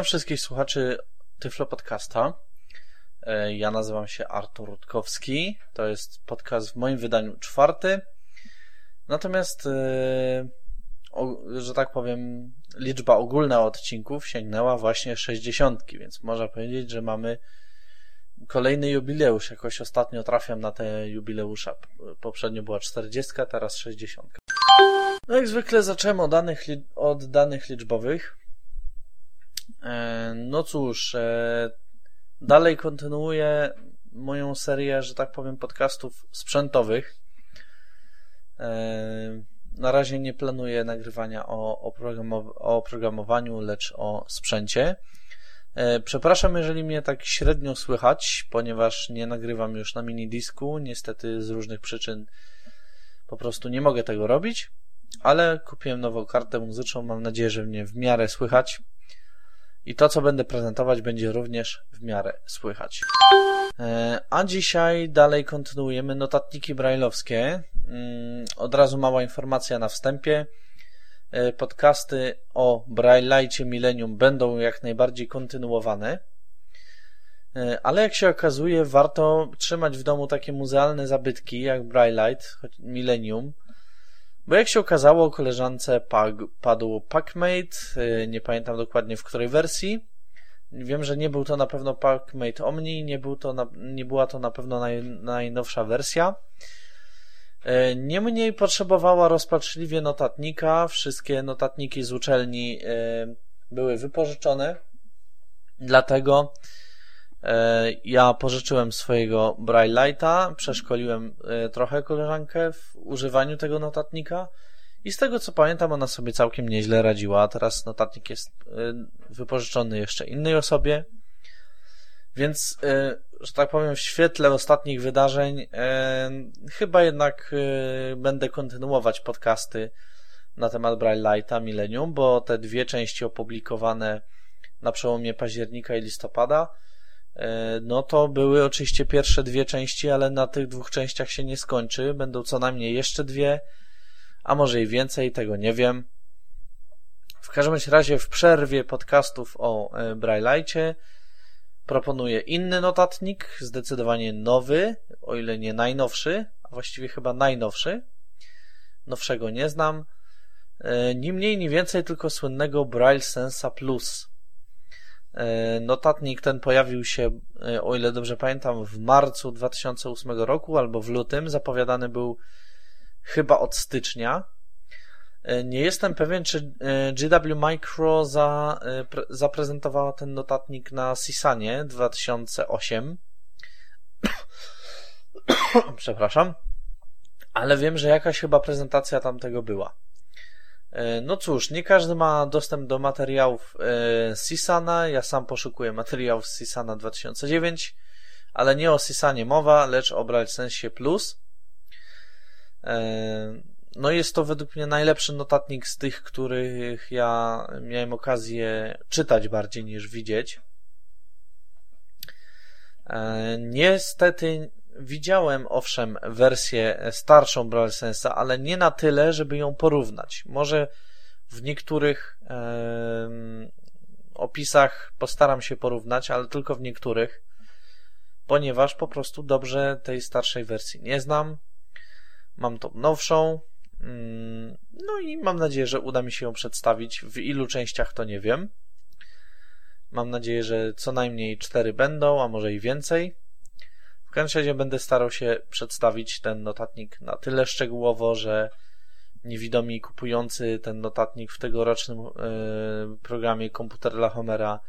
Witam wszystkich słuchaczy Tyflo Podcasta. E, ja nazywam się Artur Rutkowski. To jest podcast w moim wydaniu czwarty. Natomiast, e, że tak powiem, liczba ogólna odcinków sięgnęła właśnie 60, więc można powiedzieć, że mamy kolejny jubileusz. Jakoś ostatnio trafiam na te jubileusza. Poprzednio była 40, teraz 60. No jak zwykle zacząłem od danych, od danych liczbowych. E, no cóż, e, dalej kontynuuję moją serię, że tak powiem, podcastów sprzętowych. E, na razie nie planuję nagrywania o, oprogramowaniu, lecz o sprzęcie. Przepraszam, jeżeli mnie tak średnio słychać, ponieważ nie nagrywam już na minidisku. Niestety z różnych przyczyn po prostu nie mogę tego robić, ale kupiłem nową kartę muzyczną. Mam nadzieję, że mnie w miarę słychać i to, co będę prezentować, będzie również w miarę słychać. E, a dzisiaj dalej kontynuujemy notatniki brajlowskie. Mm, od razu mała informacja na wstępie. E, podcasty o Braille'cie Millennium będą jak najbardziej kontynuowane. E, ale jak się okazuje, warto trzymać w domu takie muzealne zabytki jak Braille'ite, Millennium, bo jak się okazało, koleżance padł Packmate, y, nie pamiętam dokładnie w której wersji. Wiem, że nie był to na pewno Packmate Omni, nie, był to na, nie była to na pewno naj, najnowsza wersja. Y, niemniej potrzebowała rozpaczliwie notatnika. Wszystkie notatniki z uczelni y, były wypożyczone. Dlatego ja pożyczyłem swojego Braille'a, przeszkoliłem e, trochę koleżankę w używaniu tego notatnika i z tego co pamiętam, ona sobie całkiem nieźle radziła. Teraz notatnik jest e, wypożyczony jeszcze innej osobie. Więc, że tak powiem, w świetle ostatnich wydarzeń, chyba jednak będę kontynuować podcasty na temat Braille'a Millennium, bo te dwie części opublikowane na przełomie października i listopada E, no to były oczywiście pierwsze dwie części, ale na tych dwóch częściach się nie skończy. Będą co najmniej jeszcze dwie, a może i więcej, tego nie wiem. W każdym razie w przerwie podcastów o e, Braille'cie proponuję inny notatnik, zdecydowanie nowy, o ile nie najnowszy, a właściwie chyba najnowszy. Nowszego nie znam. E, ni mniej, ni więcej, tylko słynnego Braille Sensa Plus. E, notatnik ten pojawił się, e, o ile dobrze pamiętam, w marcu 2008 roku albo w lutym. Zapowiadany był chyba od stycznia. E, nie jestem pewien, czy GW Micro za, zaprezentowała ten notatnik na Sisanie 2008. Przepraszam. Ale wiem, że jakaś chyba prezentacja tamtego była. E, no cóż, nie każdy ma dostęp do materiałów e, Sisana. Ja sam poszukuję materiałów Sisana 2009, ale nie o Sisanie mowa, lecz o Braillesensie Plus. E, no jest to według mnie najlepszy notatnik z tych, których ja miałem okazję czytać bardziej niż widzieć. Niestety Widziałem owszem wersję starszą Braille Sensa, ale nie na tyle, żeby ją porównać. Może w niektórych e, opisach postaram się porównać, ale tylko w niektórych, ponieważ po prostu dobrze tej starszej wersji nie znam. Mam tą nowszą. Mm, no i mam nadzieję, że uda mi się ją przedstawić. W ilu częściach to nie wiem. Mam nadzieję, że co najmniej cztery będą, a może i więcej. W każdym razie będę starał się przedstawić ten notatnik na tyle szczegółowo, że niewidomi kupujący ten notatnik w tegorocznym e, programie komputer dla Homera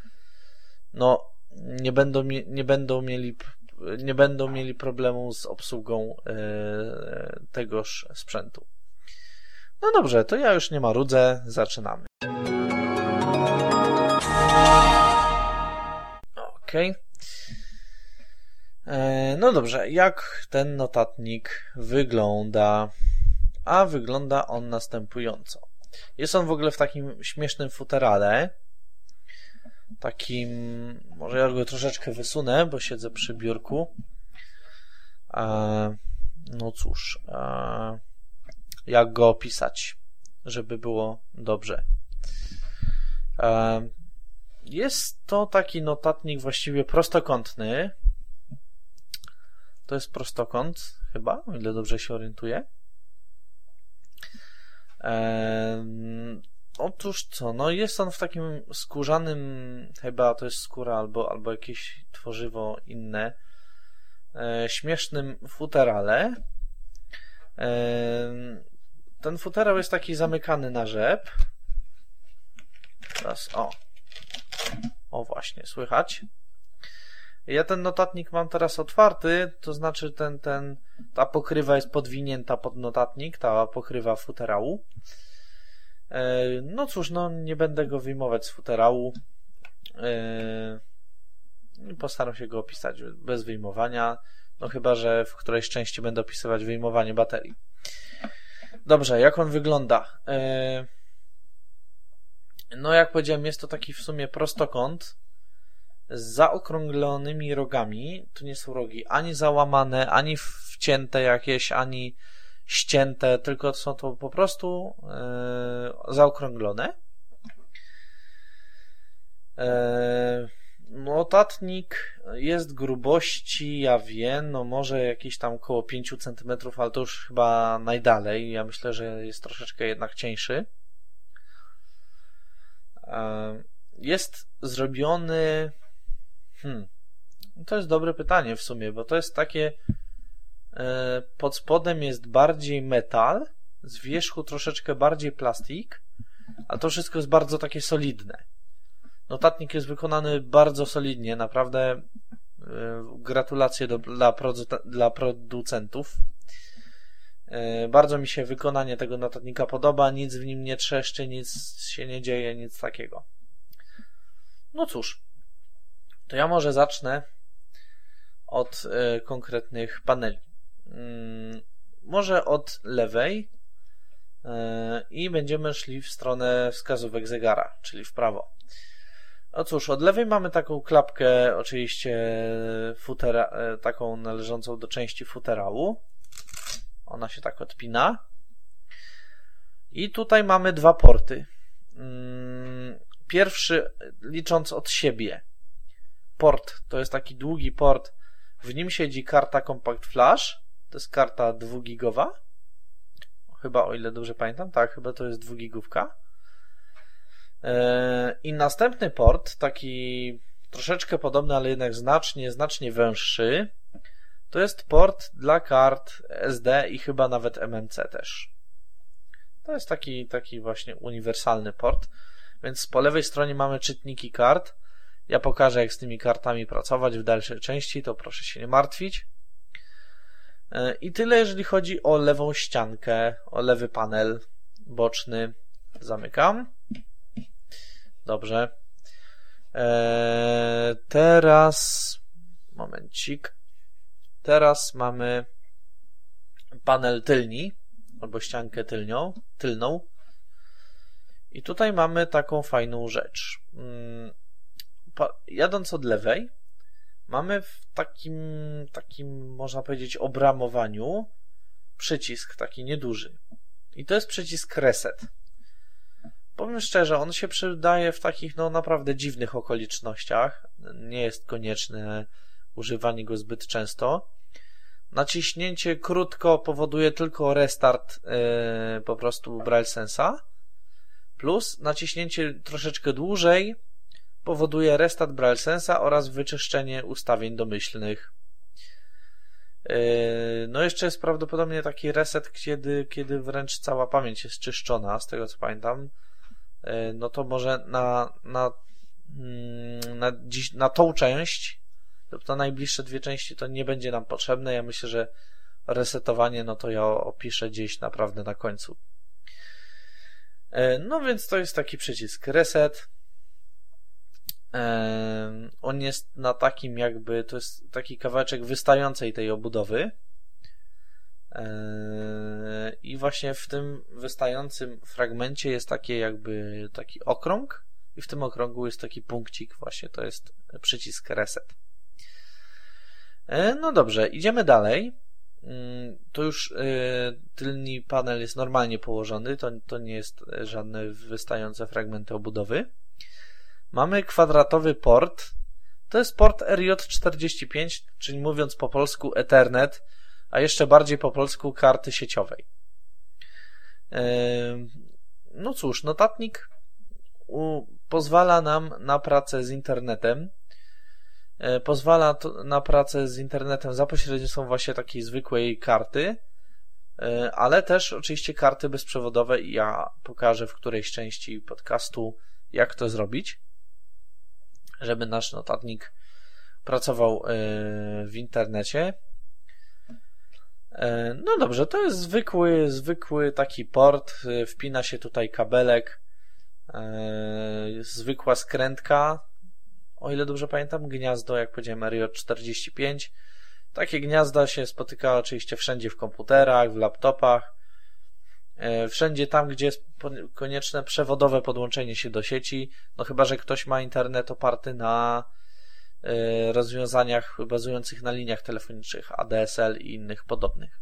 no nie będą, nie będą mieli nie będą mieli problemu z obsługą e, tegoż sprzętu. No dobrze, to ja już nie marudzę, zaczynamy. Okej. Okay. E, no dobrze, jak ten notatnik wygląda? A wygląda on następująco. Jest on w ogóle w takim śmiesznym futerale. Takim, może ja go troszeczkę wysunę, bo siedzę przy biurku. E, no cóż, e, jak go opisać, żeby było dobrze. jest to taki notatnik właściwie prostokątny. To jest prostokąt, chyba, o ile dobrze się orientuję. Otóż co, no jest on w takim skórzanym, chyba to jest skóra albo, albo jakieś tworzywo inne, e, śmiesznym futerale. Ten futerał jest taki zamykany na rzep. Teraz, o. O właśnie, słychać. Ja ten notatnik mam teraz otwarty, to znaczy ten, ten, ta pokrywa jest podwinięta pod notatnik, ta pokrywa futerału. E, no cóż, no nie będę go wyjmować z futerału. E, postaram się go opisać bez wyjmowania. No chyba, że w którejś części będę opisywać wyjmowanie baterii. Dobrze, jak on wygląda? E, no jak powiedziałem, jest to taki w sumie prostokąt z zaokrąglonymi rogami. Tu nie są rogi ani załamane, ani wcięte jakieś, ani ścięte, tylko są to po prostu e, zaokrąglone. E, notatnik jest grubości, ja wiem, no może jakieś tam około 5 cm, ale to już chyba najdalej. Ja myślę, że jest troszeczkę jednak cieńszy. E, jest zrobiony. Hmm, to jest dobre pytanie w sumie, bo to jest takie E, pod spodem jest bardziej metal, z wierzchu troszeczkę bardziej plastik, a to wszystko jest bardzo takie solidne. Notatnik jest wykonany bardzo solidnie, naprawdę e, gratulacje do, dla, dla producentów. E, bardzo mi się wykonanie tego notatnika podoba, nic w nim nie trzeszczy, nic się nie dzieje, nic takiego. No cóż, to ja może zacznę od konkretnych paneli. Mm, może od lewej e, i będziemy szli w stronę wskazówek zegara, czyli w prawo. No cóż, od lewej mamy taką klapkę, oczywiście futera, e, taką należącą do części futerału. Ona się tak odpina. I tutaj mamy dwa porty. Mm, pierwszy, licząc od siebie. Port to jest taki długi port. W nim siedzi karta Compact Flash to jest karta dwugigowa. Chyba, o ile dobrze pamiętam, tak, chyba to jest dwugigówka. E, I następny port, taki troszeczkę podobny, ale jednak znacznie, znacznie węższy, to jest port dla kart SD i chyba nawet MMC też. To jest taki, taki właśnie uniwersalny port. Więc po lewej stronie mamy czytniki kart. Ja pokażę, jak z tymi kartami pracować w dalszej części, to proszę się nie martwić. E, I tyle, jeżeli chodzi o lewą ściankę, o lewy panel boczny. Zamykam. Dobrze. Eee, teraz momencik. Teraz mamy panel tylni albo ściankę tylnią, tylną. I tutaj mamy taką fajną rzecz. Jadąc od lewej, mamy w takim, takim, można powiedzieć, obramowaniu przycisk taki nieduży. I to jest przycisk reset. Powiem szczerze, on się przydaje w takich, no naprawdę dziwnych okolicznościach. Nie jest konieczne używanie go zbyt często. Naciśnięcie krótko powoduje tylko restart yy, po prostu Braille Sensa. Plus naciśnięcie troszeczkę dłużej powoduje restart BrailleSensa oraz wyczyszczenie ustawień domyślnych. Yy, no jeszcze jest prawdopodobnie taki reset, kiedy, kiedy wręcz cała pamięć jest czyszczona, z tego co pamiętam. Yy, no to może na, na, mm, na, dziś, na tą część lub na najbliższe dwie części to nie będzie nam potrzebne. Ja myślę, że resetowanie no to ja opiszę gdzieś naprawdę na końcu. Yy, no więc to jest taki przycisk reset. On jest na takim jakby, to jest taki kawałeczek wystającej tej obudowy. I właśnie w tym wystającym fragmencie jest takie jakby taki okrąg i w tym okrągu jest taki punkcik właśnie, to jest przycisk reset. No dobrze, idziemy dalej. Mm, to już tylny panel jest normalnie położony, to, to nie jest żadne wystające fragmenty obudowy. Mamy kwadratowy port. To jest port RJ45, czyli mówiąc po polsku Ethernet, a jeszcze bardziej po polsku karty sieciowej. No cóż, notatnik pozwala nam na pracę z internetem. E, pozwala na pracę z internetem za pośrednictwem właśnie takiej zwykłej karty, e, ale też oczywiście karty bezprzewodowe ja pokażę w którejś części podcastu, jak to zrobić, żeby nasz notatnik pracował e, w internecie. No dobrze, to jest zwykły, zwykły taki port. Wpina się tutaj kabelek, zwykła skrętka, o ile dobrze pamiętam, gniazdo, jak powiedziałem, RJ45. Takie gniazda się spotyka oczywiście wszędzie w komputerach, w laptopach, e, wszędzie tam, gdzie jest konieczne przewodowe podłączenie się do sieci, no chyba, że ktoś ma internet oparty na e, rozwiązaniach bazujących na liniach telefonicznych ADSL i innych podobnych.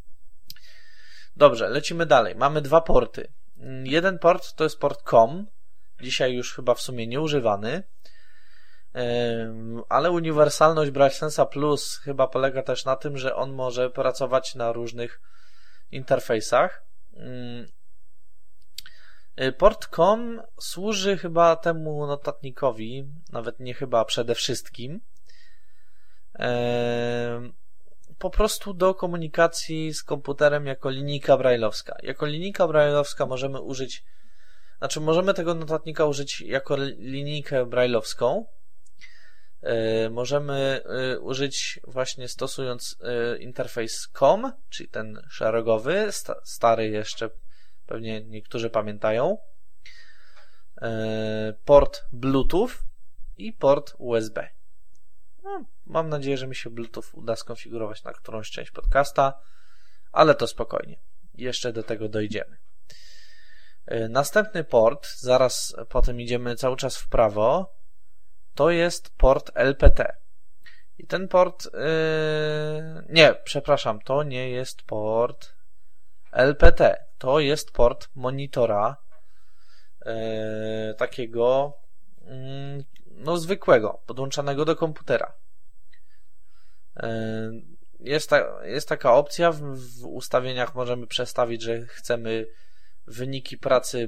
Dobrze, lecimy dalej. Mamy dwa porty. Jeden port to jest port COM, dzisiaj już chyba w sumie nieużywany ale uniwersalność BrailleSense'a Plus chyba polega też na tym, że on może pracować na różnych interfejsach. Y, Port.com służy chyba temu notatnikowi, nawet nie chyba, przede wszystkim, po prostu do komunikacji z komputerem jako linijka brailleowska. Jako linijka brailleowska możemy użyć, znaczy możemy tego notatnika użyć jako linijkę brailleowską, możemy e, użyć właśnie stosując e, interfejs COM, czyli ten szeregowy, stary jeszcze pewnie niektórzy pamiętają, port Bluetooth i port USB. No, mam nadzieję, że mi się Bluetooth uda skonfigurować na którąś część podcasta, ale to spokojnie. Jeszcze do tego dojdziemy. Następny port, zaraz potem idziemy cały czas w prawo, to jest port LPT. I ten port, yy, nie, przepraszam, to nie jest port LPT. To jest port monitora yy, takiego yy, no zwykłego, podłączanego do komputera. Yy, jest, ta, jest taka opcja, w, w ustawieniach możemy przestawić, że chcemy wyniki pracy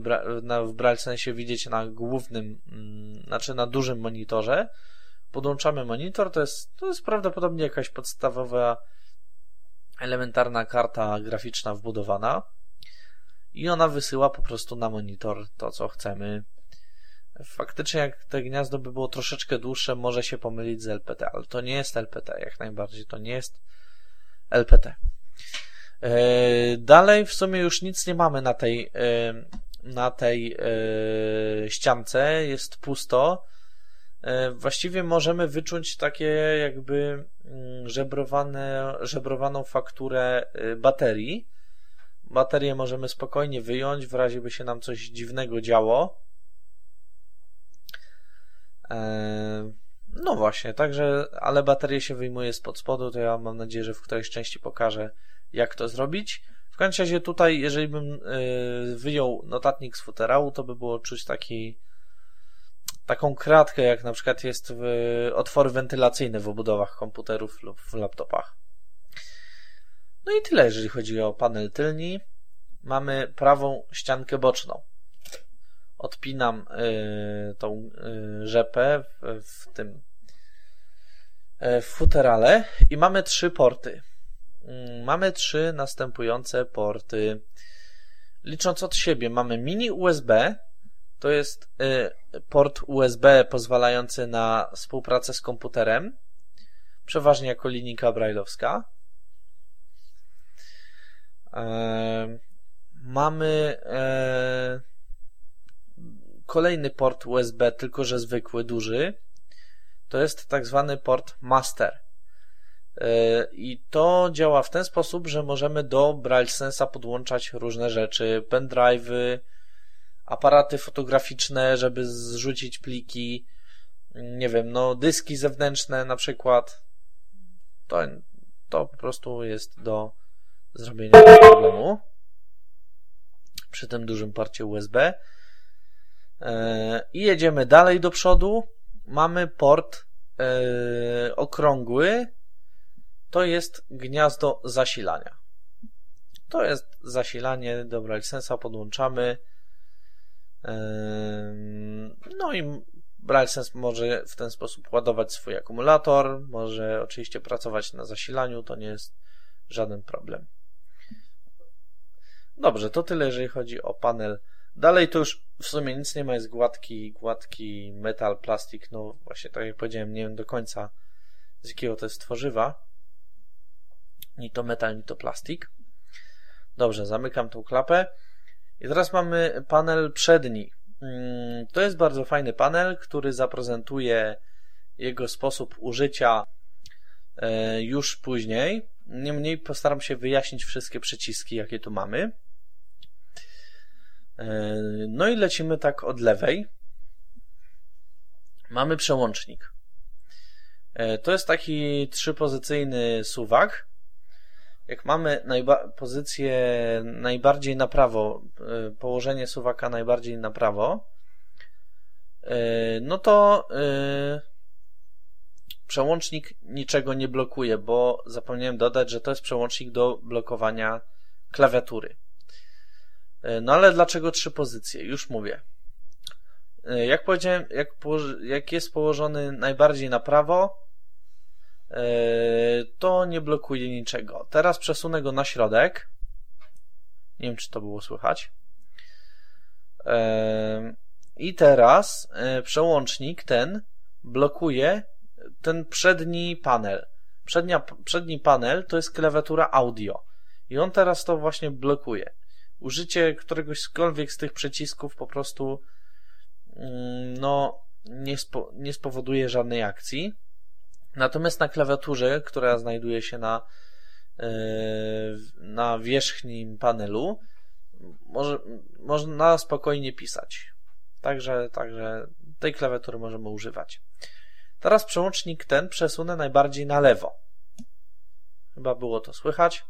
w BrailleSense widzieć na głównym, mm, znaczy na dużym monitorze. Podłączamy monitor, to jest, to jest prawdopodobnie jakaś podstawowa, elementarna karta graficzna wbudowana i ona wysyła po prostu na monitor to, co chcemy. Faktycznie, jak te gniazdo by było troszeczkę dłuższe, może się pomylić z LPT, ale to nie jest LPT, jak najbardziej to nie jest LPT. E, dalej w sumie już nic nie mamy na tej, e, na tej e, ściance, jest pusto. Właściwie możemy wyczuć takie jakby mm, żebrowane, żebrowaną fakturę baterii. Baterię możemy spokojnie wyjąć, w razie by się nam coś dziwnego działo. No właśnie, także, ale baterię się wyjmuje spod spodu, to ja mam nadzieję, że w którejś części pokażę jak to zrobić. W każdym razie tutaj, jeżeli bym y, wyjął notatnik z futerału, to by było czuć taki taką kratkę, jak na przykład jest w otwory wentylacyjne w obudowach komputerów lub w laptopach. No i tyle, jeżeli chodzi o panel tylni. Mamy prawą ściankę boczną. Odpinam y, tą y, rzepę w, w tym w futerale i mamy trzy porty. Mm, mamy trzy następujące porty. Licząc od siebie, mamy mini USB, to jest y, port USB pozwalający na współpracę z komputerem, przeważnie jako linijka brailleowska. E, mamy e, kolejny port USB, tylko że zwykły, duży. To jest tak zwany port master. E, I to działa w ten sposób, że możemy do BrailleSense'a podłączać różne rzeczy, pendrive'y, aparaty fotograficzne, żeby zrzucić pliki, nie wiem, no dyski zewnętrzne na przykład. To, to po prostu jest do zrobienia problemu przy tym dużym porcie USB. E, I jedziemy dalej do przodu. Mamy port e, okrągły. To jest gniazdo zasilania. To jest zasilanie, dobra, licensa podłączamy. E, no i BrailleSense może w ten sposób ładować swój akumulator, może oczywiście pracować na zasilaniu, to nie jest żaden problem. Dobrze, to tyle, jeżeli chodzi o panel. Dalej to już w sumie nic nie ma, jest gładki, gładki metal, plastik, no właśnie tak jak powiedziałem, nie wiem do końca z jakiego to jest tworzywa. Ni to metal, ni to plastik. Dobrze, zamykam tą klapę. I teraz mamy panel przedni. Mm, to jest bardzo fajny panel, który zaprezentuje jego sposób użycia e, już później. Niemniej postaram się wyjaśnić wszystkie przyciski, jakie tu mamy. E, no i lecimy tak od lewej. Mamy przełącznik. E, to jest taki trzypozycyjny suwak. Jak mamy najba pozycję najbardziej na prawo, e, położenie suwaka najbardziej na prawo, no to przełącznik niczego nie blokuje, bo zapomniałem dodać, że to jest przełącznik do blokowania klawiatury. No ale dlaczego trzy pozycje? Już mówię. Jak powiedziałem, jak, jak jest położony najbardziej na prawo, to nie blokuje niczego. Teraz przesunę go na środek. Nie wiem, czy to było słychać. I teraz przełącznik ten blokuje ten przedni panel. Przednia, przedni panel to jest klawiatura audio. I on teraz to właśnie blokuje użycie któregośkolwiek z tych przycisków po prostu mm, no, nie, spo, nie spowoduje żadnej akcji. Natomiast na klawiaturze, która znajduje się na, yy, na wierzchnim panelu, może, można spokojnie pisać. Także, także tej klawiatury możemy używać. Teraz przełącznik ten przesunę najbardziej na lewo. Chyba było to słychać.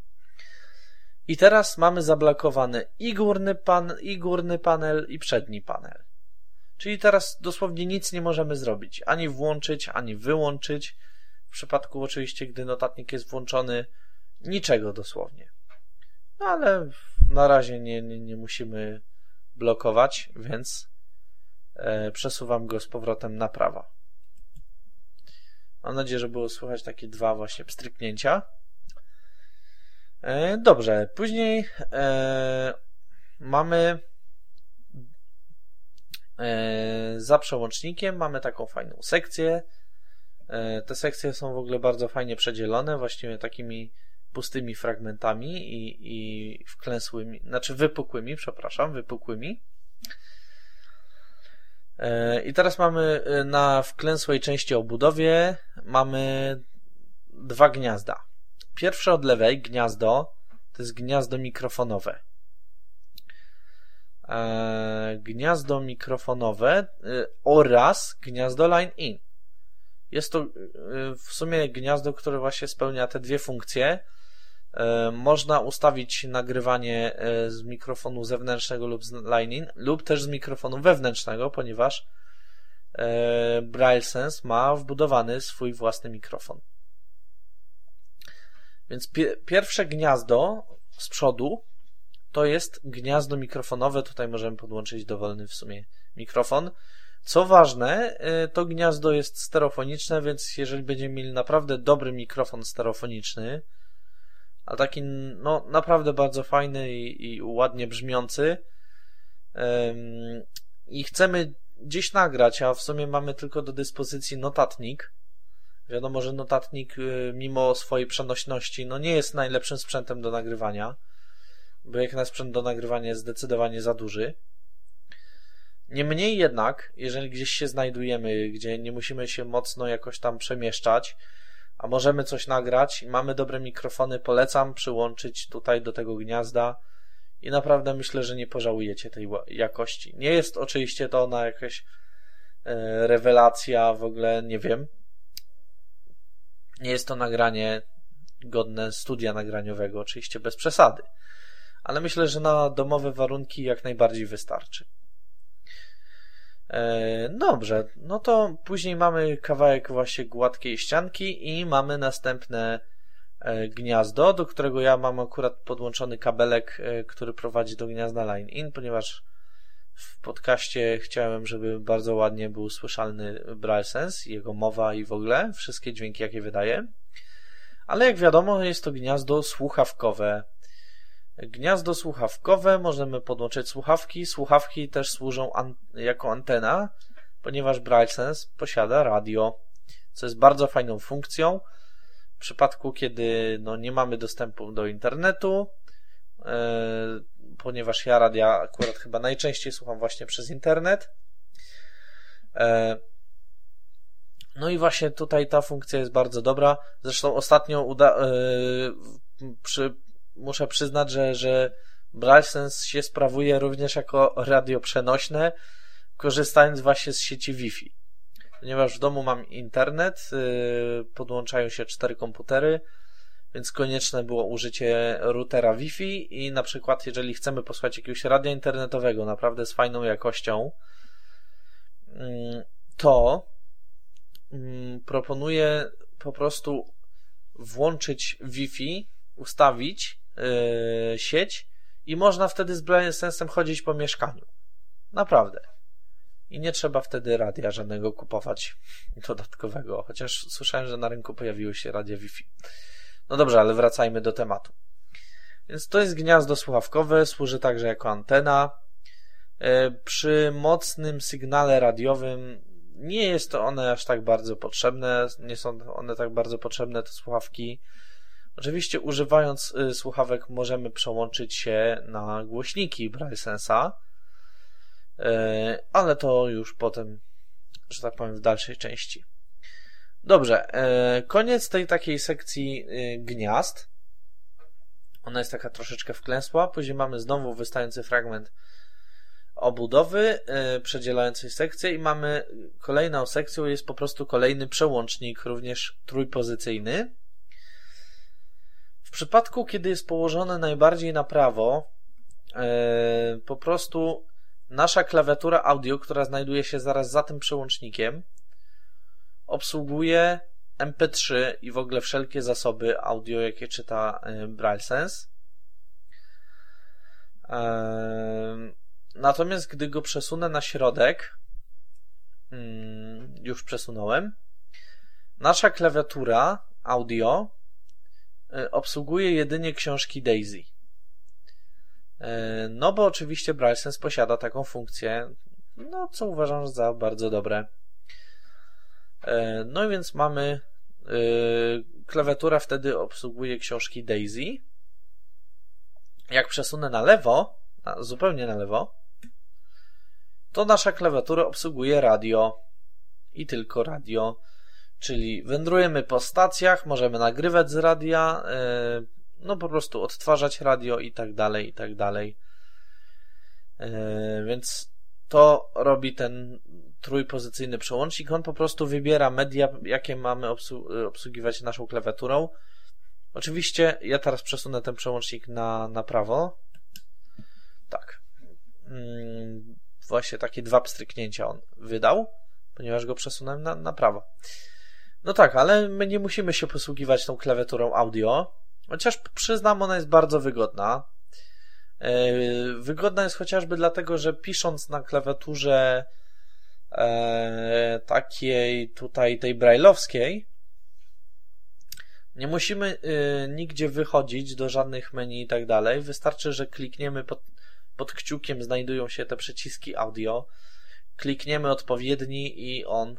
I teraz mamy zablokowany i górny, pan, i górny panel, i przedni panel. Czyli teraz dosłownie nic nie możemy zrobić. Ani włączyć, ani wyłączyć. W przypadku oczywiście, gdy notatnik jest włączony, niczego dosłownie. No ale na razie nie, nie, nie musimy blokować, więc e, przesuwam go z powrotem na prawo. Mam nadzieję, że było słychać takie dwa właśnie pstryknięcia. E, dobrze, później e, mamy e, za przełącznikiem mamy taką fajną sekcję. E, te sekcje są w ogóle bardzo fajnie przedzielone, właściwie takimi pustymi fragmentami i, i wklęsłymi, znaczy wypukłymi, przepraszam, wypukłymi. E, I teraz mamy e, na wklęsłej części obudowie mamy dwa gniazda. Pierwsze od lewej gniazdo to jest gniazdo mikrofonowe. Gniazdo mikrofonowe oraz gniazdo line in. Jest to e, w sumie gniazdo, które właśnie spełnia te dwie funkcje. E, można ustawić nagrywanie z mikrofonu zewnętrznego lub z in, lub też z mikrofonu wewnętrznego, ponieważ BrailleSense ma wbudowany swój własny mikrofon. Więc pierwsze gniazdo z przodu to jest gniazdo mikrofonowe. Tutaj możemy podłączyć dowolny w sumie mikrofon. Co ważne, y, to gniazdo jest stereofoniczne, więc jeżeli będziemy mieli naprawdę dobry mikrofon stereofoniczny, a taki no, naprawdę bardzo fajny i, i ładnie brzmiący, i chcemy gdzieś nagrać, a w sumie mamy tylko do dyspozycji notatnik, Wiadomo, że notatnik, y, mimo swojej przenośności, no nie jest najlepszym sprzętem do nagrywania, bo jak na sprzęt do nagrywania jest zdecydowanie za duży. Niemniej jednak, jeżeli gdzieś się znajdujemy, gdzie nie musimy się mocno jakoś tam przemieszczać, a możemy coś nagrać i mamy dobre mikrofony, polecam przyłączyć tutaj do tego gniazda i naprawdę myślę, że nie pożałujecie tej jakości. Nie jest oczywiście to ona jakaś e, rewelacja, w ogóle nie wiem, nie jest to nagranie godne studia nagraniowego, oczywiście bez przesady, ale myślę, że na domowe warunki jak najbardziej wystarczy. E, dobrze, no to później mamy kawałek właśnie gładkiej ścianki i mamy następne e, gniazdo, do którego ja mam akurat podłączony kabelek, e, który prowadzi do gniazda line-in, ponieważ w podcaście chciałem, żeby bardzo ładnie był słyszalny BrailleSense, jego mowa i w ogóle, wszystkie dźwięki jakie wydaje. Ale jak wiadomo jest to gniazdo słuchawkowe, Gniazdo słuchawkowe, możemy podłączyć słuchawki. Słuchawki też służą an jako antena, ponieważ BrailleSense posiada radio, co jest bardzo fajną funkcją. W przypadku, kiedy no, nie mamy dostępu do internetu, yy, ponieważ ja radia akurat chyba najczęściej słucham właśnie przez internet. Yy, no i właśnie tutaj ta funkcja jest bardzo dobra. Zresztą ostatnio uda, yy, przy muszę przyznać, że, że się sprawuje również jako radio przenośne, korzystając właśnie z sieci Wi-Fi. Ponieważ w domu mam internet, yy, podłączają się cztery komputery, więc konieczne było użycie routera Wi-Fi i na przykład jeżeli chcemy posłuchać jakiegoś radia internetowego naprawdę z fajną jakością, yy, to yy, proponuję po prostu włączyć Wi-Fi, ustawić yy, sieć i można wtedy z sensem chodzić po mieszkaniu. Naprawdę. I nie trzeba wtedy radia żadnego kupować dodatkowego, chociaż słyszałem, że na rynku pojawiły się radia Wi-Fi. No dobrze, ale wracajmy do tematu. Więc to jest gniazdo słuchawkowe, służy także jako antena. Yy, przy mocnym sygnale radiowym nie jest to one aż tak bardzo potrzebne, nie są one tak bardzo potrzebne, te słuchawki. Oczywiście używając y, słuchawek możemy przełączyć się na głośniki BrailleSense'a, y, ale to już potem, że tak powiem, w dalszej części. Dobrze, y, koniec tej takiej sekcji gniazd. Ona jest taka troszeczkę wklęsła. Później mamy znowu wystający fragment obudowy przedzielającej sekcję i mamy kolejną sekcją jest po prostu kolejny przełącznik, również trójpozycyjny. W przypadku, kiedy jest położone najbardziej na prawo, e, po prostu nasza klawiatura audio, która znajduje się zaraz za tym przełącznikiem, obsługuje MP3 i w ogóle wszelkie zasoby audio, jakie czyta e, BrailleSense. Natomiast gdy go przesunę na środek, mm, już przesunąłem, nasza klawiatura audio obsługuje jedynie książki Daisy. E, no bo oczywiście BrailleSense posiada taką funkcję, no co uważam za bardzo dobre. E, no i więc mamy klawiatura wtedy obsługuje książki Daisy. Jak przesunę na lewo, zupełnie na lewo, to nasza klawiatura obsługuje radio i tylko radio. Czyli wędrujemy po stacjach, możemy nagrywać z radia, e, no po prostu odtwarzać radio i tak dalej, i tak dalej. E, więc to robi ten trójpozycyjny przełącznik. On po prostu wybiera media, jakie mamy obsługiwać naszą klawiaturą. Oczywiście ja teraz przesunę ten przełącznik na, na prawo. Tak. Mm, właśnie takie dwa pstryknięcia on wydał, ponieważ go przesunąłem na, na prawo. No tak, ale my nie musimy się posługiwać tą klawiaturą audio, chociaż przyznam, ona jest bardzo wygodna. E, wygodna jest chociażby dlatego, że pisząc na klawiaturze e, takiej tutaj tej brailleowskiej, nie musimy e, nigdzie wychodzić do żadnych menu i tak dalej. Wystarczy, że klikniemy pod, pod kciukiem, znajdują się te przyciski audio, klikniemy odpowiedni i on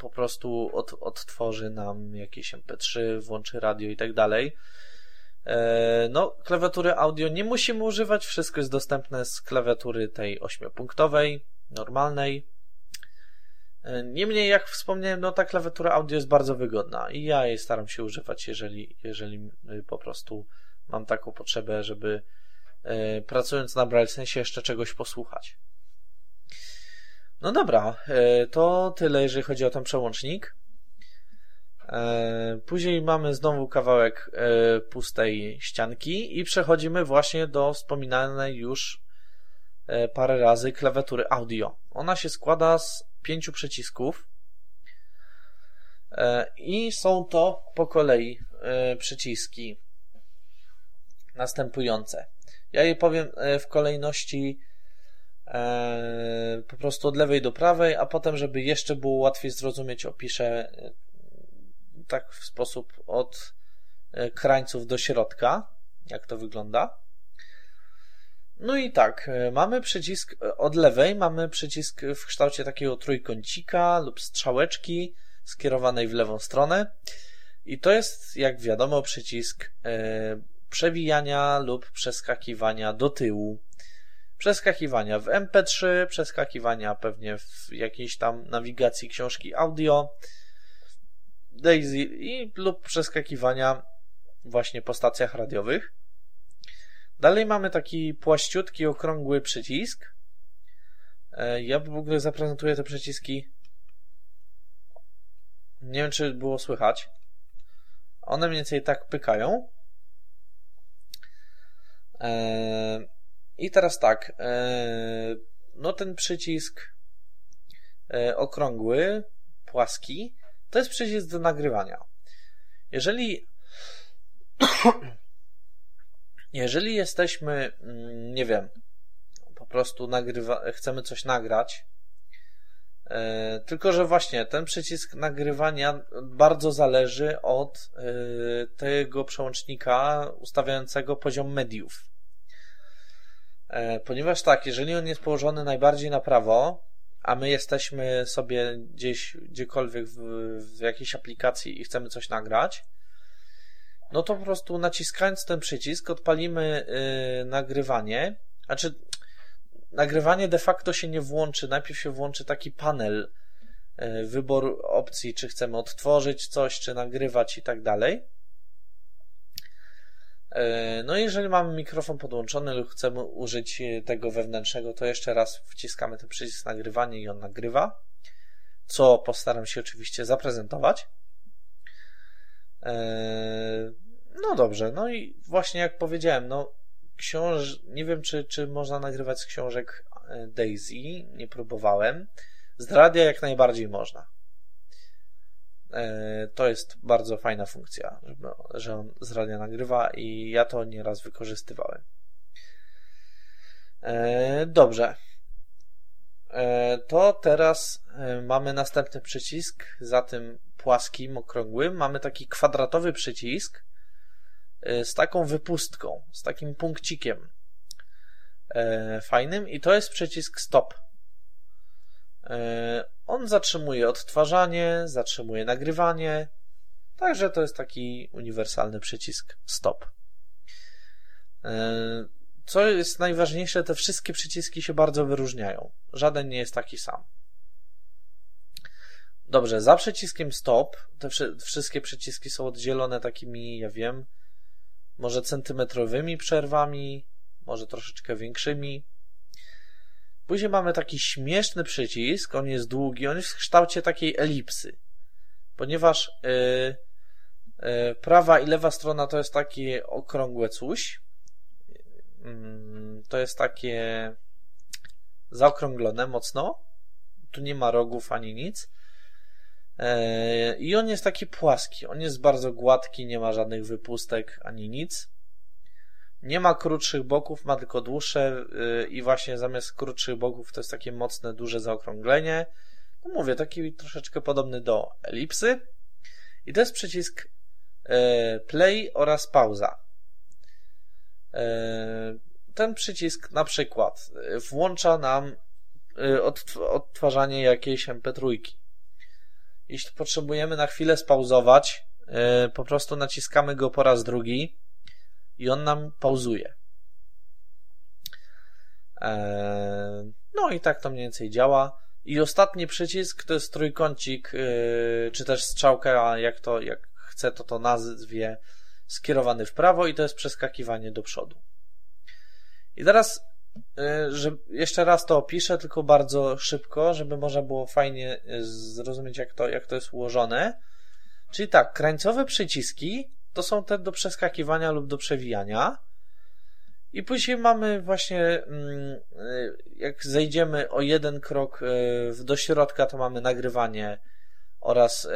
po prostu od, odtworzy nam jakieś MP3, włączy radio i tak dalej. E, no, klawiatury audio nie musimy używać, wszystko jest dostępne z klawiatury tej ośmiopunktowej, normalnej. E, niemniej, jak wspomniałem, no ta klawiatura audio jest bardzo wygodna i ja jej staram się używać, jeżeli, jeżeli y, po prostu mam taką potrzebę, żeby e, pracując na BrailleSense jeszcze czegoś posłuchać. No dobra, e, to tyle, jeżeli chodzi o ten przełącznik. E, później mamy znowu kawałek e, pustej ścianki i przechodzimy właśnie do wspominanej już parę razy klawiatury audio. Ona się składa z pięciu przycisków i są to po kolei przyciski następujące. Ja je powiem w kolejności po prostu od lewej do prawej, a potem, żeby jeszcze było łatwiej zrozumieć, opiszę tak w sposób od e, krańców do środka, jak to wygląda. No i tak, e, mamy przycisk e, od lewej, mamy przycisk w kształcie takiego trójkącika lub strzałeczki skierowanej w lewą stronę. I to jest, jak wiadomo, przycisk przewijania lub przeskakiwania do tyłu. Przeskakiwania w MP3, przeskakiwania pewnie w jakiejś tam nawigacji książki audio, Daisy i lub przeskakiwania właśnie po stacjach radiowych. Dalej mamy taki płaściutki, okrągły przycisk. E, ja w ogóle zaprezentuję te przyciski. Nie wiem, czy było słychać. One mniej więcej tak pykają. E, I teraz tak. E, no ten przycisk okrągły, płaski, to jest przycisk do nagrywania. Jeżeli jeżeli jesteśmy, mm, nie wiem, po prostu nagrywa, chcemy coś nagrać, e, tylko że właśnie ten przycisk nagrywania bardzo zależy od e, tego przełącznika ustawiającego poziom mediów. E, ponieważ tak, jeżeli on jest położony najbardziej na prawo, a my jesteśmy sobie gdzieś, gdziekolwiek w, w jakiejś aplikacji i chcemy coś nagrać, no to po prostu naciskając ten przycisk odpalimy yy, nagrywanie. Znaczy, nagrywanie de facto się nie włączy. Najpierw się włączy taki panel, yy, wybór opcji, czy chcemy odtworzyć coś, czy nagrywać i tak dalej. E, no jeżeli mamy mikrofon podłączony lub chcemy użyć e, tego wewnętrznego, to jeszcze raz wciskamy ten przycisk nagrywanie i on nagrywa, co postaram się oczywiście zaprezentować. E, no dobrze, no i właśnie jak powiedziałem, no książ... nie wiem czy, czy można nagrywać z książek Daisy, nie próbowałem. Z radia jak najbardziej można. E, to jest bardzo fajna funkcja, że on z radia nagrywa i ja to nieraz wykorzystywałem. E, dobrze. E, to teraz mamy następny przycisk, za tym płaskim, okrągłym. Mamy taki kwadratowy przycisk z taką wypustką, z takim punkcikiem fajnym i to jest przycisk stop. On zatrzymuje odtwarzanie, zatrzymuje nagrywanie, także to jest taki uniwersalny przycisk stop. E, co jest najważniejsze, te wszystkie przyciski się bardzo wyróżniają. Żaden nie jest taki sam. Dobrze, za przyciskiem stop te wszystkie przyciski są oddzielone takimi, ja wiem, może centymetrowymi przerwami, może troszeczkę większymi. Później mamy taki śmieszny przycisk, on jest długi, on jest w kształcie takiej elipsy. Ponieważ yy, yy, prawa i lewa strona to jest takie okrągłe coś. Yy, to jest takie zaokrąglone mocno. Tu nie ma rogów ani nic. Y, I on jest taki płaski. On jest bardzo gładki, nie ma żadnych wypustek ani nic. Nie ma krótszych boków, ma tylko dłuższe yy, i właśnie zamiast krótszych boków to jest takie mocne, duże zaokrąglenie. No mówię, taki troszeczkę podobny do elipsy. I to jest przycisk yy, play oraz pauza. Yy, ten przycisk na przykład włącza nam odtwarzanie jakiejś MP3. Jeśli potrzebujemy na chwilę spauzować, po prostu naciskamy go po raz drugi i on nam pauzuje. Eee, no i tak to mniej więcej działa. I ostatni przycisk to jest trójkącik, yy, czy też strzałka, jak to, jak chce to to nazwie, skierowany w prawo i to jest przeskakiwanie do przodu. I teraz, yy, że jeszcze raz to opiszę, tylko bardzo szybko, żeby można było fajnie yy, zrozumieć, jak to, jak to jest ułożone. Czyli tak, krańcowe przyciski to są te do przeskakiwania lub do przewijania. I później mamy właśnie, mm, jak zejdziemy o jeden krok do środka, to mamy nagrywanie oraz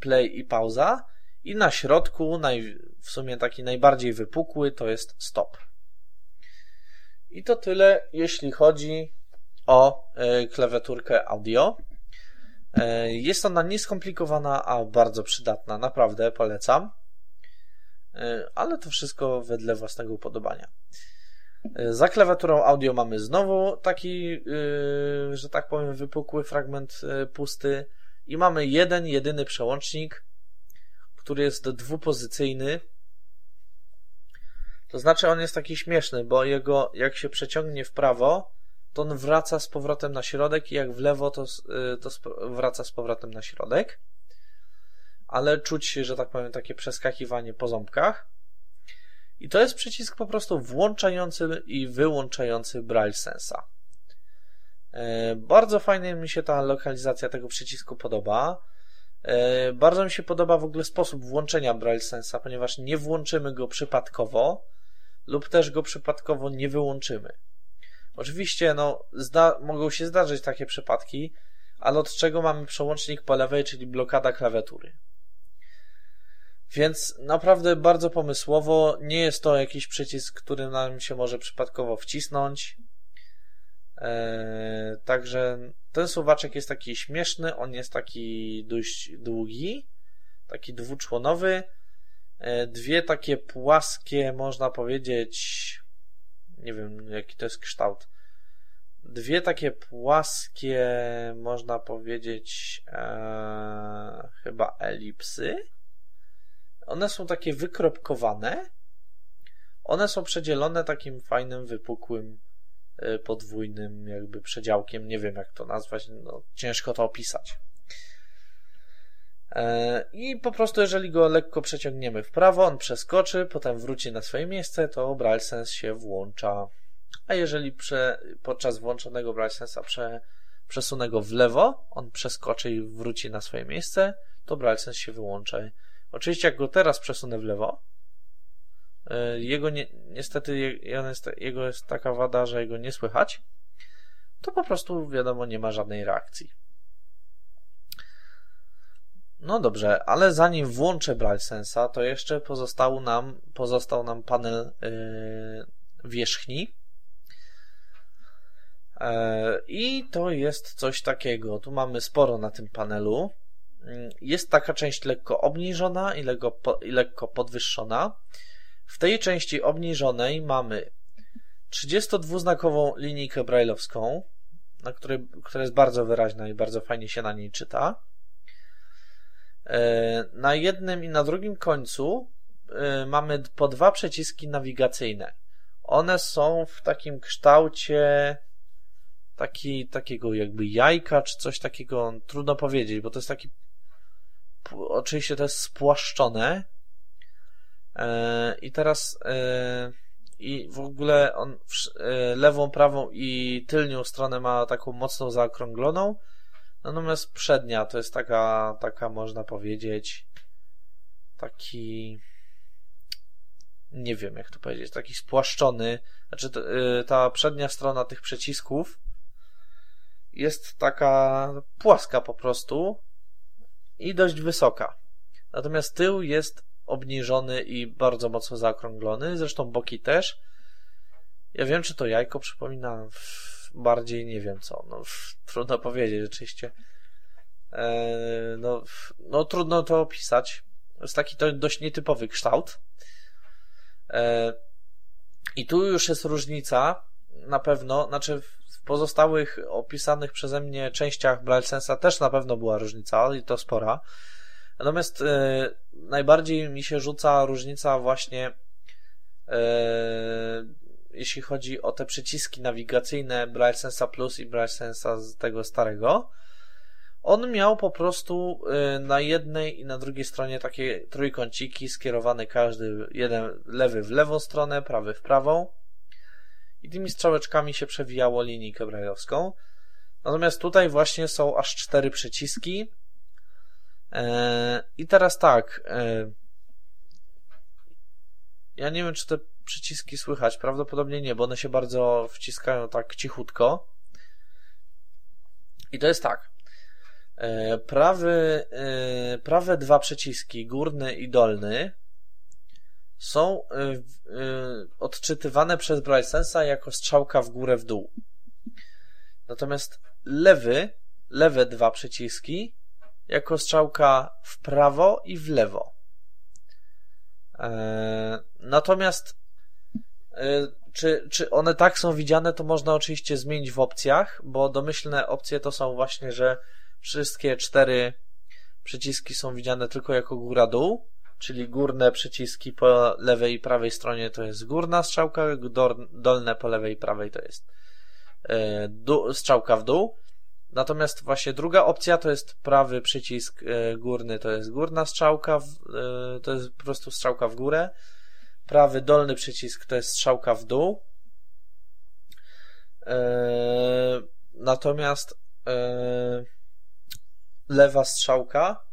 play i pauza. I na środku, naj, w sumie taki najbardziej wypukły, to jest stop. I to tyle, jeśli chodzi o e, klawiaturkę audio. E, jest ona nieskomplikowana, a bardzo przydatna. Naprawdę polecam. E, ale to wszystko wedle własnego upodobania. Za klawiaturą audio mamy znowu taki, że tak powiem, wypukły fragment pusty i mamy jeden, jedyny przełącznik, który jest dwupozycyjny. To znaczy on jest taki śmieszny, bo jego, jak się przeciągnie w prawo, to on wraca z powrotem na środek i jak w lewo, to, to wraca z powrotem na środek. Ale czuć, że tak powiem, takie przeskakiwanie po ząbkach. I to jest przycisk po prostu włączający i wyłączający Braille Sensa. E, bardzo fajnie mi się ta lokalizacja tego przycisku podoba. E, bardzo mi się podoba w ogóle sposób włączenia Braille Sensa, ponieważ nie włączymy go przypadkowo lub też go przypadkowo nie wyłączymy. Oczywiście, no, zda, mogą się zdarzyć takie przypadki, ale od czego mamy przełącznik po lewej, czyli blokada klawiatury. Więc naprawdę bardzo pomysłowo. Nie jest to jakiś przycisk, który nam się może przypadkowo wcisnąć. Eee, także ten suwaczek jest taki śmieszny, on jest taki dość długi, taki dwuczłonowy. Eee, dwie takie płaskie, można powiedzieć, nie wiem jaki to jest kształt. Dwie takie płaskie, można powiedzieć, e, chyba elipsy. One są takie wykropkowane. One są przedzielone takim fajnym, wypukłym, e, podwójnym jakby przedziałkiem. Nie wiem jak to nazwać, no, ciężko to opisać. E, I po prostu, jeżeli go lekko przeciągniemy w prawo, on przeskoczy, potem wróci na swoje miejsce, to BrailleSense się włącza. A jeżeli prze, podczas włączonego BrailleSense'a prze, przesunę go w lewo, on przeskoczy i wróci na swoje miejsce, to BrailleSense się wyłącza. Oczywiście, jak go teraz przesunę w lewo, e, jego nie, niestety jego jest taka wada, że jego nie słychać, to po prostu wiadomo, nie ma żadnej reakcji. No dobrze, ale zanim włączę BrailleSense'a, to jeszcze pozostał nam, pozostał nam panel yy, wierzchni. Yy, I to jest coś takiego. Tu mamy sporo na tym panelu. Yy, jest taka część lekko obniżona i i lekko podwyższona. W tej części obniżonej mamy 32-znakową linijkę brailleowską, na której, która jest bardzo wyraźna i bardzo fajnie się na niej czyta. E, na jednym i na drugim końcu e, mamy po dwa przyciski nawigacyjne. One są w takim kształcie taki, takiego jakby jajka, czy coś takiego, trudno powiedzieć, bo to jest taki oczywiście to jest spłaszczone. E, i teraz i w ogóle on lewą, prawą i tylnią stronę ma taką mocno zaokrągloną. Natomiast przednia to jest taka, taka można powiedzieć, taki, nie wiem jak to powiedzieć, taki spłaszczony, znaczy ta przednia strona tych przycisków jest taka płaska po prostu i dość wysoka. Natomiast tył jest obniżony i bardzo mocno zaokrąglony, zresztą boki też. Ja wiem, czy to jajko przypomina bardziej nie wiem co. No, trudno powiedzieć, rzeczywiście. E, no, no, trudno to opisać. Jest taki to dość nietypowy kształt. E, I tu już jest różnica, na pewno, znaczy w pozostałych opisanych przeze mnie częściach BrailleSense'a też na pewno była różnica i to spora. Natomiast e, najbardziej mi się rzuca różnica właśnie jeśli chodzi o te przyciski nawigacyjne Sensa Plus i Sensa z tego starego, on miał po prostu y, na jednej i na drugiej stronie takie trójkąciki skierowane każdy, jeden lewy w lewą stronę, prawy w prawą i tymi strzałeczkami się przewijało linijkę brajlowską. Natomiast tutaj właśnie są aż cztery przyciski. E, I teraz tak, e, ja nie wiem, czy te przyciski słychać. Prawdopodobnie nie, bo one się bardzo wciskają tak cichutko. I to jest tak. E, prawy, prawe dwa przyciski, górny i dolny, są e, odczytywane przez BrightSense'a jako strzałka w górę, w dół. Natomiast lewy, lewe dwa przyciski jako strzałka w prawo i w lewo. Natomiast czy, czy one tak są widziane, to można oczywiście zmienić w opcjach, bo domyślne opcje to są właśnie, że wszystkie cztery przyciski są widziane tylko jako góra-dół, czyli górne przyciski po lewej i prawej stronie to jest górna strzałka, dolne po lewej i prawej to jest e, strzałka w dół. Natomiast właśnie druga opcja to jest prawy przycisk e, górny, to jest górna strzałka, e, to jest po prostu strzałka w górę. Prawy dolny przycisk to jest strzałka w dół. Natomiast lewa strzałka,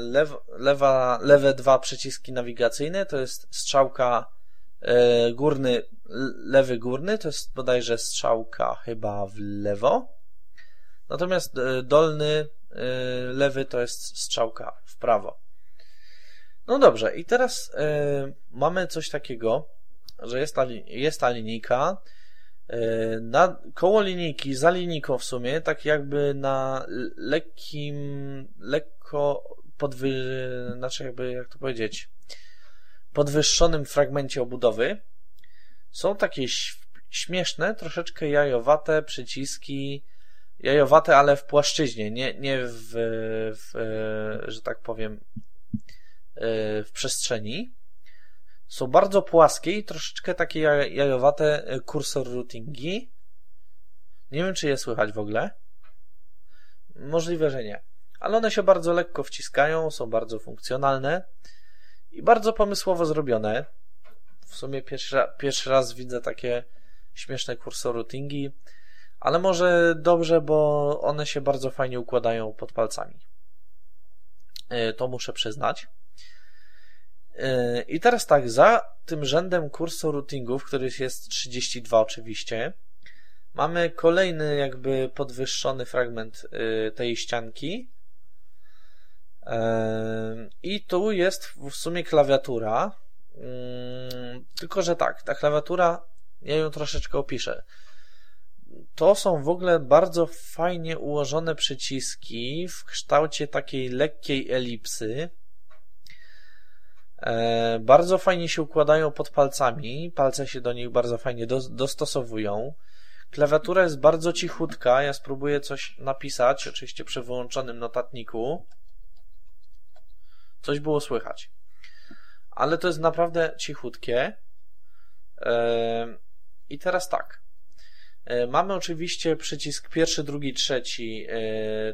lew, lewa, lewe dwa przyciski nawigacyjne to jest strzałka e, górny, lewy górny, to jest bodajże strzałka chyba w lewo. Natomiast e, dolny lewy to jest strzałka w prawo. No dobrze, i teraz mamy coś takiego, że jest ta, jest ta linijka, E, na, koło linijki, za linijką w sumie, tak jakby na lekkim, lekko podwy, znaczy jakby, jak to powiedzieć, podwyższonym fragmencie obudowy są takie śmieszne, troszeczkę jajowate przyciski, jajowate, ale w płaszczyźnie, nie, nie w, w że tak powiem, e, w przestrzeni. Są bardzo płaskie i troszeczkę takie jajowate e, kursor routingi. Nie wiem, czy je słychać w ogóle. Możliwe, że nie. Ale one się bardzo lekko wciskają, są bardzo funkcjonalne i bardzo pomysłowo zrobione. W sumie pierwszy, pierwszy raz widzę takie śmieszne kursor routingi, ale może dobrze, bo one się bardzo fajnie układają pod palcami. E, to muszę przyznać. I teraz tak, za tym rzędem kursu routingów, który jest 32 oczywiście, mamy kolejny jakby podwyższony fragment y, tej ścianki. I tu jest w sumie klawiatura. Mm, tylko, że tak, ta klawiatura, ja ją troszeczkę opiszę. To są w ogóle bardzo fajnie ułożone przyciski w kształcie takiej lekkiej elipsy bardzo fajnie się układają pod palcami, palce się do nich bardzo fajnie do, dostosowują. Klawiatura jest bardzo cichutka, ja spróbuję coś napisać, oczywiście przy wyłączonym notatniku. Coś było słychać. Ale to jest naprawdę cichutkie. E, I teraz tak. E, mamy oczywiście przycisk pierwszy, drugi, trzeci,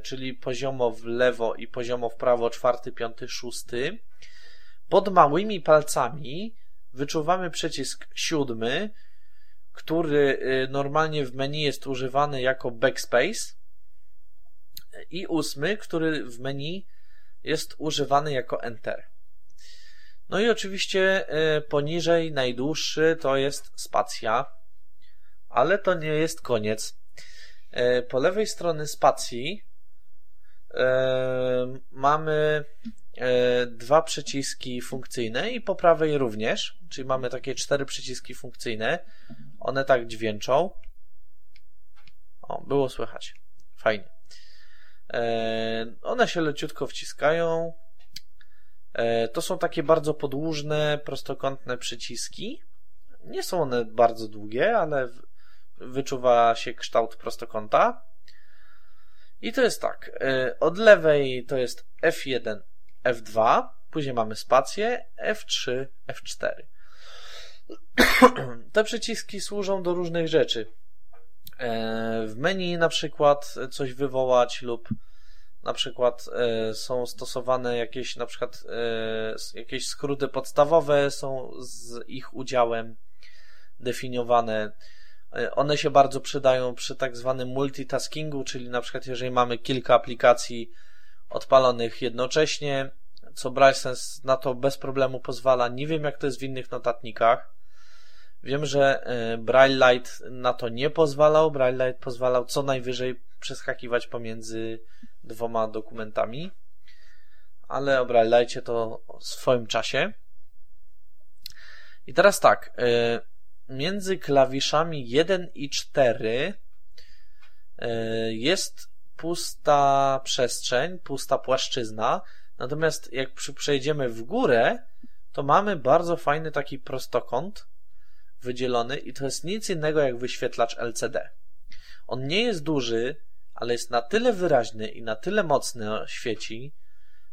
czyli poziomo w lewo i poziomo w prawo, czwarty, piąty, szósty. Pod małymi palcami wyczuwamy przycisk siódmy, który y, normalnie w menu jest używany jako backspace i ósmy, który w menu jest używany jako enter. No i oczywiście y, poniżej najdłuższy to jest spacja, ale to nie jest koniec. Y, po lewej stronie spacji mamy E, dwa przyciski funkcyjne i po prawej również, czyli mamy takie cztery przyciski funkcyjne. One tak dźwięczą. O, było słychać. Fajnie. One się leciutko wciskają. E, to są takie bardzo podłużne, prostokątne przyciski. Nie są one bardzo długie, ale wyczuwa się kształt prostokąta. I to jest tak. Od lewej to jest F1, F2, później mamy spację, F3, F4. Te przyciski służą do różnych rzeczy. E, w menu na przykład coś wywołać lub na przykład e, są stosowane jakieś na przykład e, jakieś skróty podstawowe są z ich udziałem definiowane. One się bardzo przydają przy tak zwanym multitaskingu, czyli na przykład jeżeli mamy kilka aplikacji odpalonych jednocześnie, co BrailleSense na to bez problemu pozwala. Nie wiem, jak to jest w innych notatnikach. Wiem, że e, Braille na to nie pozwalał. Braille pozwalał co najwyżej przeskakiwać pomiędzy dwoma dokumentami, ale o Braille to w swoim czasie. I teraz tak, e, między klawiszami 1 i 4 e, jest pusta przestrzeń, pusta płaszczyzna, natomiast jak przejdziemy w górę, to mamy bardzo fajny taki prostokąt wydzielony i to jest nic innego jak wyświetlacz LCD. On nie jest duży, ale jest na tyle wyraźny i na tyle mocny świeci,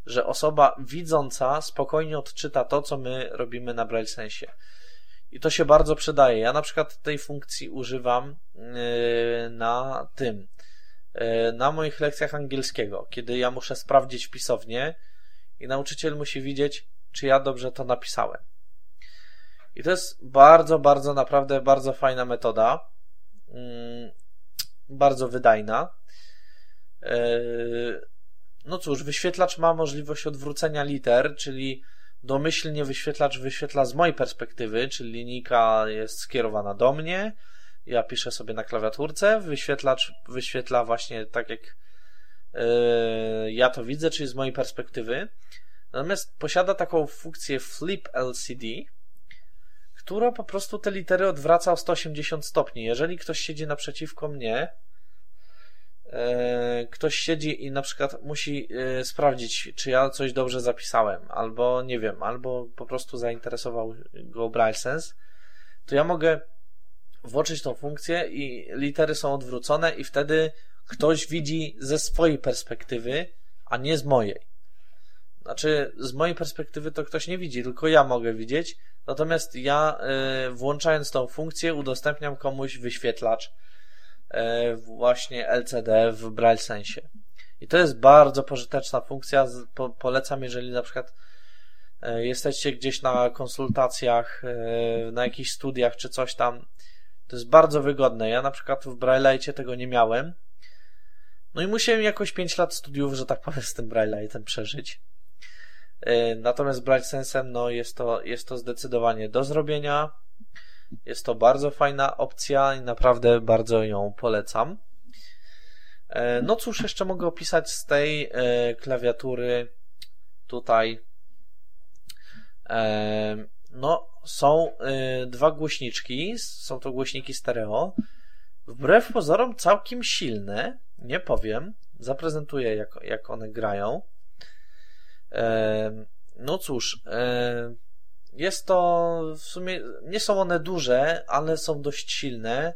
że osoba widząca spokojnie odczyta to, co my robimy na Braille Sensie. I to się bardzo przydaje. Ja na przykład tej funkcji używam yy, na tym, yy, na moich lekcjach angielskiego, kiedy ja muszę sprawdzić pisownię i nauczyciel musi widzieć, czy ja dobrze to napisałem. I to jest bardzo, bardzo, naprawdę bardzo fajna metoda. Yy, bardzo wydajna. No cóż, wyświetlacz ma możliwość odwrócenia liter, czyli domyślnie wyświetlacz wyświetla z mojej perspektywy, czyli linijka jest skierowana do mnie, ja piszę sobie na klawiaturce, wyświetlacz wyświetla właśnie tak jak yy, ja to widzę, czyli z mojej perspektywy. Natomiast posiada taką funkcję Flip LCD, która po prostu te litery odwraca o 180 stopni. Jeżeli ktoś siedzi naprzeciwko mnie, ktoś siedzi i na przykład musi e, sprawdzić, czy ja coś dobrze zapisałem, albo nie wiem, albo po prostu zainteresował go BrailleSense, to ja mogę włączyć tą funkcję i litery są odwrócone i wtedy ktoś widzi ze swojej perspektywy, a nie z mojej. Znaczy, z mojej perspektywy to ktoś nie widzi, tylko ja mogę widzieć, natomiast ja e, włączając tą funkcję udostępniam komuś wyświetlacz E, właśnie LCD w Braille Sensie. I to jest bardzo pożyteczna funkcja. Po, polecam, jeżeli na przykład e, jesteście gdzieś na konsultacjach, e, na jakichś studiach czy coś tam. To jest bardzo wygodne. Ja na przykład w Braille'cie tego nie miałem. No i musiałem jakoś 5 lat studiów, że tak powiem, z tym Braille'tem przeżyć. Natomiast Braille Sensem, no jest to, jest to zdecydowanie do zrobienia. Jest to bardzo fajna opcja i naprawdę bardzo ją polecam. E, no cóż, jeszcze mogę opisać z tej e, klawiatury tutaj. E, no, są dwa głośniczki, są to głośniki stereo. Wbrew pozorom całkiem silne, nie powiem. Zaprezentuję, jak, jak one grają. No cóż, jest to w sumie, nie są one duże, ale są dość silne.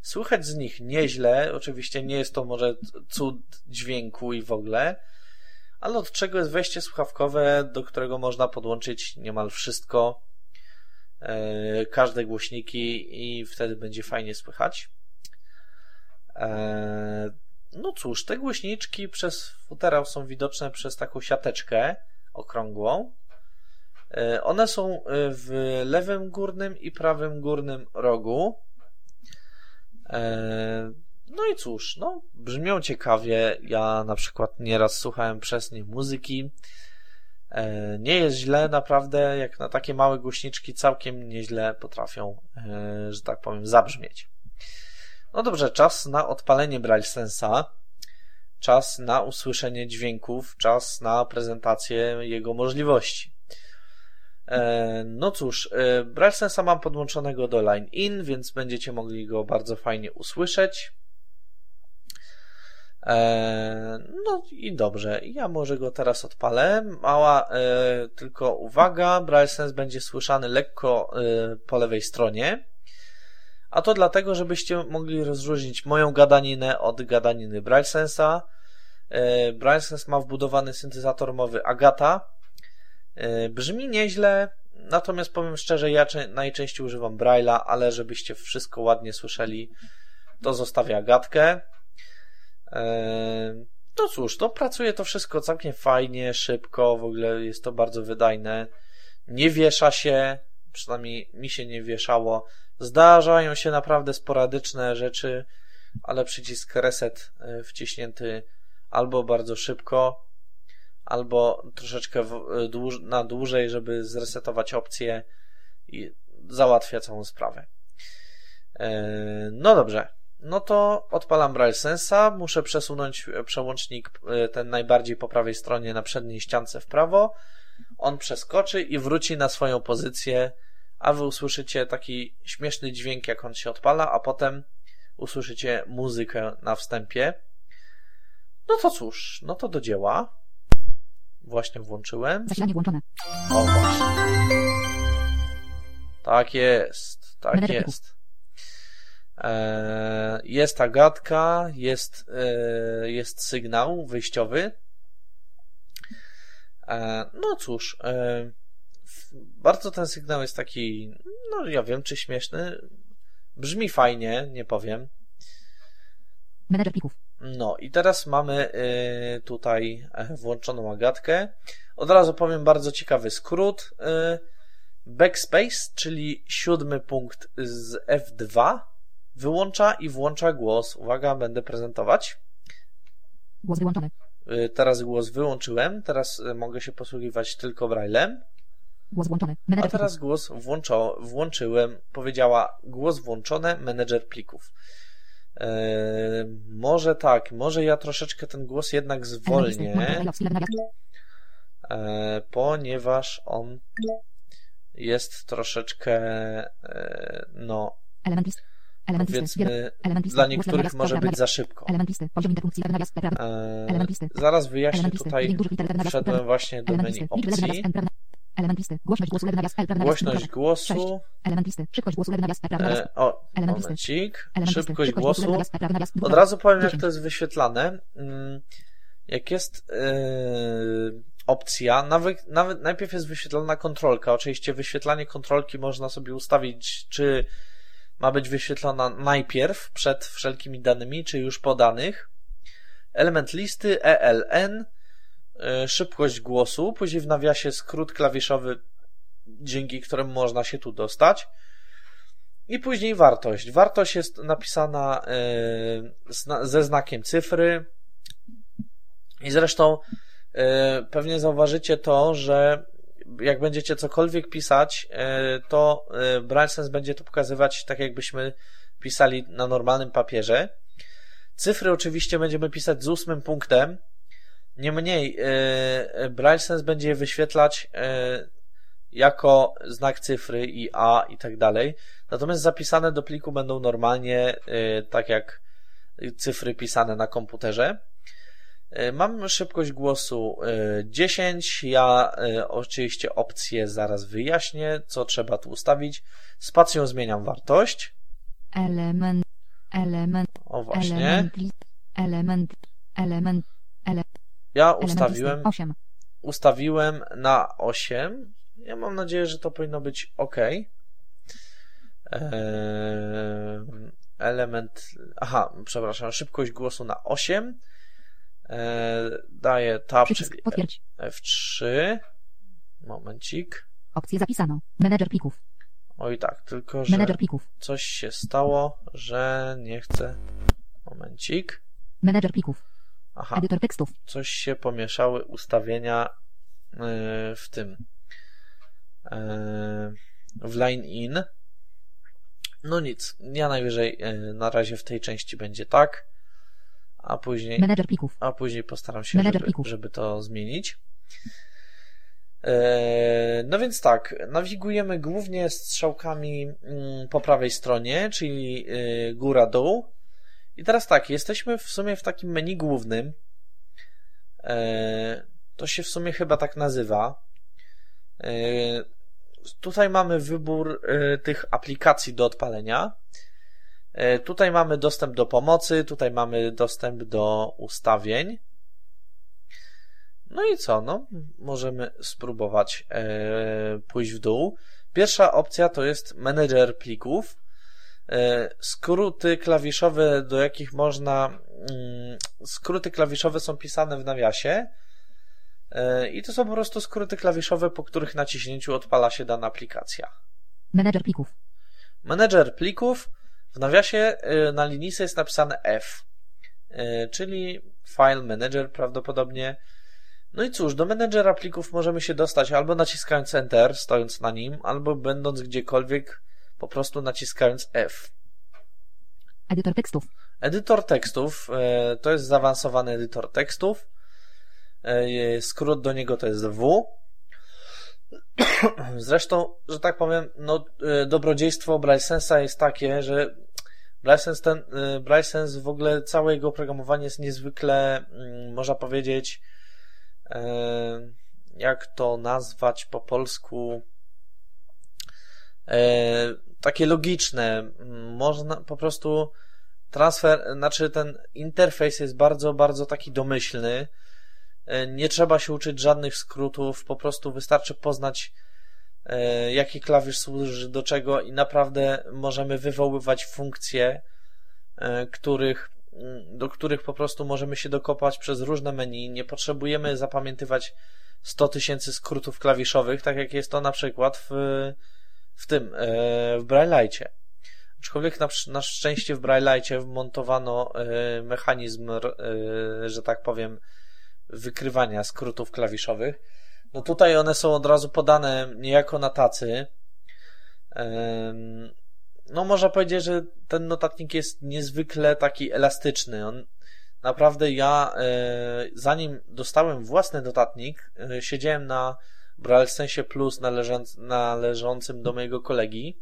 Słychać z nich nieźle, oczywiście nie jest to może cud dźwięku i w ogóle, ale od czego jest wejście słuchawkowe, do którego można podłączyć niemal wszystko, e, każde głośniki i wtedy będzie fajnie słychać. E, no cóż, te głośniczki przez futerał są widoczne przez taką siateczkę okrągłą. E, one są e, w lewym górnym i prawym górnym rogu. E, no i cóż, no, brzmią ciekawie. Ja na przykład nieraz słuchałem przez nie muzyki. Nie jest źle, naprawdę, jak na takie małe głośniczki całkiem nieźle potrafią, że tak powiem, zabrzmieć. No dobrze, czas na odpalenie Braille Sensa, czas na usłyszenie dźwięków, czas na prezentację jego możliwości. E, no cóż, e, BrailleSense'a mam podłączonego do Line In, więc będziecie mogli go bardzo fajnie usłyszeć. E, no i dobrze, ja może go teraz odpalę. Mała tylko uwaga, BrailleSense będzie słyszany lekko po lewej stronie. A to dlatego, żebyście mogli rozróżnić moją gadaninę od gadaniny BrailleSense'a. BrailleSense ma wbudowany syntezator mowy Agata, brzmi nieźle, natomiast powiem szczerze, ja najczęściej używam Braille'a, ale żebyście wszystko ładnie słyszeli, to zostawia gadkę. E, no cóż, to pracuje to wszystko całkiem fajnie, szybko, w ogóle jest to bardzo wydajne. Nie wiesza się, przynajmniej mi się nie wieszało. Zdarzają się naprawdę sporadyczne rzeczy, ale przycisk reset e, wciśnięty albo bardzo szybko, albo troszeczkę na dłużej, żeby zresetować opcję i załatwia całą sprawę. No dobrze. No to odpalam Braille Sensa, muszę przesunąć przełącznik ten najbardziej po prawej stronie na przedniej ściance w prawo. On przeskoczy i wróci na swoją pozycję, a wy usłyszycie taki śmieszny dźwięk, jak on się odpala, a potem usłyszycie muzykę na wstępie. No to cóż, no to do dzieła. Właśnie włączyłem. Zasilanie włączone. O właśnie. Tak jest, tak jest. E, jest Agatka, jest, e, jest sygnał wyjściowy. E, no cóż, bardzo ten sygnał jest taki, no ja wiem, czy śmieszny. Brzmi fajnie, nie powiem. Menedżer plików. No i teraz mamy tutaj włączoną Agatkę. Od razu powiem bardzo ciekawy skrót. Backspace, czyli siódmy punkt z F2 wyłącza i włącza głos. Uwaga, będę prezentować. Głos wyłączony. Y, teraz głos wyłączyłem, teraz y, mogę się posługiwać tylko braillem. Głos włączony. Menedżer A teraz plików. głos włączo, włączyłem. Powiedziała głos włączony, menedżer plików. Może tak, może ja troszeczkę ten głos jednak zwolnię, yy, ponieważ on jest troszeczkę, yy, no, powiedzmy, dla niektórych może być za szybko. Listy. Zaraz wyjaśnię tutaj, wszedłem właśnie do menu opcji. Element listy. Głośność głosu lewy nawias L prawda Głośność głosu. Element listy. Szybkość głosu lewy nawias L prawda e, O, momencik. Szybkość głosu. Od razu powiem jak to jest wyświetlane. Mm, jak jest yy, opcja, nawet, nawet najpierw jest wyświetlana kontrolka. Oczywiście wyświetlanie kontrolki można sobie ustawić, czy ma być wyświetlona najpierw przed wszelkimi danymi, czy już po danych. Element listy ELN, szybkość głosu, później w nawiasie skrót klawiszowy, dzięki któremu można się tu dostać. I później wartość. Wartość jest napisana y, ze znakiem cyfry. I zresztą y, pewnie zauważycie to, że jak będziecie cokolwiek pisać, e, to e, BrailleSense będzie to pokazywać tak, jakbyśmy pisali na normalnym papierze. Cyfry oczywiście będziemy pisać z ósmym punktem. Niemniej e, BrailleSense będzie je wyświetlać jako znak cyfry i A i tak dalej. Natomiast zapisane do pliku będą normalnie tak jak cyfry pisane na komputerze. E, mam szybkość głosu 10. E, ja e, oczywiście opcję zaraz wyjaśnię, co trzeba tu ustawić. Spacją zmieniam wartość. Element, element. O właśnie. Element, element, element. Ja ustawiłem. 8. Ustawiłem na 8. Ja mam nadzieję, że to powinno być ok. Element. Aha, przepraszam, szybkość głosu na 8 E, daję tab, czyli potwierdź. F3. Momencik. Opcję zapisano. Menedżer plików. Oj tak, tylko że coś się stało, że nie chcę. Momencik. Menedżer plików. Aha. Edytor tekstów. Coś się pomieszały ustawienia e, w tym. E, w line in. No nic, ja najwyżej na razie w tej części będzie tak a później, Menedżer plików. a później postaram się, żeby, żeby to zmienić. No więc tak, nawigujemy głównie strzałkami mm, po prawej stronie, czyli góra-dół. I teraz tak, jesteśmy w sumie w takim menu głównym. E, to się w sumie chyba tak nazywa. Tutaj mamy wybór tych aplikacji do odpalenia. E, tutaj mamy dostęp do pomocy, tutaj mamy dostęp do ustawień. No i co? No, możemy spróbować e, pójść w dół. Pierwsza opcja to jest menedżer plików. E, skróty klawiszowe, do jakich można. Mm, skróty klawiszowe są pisane w nawiasie. I to są po prostu skróty klawiszowe, po których naciśnięciu odpala się dana aplikacja. Menedżer plików. Menedżer plików w nawiasie y, na linijce jest napisane F, czyli File Manager prawdopodobnie. No i cóż, do menedżera plików możemy się dostać albo naciskając Enter, stojąc na nim, albo będąc gdziekolwiek, po prostu naciskając F. Edytor tekstów. Edytor tekstów e, to jest zaawansowany edytor tekstów. E, skrót do niego to jest W. Zresztą, że tak powiem, no, e, dobrodziejstwo BrailleSense'a jest takie, że BrailleSense, ten, BrailleSense w ogóle całe jego oprogramowanie jest niezwykle, mm, można powiedzieć, jak to nazwać po polsku, takie logiczne. Można po prostu transfer, znaczy ten interfejs jest bardzo, bardzo taki domyślny. E, nie trzeba się uczyć żadnych skrótów, po prostu wystarczy poznać e, jaki klawisz służy do czego i naprawdę możemy wywoływać funkcje, e, których, mm, do których po prostu możemy się dokopać przez różne menu. Nie potrzebujemy zapamiętywać 100 tysięcy skrótów klawiszowych, tak jak jest to na przykład w, w tym, w Braille'cie. Aczkolwiek na, na szczęście w Braille'cie wmontowano y, mechanizm, y, że tak powiem, wykrywania skrótów klawiszowych. No tutaj one są od razu podane niejako na tacy. No można powiedzieć, że ten notatnik jest niezwykle taki elastyczny. On naprawdę ja, y, zanim dostałem własny notatnik, siedziałem na Braille Sensie Plus należącym do mojego kolegi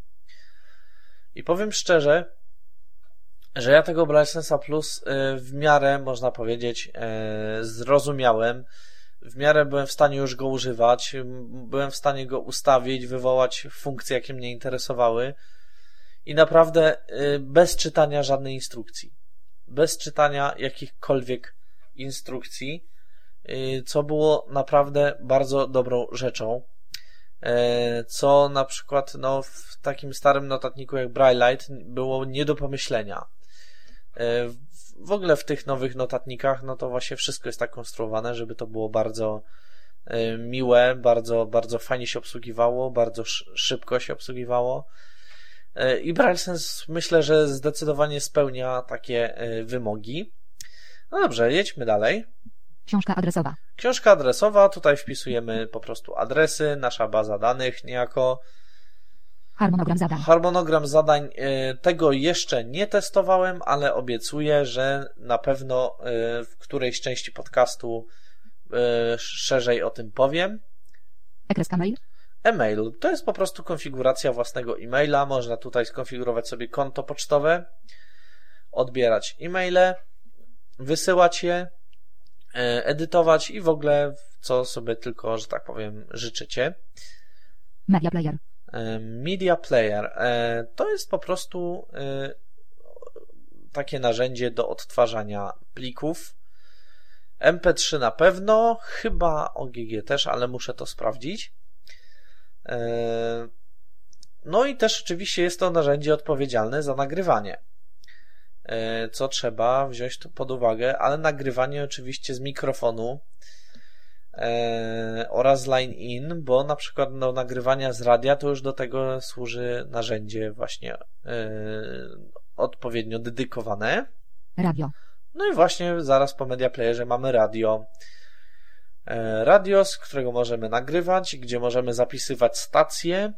i powiem szczerze, że ja tego BrailleSense'a Plus y, w miarę, można powiedzieć, y, zrozumiałem. W miarę byłem w stanie już go używać, byłem w stanie go ustawić, wywołać funkcje, jakie mnie interesowały i naprawdę y, bez czytania żadnej instrukcji. Bez czytania jakichkolwiek instrukcji, co było naprawdę bardzo dobrą rzeczą. E, co na przykład no, w takim starym notatniku jak Braillite było nie do pomyślenia. E, w ogóle w tych nowych notatnikach, no to właśnie wszystko jest tak konstruowane, żeby to było bardzo miłe, bardzo, bardzo fajnie się obsługiwało, bardzo szybko się obsługiwało. I BrailleSense myślę, że zdecydowanie spełnia takie wymogi. No dobrze, jedźmy dalej. Książka adresowa. Książka adresowa, tutaj wpisujemy po prostu adresy, nasza baza danych niejako. Harmonogram zadań. Harmonogram zadań. Y, tego jeszcze nie testowałem, ale obiecuję, że na pewno y, w którejś części podcastu y, szerzej o tym powiem. Ekreska mail. E-mail to jest po prostu konfiguracja własnego e-maila. Można tutaj skonfigurować sobie konto pocztowe, odbierać e-maile, wysyłać je E, edytować i w ogóle co sobie tylko, że tak powiem, życzycie. Media Player. E, Media Player e, to jest po prostu takie narzędzie do odtwarzania plików. MP3 na pewno, chyba OGG też, ale muszę to sprawdzić. No i też oczywiście jest to narzędzie odpowiedzialne za nagrywanie. E, co trzeba wziąć pod uwagę, ale nagrywanie oczywiście z mikrofonu e, oraz line in, bo na przykład do nagrywania z radia to już do tego służy narzędzie właśnie e, odpowiednio dedykowane. Radio. No i właśnie zaraz po media playerze mamy radio. Radio, z którego możemy nagrywać, gdzie możemy zapisywać stacje,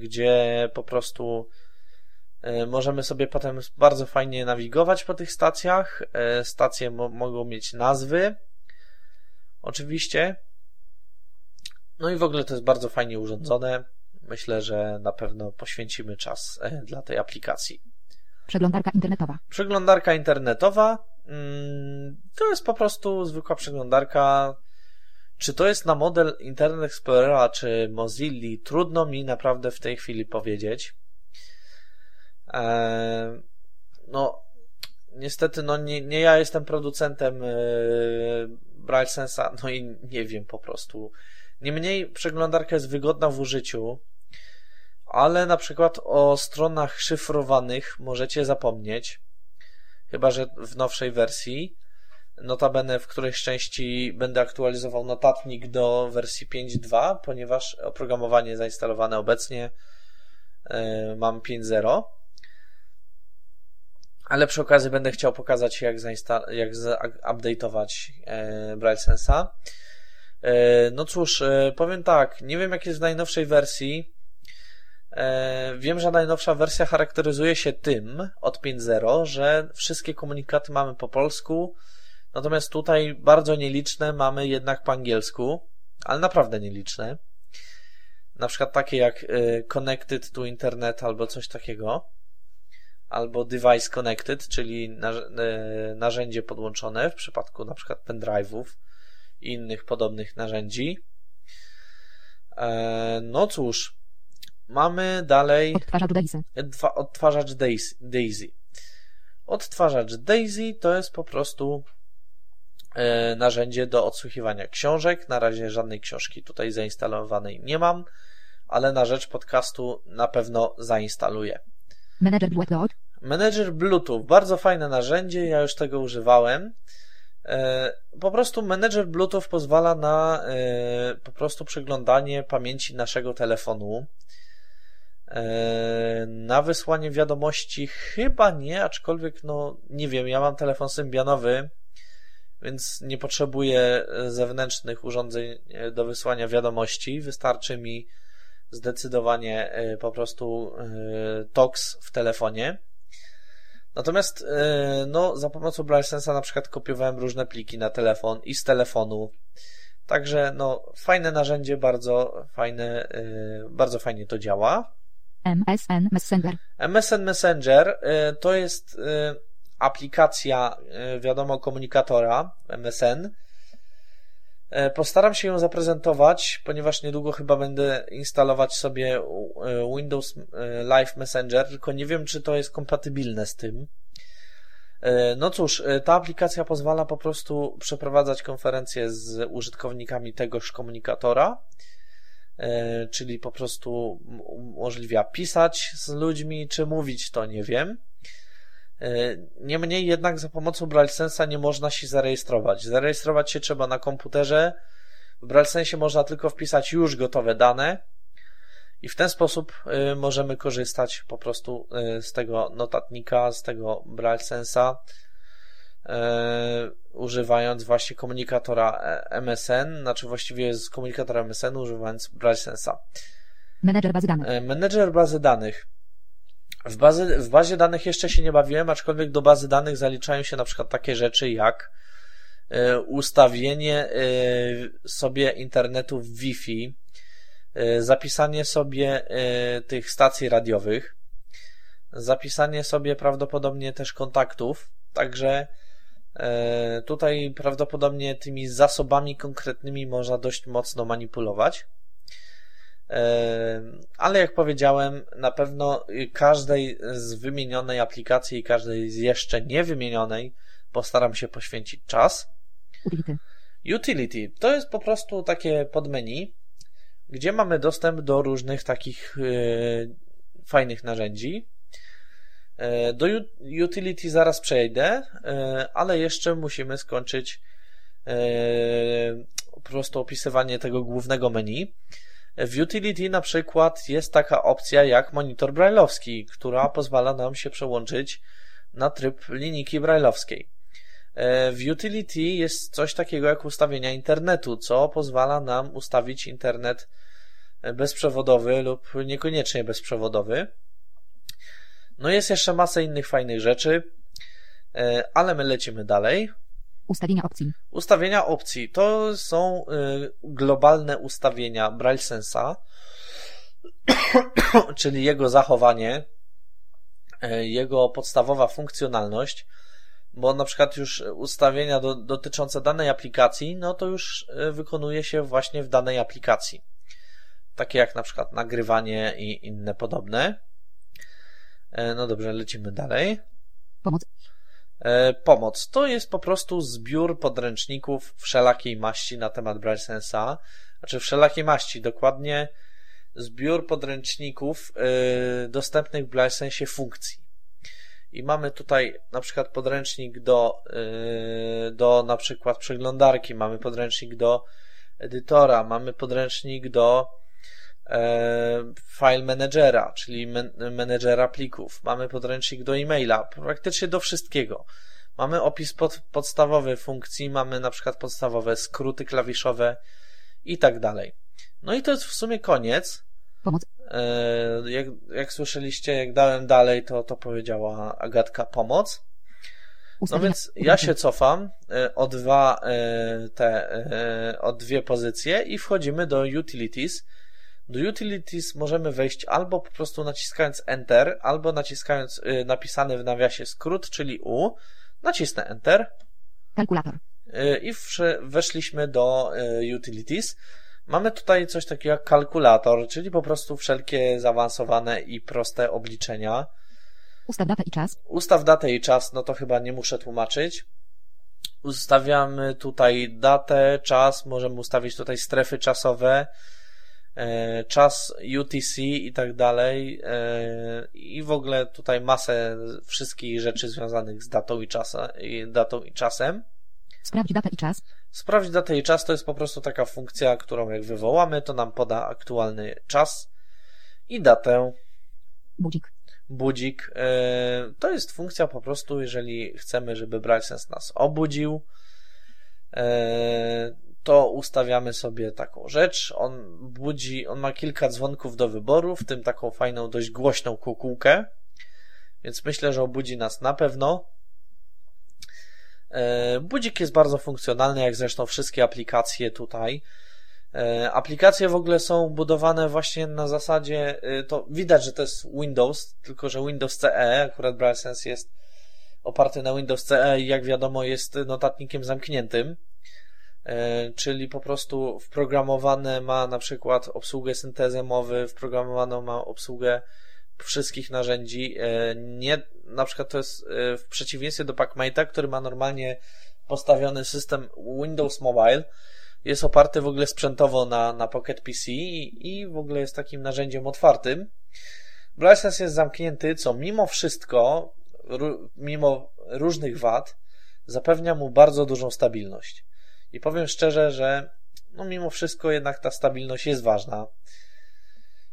gdzie po prostu możemy sobie potem bardzo fajnie nawigować po tych stacjach. E, stacje mo mogą mieć nazwy, oczywiście. No i w ogóle to jest bardzo fajnie urządzone. Myślę, że na pewno poświęcimy czas e, dla tej aplikacji. Przeglądarka internetowa. Przeglądarka internetowa mm, to jest po prostu zwykła przeglądarka. Czy to jest na model Internet Explorera czy Mozilla? Trudno mi naprawdę w tej chwili powiedzieć. No, niestety, no nie, nie ja jestem producentem e, Braille Sensa, no i nie wiem po prostu. Niemniej przeglądarka jest wygodna w użyciu, ale na przykład o stronach szyfrowanych możecie zapomnieć, chyba że w nowszej wersji. Notabene w którejś części będę aktualizował notatnik do wersji 5.2, ponieważ oprogramowanie zainstalowane obecnie yy, mam 5.0 ale przy okazji będę chciał pokazać jak, zainsta- jak update'ować e, Braille Sensa. E, no cóż, e, powiem tak, nie wiem jak jest w najnowszej wersji. E, wiem, że najnowsza wersja charakteryzuje się tym od 5.0, że wszystkie komunikaty mamy po polsku, natomiast tutaj bardzo nieliczne mamy jednak po angielsku, ale naprawdę nieliczne. Na przykład takie jak Connected to Internet albo coś takiego, albo Device Connected, czyli narzędzie podłączone w przypadku na przykład pendrive'ów i innych podobnych narzędzi. E, no cóż, mamy dalej Odtwarzacz Daisy. odtwarzacz Daisy. Odtwarzacz Daisy to jest po prostu e, narzędzie do odsłuchiwania książek. Na razie żadnej książki tutaj zainstalowanej nie mam, ale na rzecz podcastu na pewno zainstaluję. Manager Bluetooth. Manager Bluetooth, bardzo fajne narzędzie, ja już tego używałem. E, po prostu menedżer Bluetooth pozwala na e, po prostu przeglądanie pamięci naszego telefonu. E, na wysłanie wiadomości chyba nie, aczkolwiek no nie wiem, ja mam telefon symbianowy, więc nie potrzebuję zewnętrznych urządzeń do wysłania wiadomości. Wystarczy mi zdecydowanie po prostu TOX w telefonie. Natomiast e, no, za pomocą BrailleSense'a na przykład kopiowałem różne pliki na telefon i z telefonu. Także no, fajne narzędzie, bardzo fajne, e, bardzo fajnie to działa. MSN Messenger. MSN Messenger e, to jest aplikacja, wiadomo, komunikatora MSN. Postaram się ją zaprezentować, ponieważ niedługo chyba będę instalować sobie Windows Live Messenger, tylko nie wiem, czy to jest kompatybilne z tym. No cóż, ta aplikacja pozwala po prostu przeprowadzać konferencje z użytkownikami tegoż komunikatora, czyli po prostu umożliwia pisać z ludźmi, czy mówić, to nie wiem. Niemniej jednak za pomocą BrailleSense'a nie można się zarejestrować. Zarejestrować się trzeba na komputerze. W BrailleSense można tylko wpisać już gotowe dane i w ten sposób y, możemy korzystać po prostu y, z tego notatnika, z tego BrailleSense'a używając właśnie komunikatora e, MSN, znaczy właściwie z komunikatora MSN używając BrailleSense'a. Menedżer bazy danych. E, menedżer bazy danych. W, bazy, w bazie danych jeszcze się nie bawiłem, aczkolwiek do bazy danych zaliczają się na przykład takie rzeczy jak e, ustawienie e, sobie internetu w Wi-Fi, e, zapisanie sobie tych stacji radiowych, zapisanie sobie prawdopodobnie też kontaktów, także tutaj prawdopodobnie tymi zasobami konkretnymi można dość mocno manipulować. Ale jak powiedziałem, na pewno każdej z wymienionej aplikacji i każdej z jeszcze nie wymienionej postaram się poświęcić czas. Utility. To jest po prostu takie podmenu, gdzie mamy dostęp do różnych takich yy, fajnych narzędzi. Yy, do utility zaraz przejdę, yy, ale jeszcze musimy skończyć po prostu opisywanie tego głównego menu. W Utility na przykład jest taka opcja jak monitor brailleowski, która pozwala nam się przełączyć na tryb linijki brailleowskiej. E, w Utility jest coś takiego jak ustawienia internetu, co pozwala nam ustawić internet bezprzewodowy lub niekoniecznie bezprzewodowy. No jest jeszcze masa innych fajnych rzeczy, e, ale my lecimy dalej. Ustawienia opcji. Ustawienia opcji to są y, globalne ustawienia Braille Sensa, czyli jego zachowanie, y, jego podstawowa funkcjonalność, bo na przykład już ustawienia do, dotyczące danej aplikacji, no to już y, wykonuje się właśnie w danej aplikacji. Takie jak na przykład nagrywanie i inne podobne. No dobrze, lecimy dalej. Pomoc. E, pomoc. To jest po prostu zbiór podręczników wszelakiej maści na temat BrailleSense'a, znaczy wszelakiej maści, dokładnie zbiór podręczników yy, dostępnych w BrailleSense funkcji. I mamy tutaj na przykład podręcznik do, yy, do na przykład przeglądarki, mamy podręcznik do edytora, mamy podręcznik do E, file managera, czyli menedżera plików. Mamy podręcznik do e-maila, praktycznie do wszystkiego. Mamy opis pod, podstawowy funkcji, mamy na przykład podstawowe skróty klawiszowe, i tak dalej. No i to jest w sumie koniec. Pomoc. E, Jak, jak słyszeliście, jak dałem dalej, to, to powiedziała Agatka pomoc. No więc ja się cofam e, o dwa e, te, e, o dwie pozycje i wchodzimy do utilities. Do utilities możemy wejść albo po prostu naciskając Enter, albo naciskając e, napisany w nawiasie skrót, czyli U. Nacisnę Enter Kalkulator. e, i weszliśmy do e, utilities. Mamy tutaj coś takiego jak kalkulator, czyli po prostu wszelkie zaawansowane i proste obliczenia. Ustaw datę i czas. Ustaw datę i czas, no to chyba nie muszę tłumaczyć. Ustawiamy tutaj datę, czas, możemy ustawić tutaj strefy czasowe, czas UTC i tak dalej. e, I w ogóle tutaj masę wszystkich rzeczy związanych z datą i, czasa, i datą i czasem. Sprawdź datę i czas. Sprawdź datę i czas to jest po prostu taka funkcja, którą jak wywołamy, to nam poda aktualny czas i datę. Budzik. budzik. e, To jest funkcja po prostu, jeżeli chcemy, żeby BrightSense nas obudził, e, to ustawiamy sobie taką rzecz. On budzi, on ma kilka dzwonków do wyboru, w tym taką fajną, dość głośną kukułkę, więc myślę, że obudzi nas na pewno. E, Budzik jest bardzo funkcjonalny, jak zresztą wszystkie aplikacje tutaj. E, Aplikacje w ogóle są budowane właśnie na zasadzie, e, to widać, że to jest Windows, tylko że Windows CE, akurat BrightSense jest oparty na Windows CE i jak wiadomo jest notatnikiem zamkniętym, czyli po prostu wprogramowane ma na przykład obsługę syntezy mowy, wprogramowaną ma obsługę wszystkich narzędzi. E, Nie, na przykład to jest e, w przeciwieństwie do PackMate'a, który ma normalnie postawiony system Windows Mobile, jest oparty w ogóle sprzętowo na, na Pocket PC i, i w ogóle jest takim narzędziem otwartym. BrightSense jest zamknięty, co mimo wszystko, mimo różnych wad, zapewnia mu bardzo dużą stabilność. I powiem szczerze, że no mimo wszystko jednak ta stabilność jest ważna.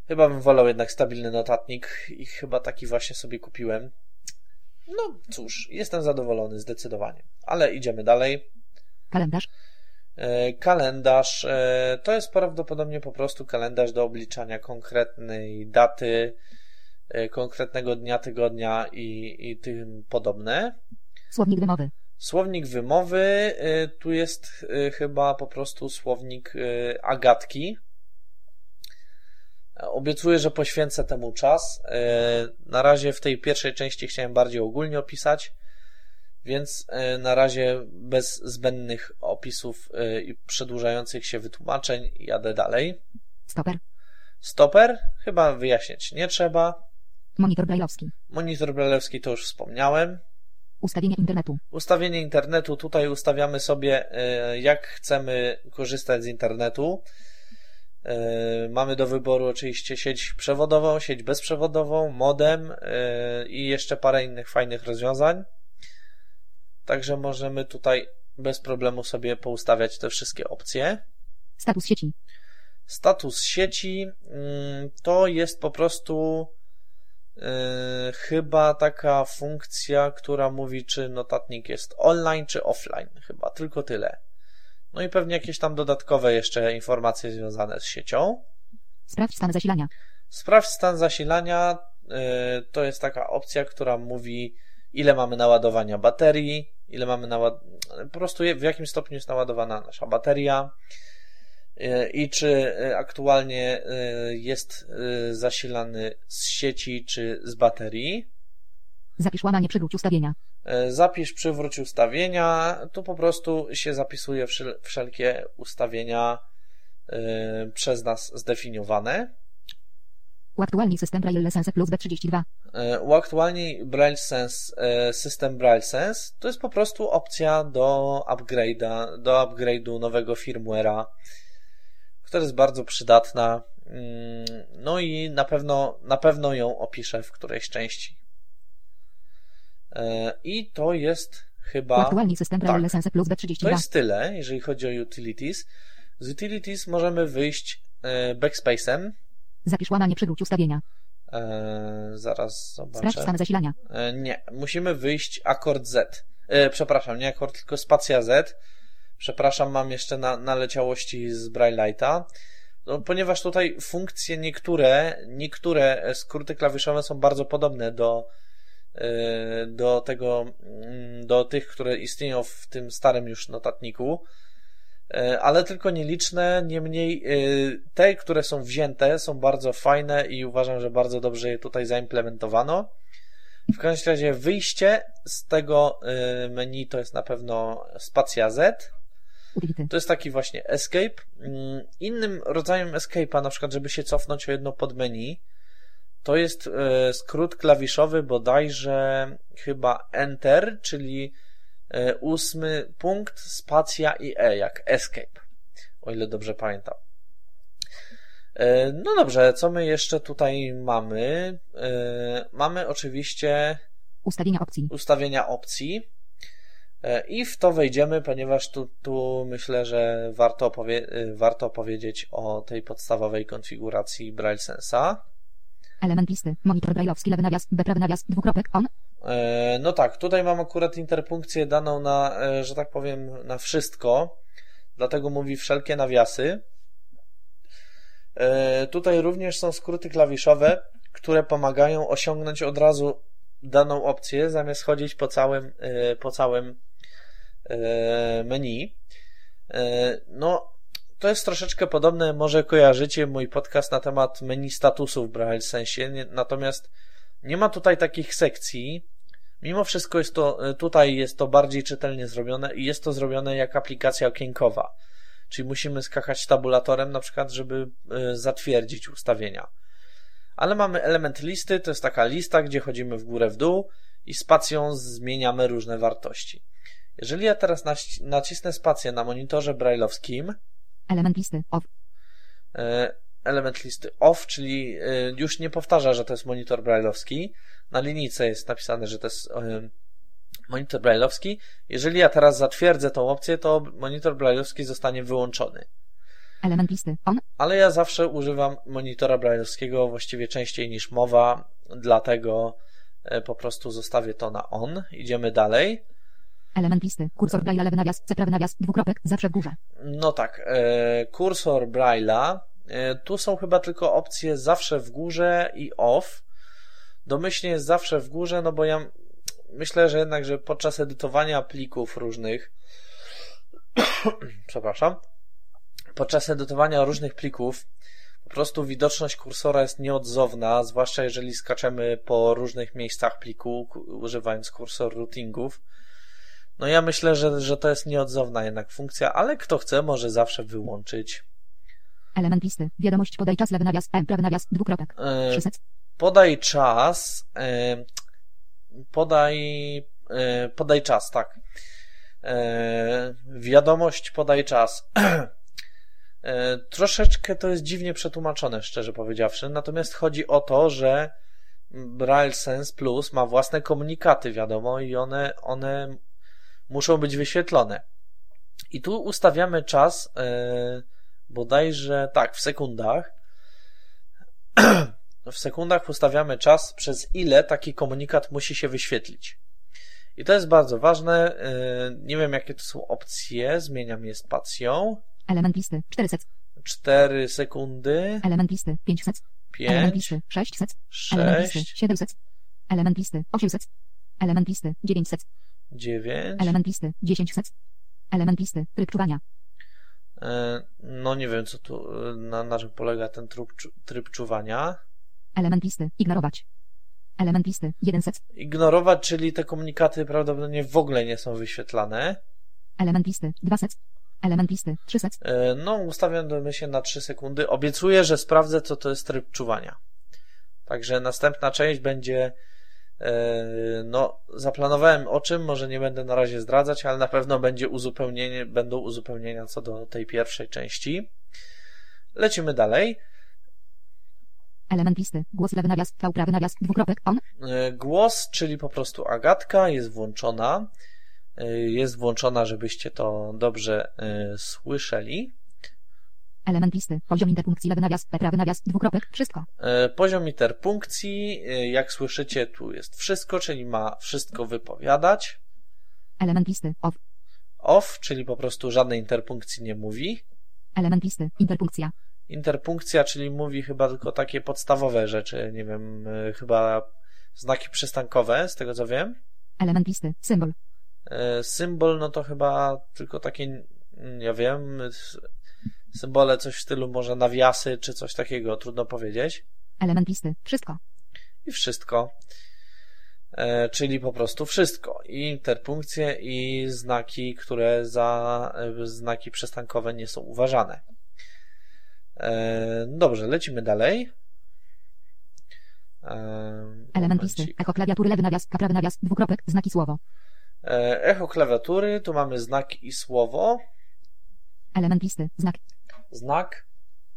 Chyba bym wolał jednak stabilny notatnik i chyba taki właśnie sobie kupiłem. No cóż, jestem zadowolony zdecydowanie. Ale idziemy dalej. Kalendarz. E, Kalendarz e, to jest prawdopodobnie po prostu kalendarz do obliczania konkretnej daty, e, konkretnego dnia, tygodnia i, i tym podobne. Słownik wymowy. Słownik wymowy, e, tu jest e, chyba po prostu słownik e, Agatki. Obiecuję, że poświęcę temu czas. Na razie w tej pierwszej części chciałem bardziej ogólnie opisać, więc na razie bez zbędnych opisów i przedłużających się wytłumaczeń jadę dalej. Stoper. Stoper chyba wyjaśniać nie trzeba. Monitor brajlowski. Monitor bralewski to już wspomniałem. Ustawienia internetu. Ustawienie internetu. Tutaj ustawiamy sobie, e, jak chcemy korzystać z internetu. E, Mamy do wyboru oczywiście sieć przewodową, sieć bezprzewodową, modem e, i jeszcze parę innych fajnych rozwiązań. Także możemy tutaj bez problemu sobie poustawiać te wszystkie opcje. Status sieci. Status sieci mm, to jest po prostu yy, chyba taka funkcja, która mówi, czy notatnik jest online, czy offline. Chyba tylko tyle. No i pewnie jakieś tam dodatkowe jeszcze informacje związane z siecią. Sprawdź stan zasilania. Sprawdź stan zasilania. yy, To jest taka opcja, która mówi, ile mamy naładowania baterii, ile mamy naład... po prostu w jakim stopniu jest naładowana nasza bateria i czy yy, aktualnie yy, jest zasilany z sieci czy z baterii. Zapisz łamanie przywróć ustawienia. Zapisz, przywróć ustawienia. Tu po prostu się zapisuje wszel- wszelkie ustawienia przez nas zdefiniowane. Uaktualnij system Braille Sense plus B32. E, Uaktualnij Braille Sense, e, system Braille Sense to jest po prostu opcja do upgrade'a, do upgrade'u nowego firmware'a, która jest bardzo przydatna. Mm, No i na pewno, na pewno ją opiszę w którejś części. E, I to jest chyba. Uaktualnij system tak. Plus To B32. jest tyle, jeżeli chodzi o utilities. Z utilities możemy wyjść e, backspace'em. Zapisz łamanie przywróć ustawienia. E, Zaraz Sprawdź zobaczę. stan zasilania. E, Nie, musimy wyjść akord Z. E, przepraszam, nie akord, tylko spacja Z. Przepraszam, mam jeszcze na, naleciałości z Braille'a. No, ponieważ tutaj funkcje niektóre, niektóre skróty klawiszowe są bardzo podobne do, e, do tego, mm, do tych, które istnieją w tym starym już notatniku, e, ale tylko nieliczne, niemniej e, te, które są wzięte są bardzo fajne i uważam, że bardzo dobrze je tutaj zaimplementowano. W każdym razie wyjście z tego menu to jest na pewno spacja Z, to jest taki właśnie escape. Mm, innym rodzajem escape'a, na przykład, żeby się cofnąć o jedno podmenu, to jest e, skrót klawiszowy bodajże chyba Enter, czyli e, ósmy punkt, spacja i E, jak escape, o ile dobrze pamiętam. E, no dobrze, co my jeszcze tutaj mamy? Mamy oczywiście ustawienia opcji. Ustawienia opcji. E, I w to wejdziemy, ponieważ tu, tu myślę, że warto, opowie y, warto powiedzieć o tej podstawowej konfiguracji Braille Sensa. Element listy, monitor brailleowski, lewy nawias, B prawy nawias, dwukropek, on. E, no tak, tutaj mam akurat interpunkcję daną na, e, że tak powiem, na wszystko, dlatego mówi wszelkie nawiasy. Tutaj również są skróty klawiszowe, które pomagają osiągnąć od razu daną opcję, zamiast chodzić po całym, po całym E, menu. E, no, to jest troszeczkę podobne, może kojarzycie mój podcast na temat menu statusów w Braille sensie, natomiast nie ma tutaj takich sekcji. Mimo wszystko jest to, e, tutaj jest to bardziej czytelnie zrobione i jest to zrobione jak aplikacja okienkowa. Czyli musimy skakać tabulatorem na przykład, żeby zatwierdzić ustawienia. Ale mamy element listy, to jest taka lista, gdzie chodzimy w górę w dół i spacją zmieniamy różne wartości. Jeżeli ja teraz nacisnę spację na monitorze brailleowskim, element listy off. E, element listy off, czyli e, już nie powtarza, że to jest monitor brailleowski. Na linijce jest napisane, że to jest e, monitor brailleowski. Jeżeli ja teraz zatwierdzę tą opcję, to monitor brailleowski zostanie wyłączony. Element listy on. Ale ja zawsze używam monitora brailleowskiego właściwie częściej niż mowa, dlatego po prostu zostawię to na on. Idziemy dalej. Element listy. Kursor Braille'a lewy nawias, C prawy nawias, dwukropek, zawsze w górze. No tak. E, kursor Braille'a. E, tu są chyba tylko opcje zawsze w górze i off. Domyślnie jest zawsze w górze, no bo ja myślę, że jednak, że podczas edytowania plików różnych przepraszam, podczas edytowania różnych plików po prostu widoczność kursora jest nieodzowna, zwłaszcza jeżeli skaczemy po różnych miejscach pliku, używając kursor routingów. No ja myślę, że, że to jest nieodzowna jednak funkcja, ale kto chce, może zawsze wyłączyć. Element listy. Wiadomość podaj czas, lewy nawias, M, prawy nawias, dwukropek. E, podaj czas. E, podaj, e, podaj czas, tak. Wiadomość podaj czas. Troszeczkę to jest dziwnie przetłumaczone, szczerze powiedziawszy. Natomiast chodzi o to, że Braille Sense Plus ma własne komunikaty, wiadomo, i one, one muszą być wyświetlone. I tu ustawiamy czas yy, bodajże tak, w sekundach. w sekundach ustawiamy czas, przez ile taki komunikat musi się wyświetlić. I to jest bardzo ważne. Yy, nie wiem, jakie to są opcje. Zmieniam je spacją. Element listy 400. 4 sekundy. Element listy 500. 5. Element listy 600. 6. Element listy 700. Element listy 800. Element listy 900. 9. Element listy 10 sec. Element listy tryb czuwania. E, no nie wiem, co tu, na, na czym polega ten tryb, tryb czuwania. Element listy ignorować. Element listy 1 sec. Ignorować, czyli te komunikaty prawdopodobnie w ogóle nie są wyświetlane. Element listy 2 sec. Element listy 3 sec. E, no, ustawiam się na 3 sekundy. Obiecuję, że sprawdzę, co to jest tryb czuwania. Także następna część będzie E, no, zaplanowałem o czym, może nie będę na razie zdradzać, ale na pewno będzie uzupełnienie, będą uzupełnienia co do tej pierwszej części. Lecimy dalej. Element listy. Głos lewy nawias, V prawy nawias, dwukropek, on. E, głos, czyli po prostu Agatka jest włączona. E, jest włączona, żebyście to dobrze słyszeli. Element listy. Poziom interpunkcji, lewy nawias, prawy nawias, dwukropek, wszystko. E, poziom interpunkcji, e, jak słyszycie, tu jest wszystko, czyli ma wszystko wypowiadać. Element listy. Off. off, czyli po prostu żadnej interpunkcji nie mówi. Element listy. Interpunkcja. Interpunkcja, czyli mówi chyba tylko takie podstawowe rzeczy, nie wiem, y, chyba znaki przystankowe, z tego co wiem. Element listy. Symbol. Symbol, no to chyba tylko takie, ja wiem, symbole coś w stylu może nawiasy, czy coś takiego, trudno powiedzieć. Element listy. Wszystko. I wszystko. E, czyli po prostu wszystko. I interpunkcje, i znaki, które za e, znaki przystankowe nie są uważane. E, dobrze, lecimy dalej. E, Element listy. Echo klawiatury lewy nawias, prawy nawias, dwukropek, znaki słowo. E, Echo klawiatury, tu mamy znak i słowo. Element listy. Znak. Znak,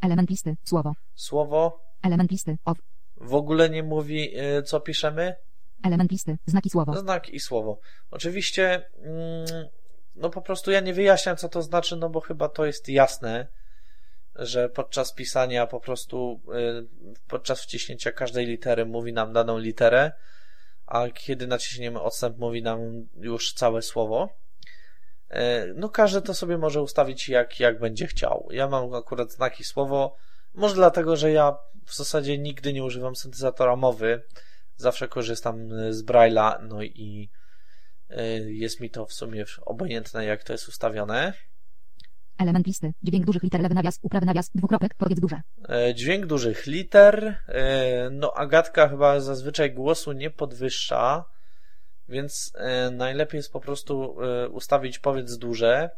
Element listy. Słowo. słowo. Element listy. Off. W ogóle nie mówi, e, co piszemy. Element listy. Znaki słowo. Znak i słowo. Oczywiście, mm, no po prostu ja nie wyjaśniam, co to znaczy, no bo chyba to jest jasne, że podczas pisania po prostu, y, podczas wciśnięcia każdej litery mówi nam daną literę, a kiedy naciśniemy odstęp, mówi nam już całe słowo. Y, No każdy to sobie może ustawić jak, jak będzie chciał. Ja mam akurat znaki słowo, może dlatego, że ja w zasadzie nigdy nie używam syntezatora mowy, zawsze korzystam z Braille'a, no i y, jest mi to w sumie obojętne, jak to jest ustawione. Element listy. Dźwięk dużych liter lewy nawias, uprawy nawias, dwukropek, powiedz duże. E, Dźwięk dużych liter. e, No, Agatka chyba zazwyczaj głosu nie podwyższa, więc e, najlepiej jest po prostu e, ustawić powiedz duże.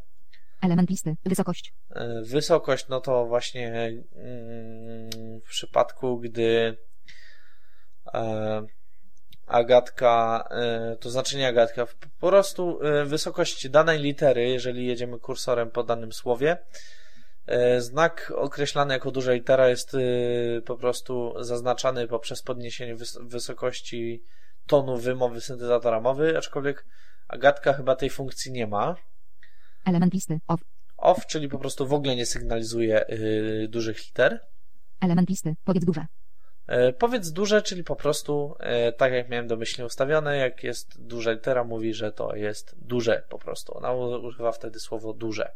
Element listy. Wysokość. E, Wysokość, no to właśnie mm, w przypadku, gdy e, Agatka, e, to znaczy nie Agatka, po prostu e, wysokość danej litery, jeżeli jedziemy kursorem po danym słowie, znak określany jako duża litera jest po prostu zaznaczany poprzez podniesienie wys- wysokości tonu wymowy syntezatora mowy, aczkolwiek Agatka chyba tej funkcji nie ma. Element listy. Off. Off, czyli po prostu w ogóle nie sygnalizuje y, dużych liter. Element listy. Powiedz duże. E, powiedz duże, czyli po prostu, e, tak jak miałem domyślnie ustawione, jak jest duża litera, mówi, że to jest duże po prostu. Ona używa wtedy słowo duże.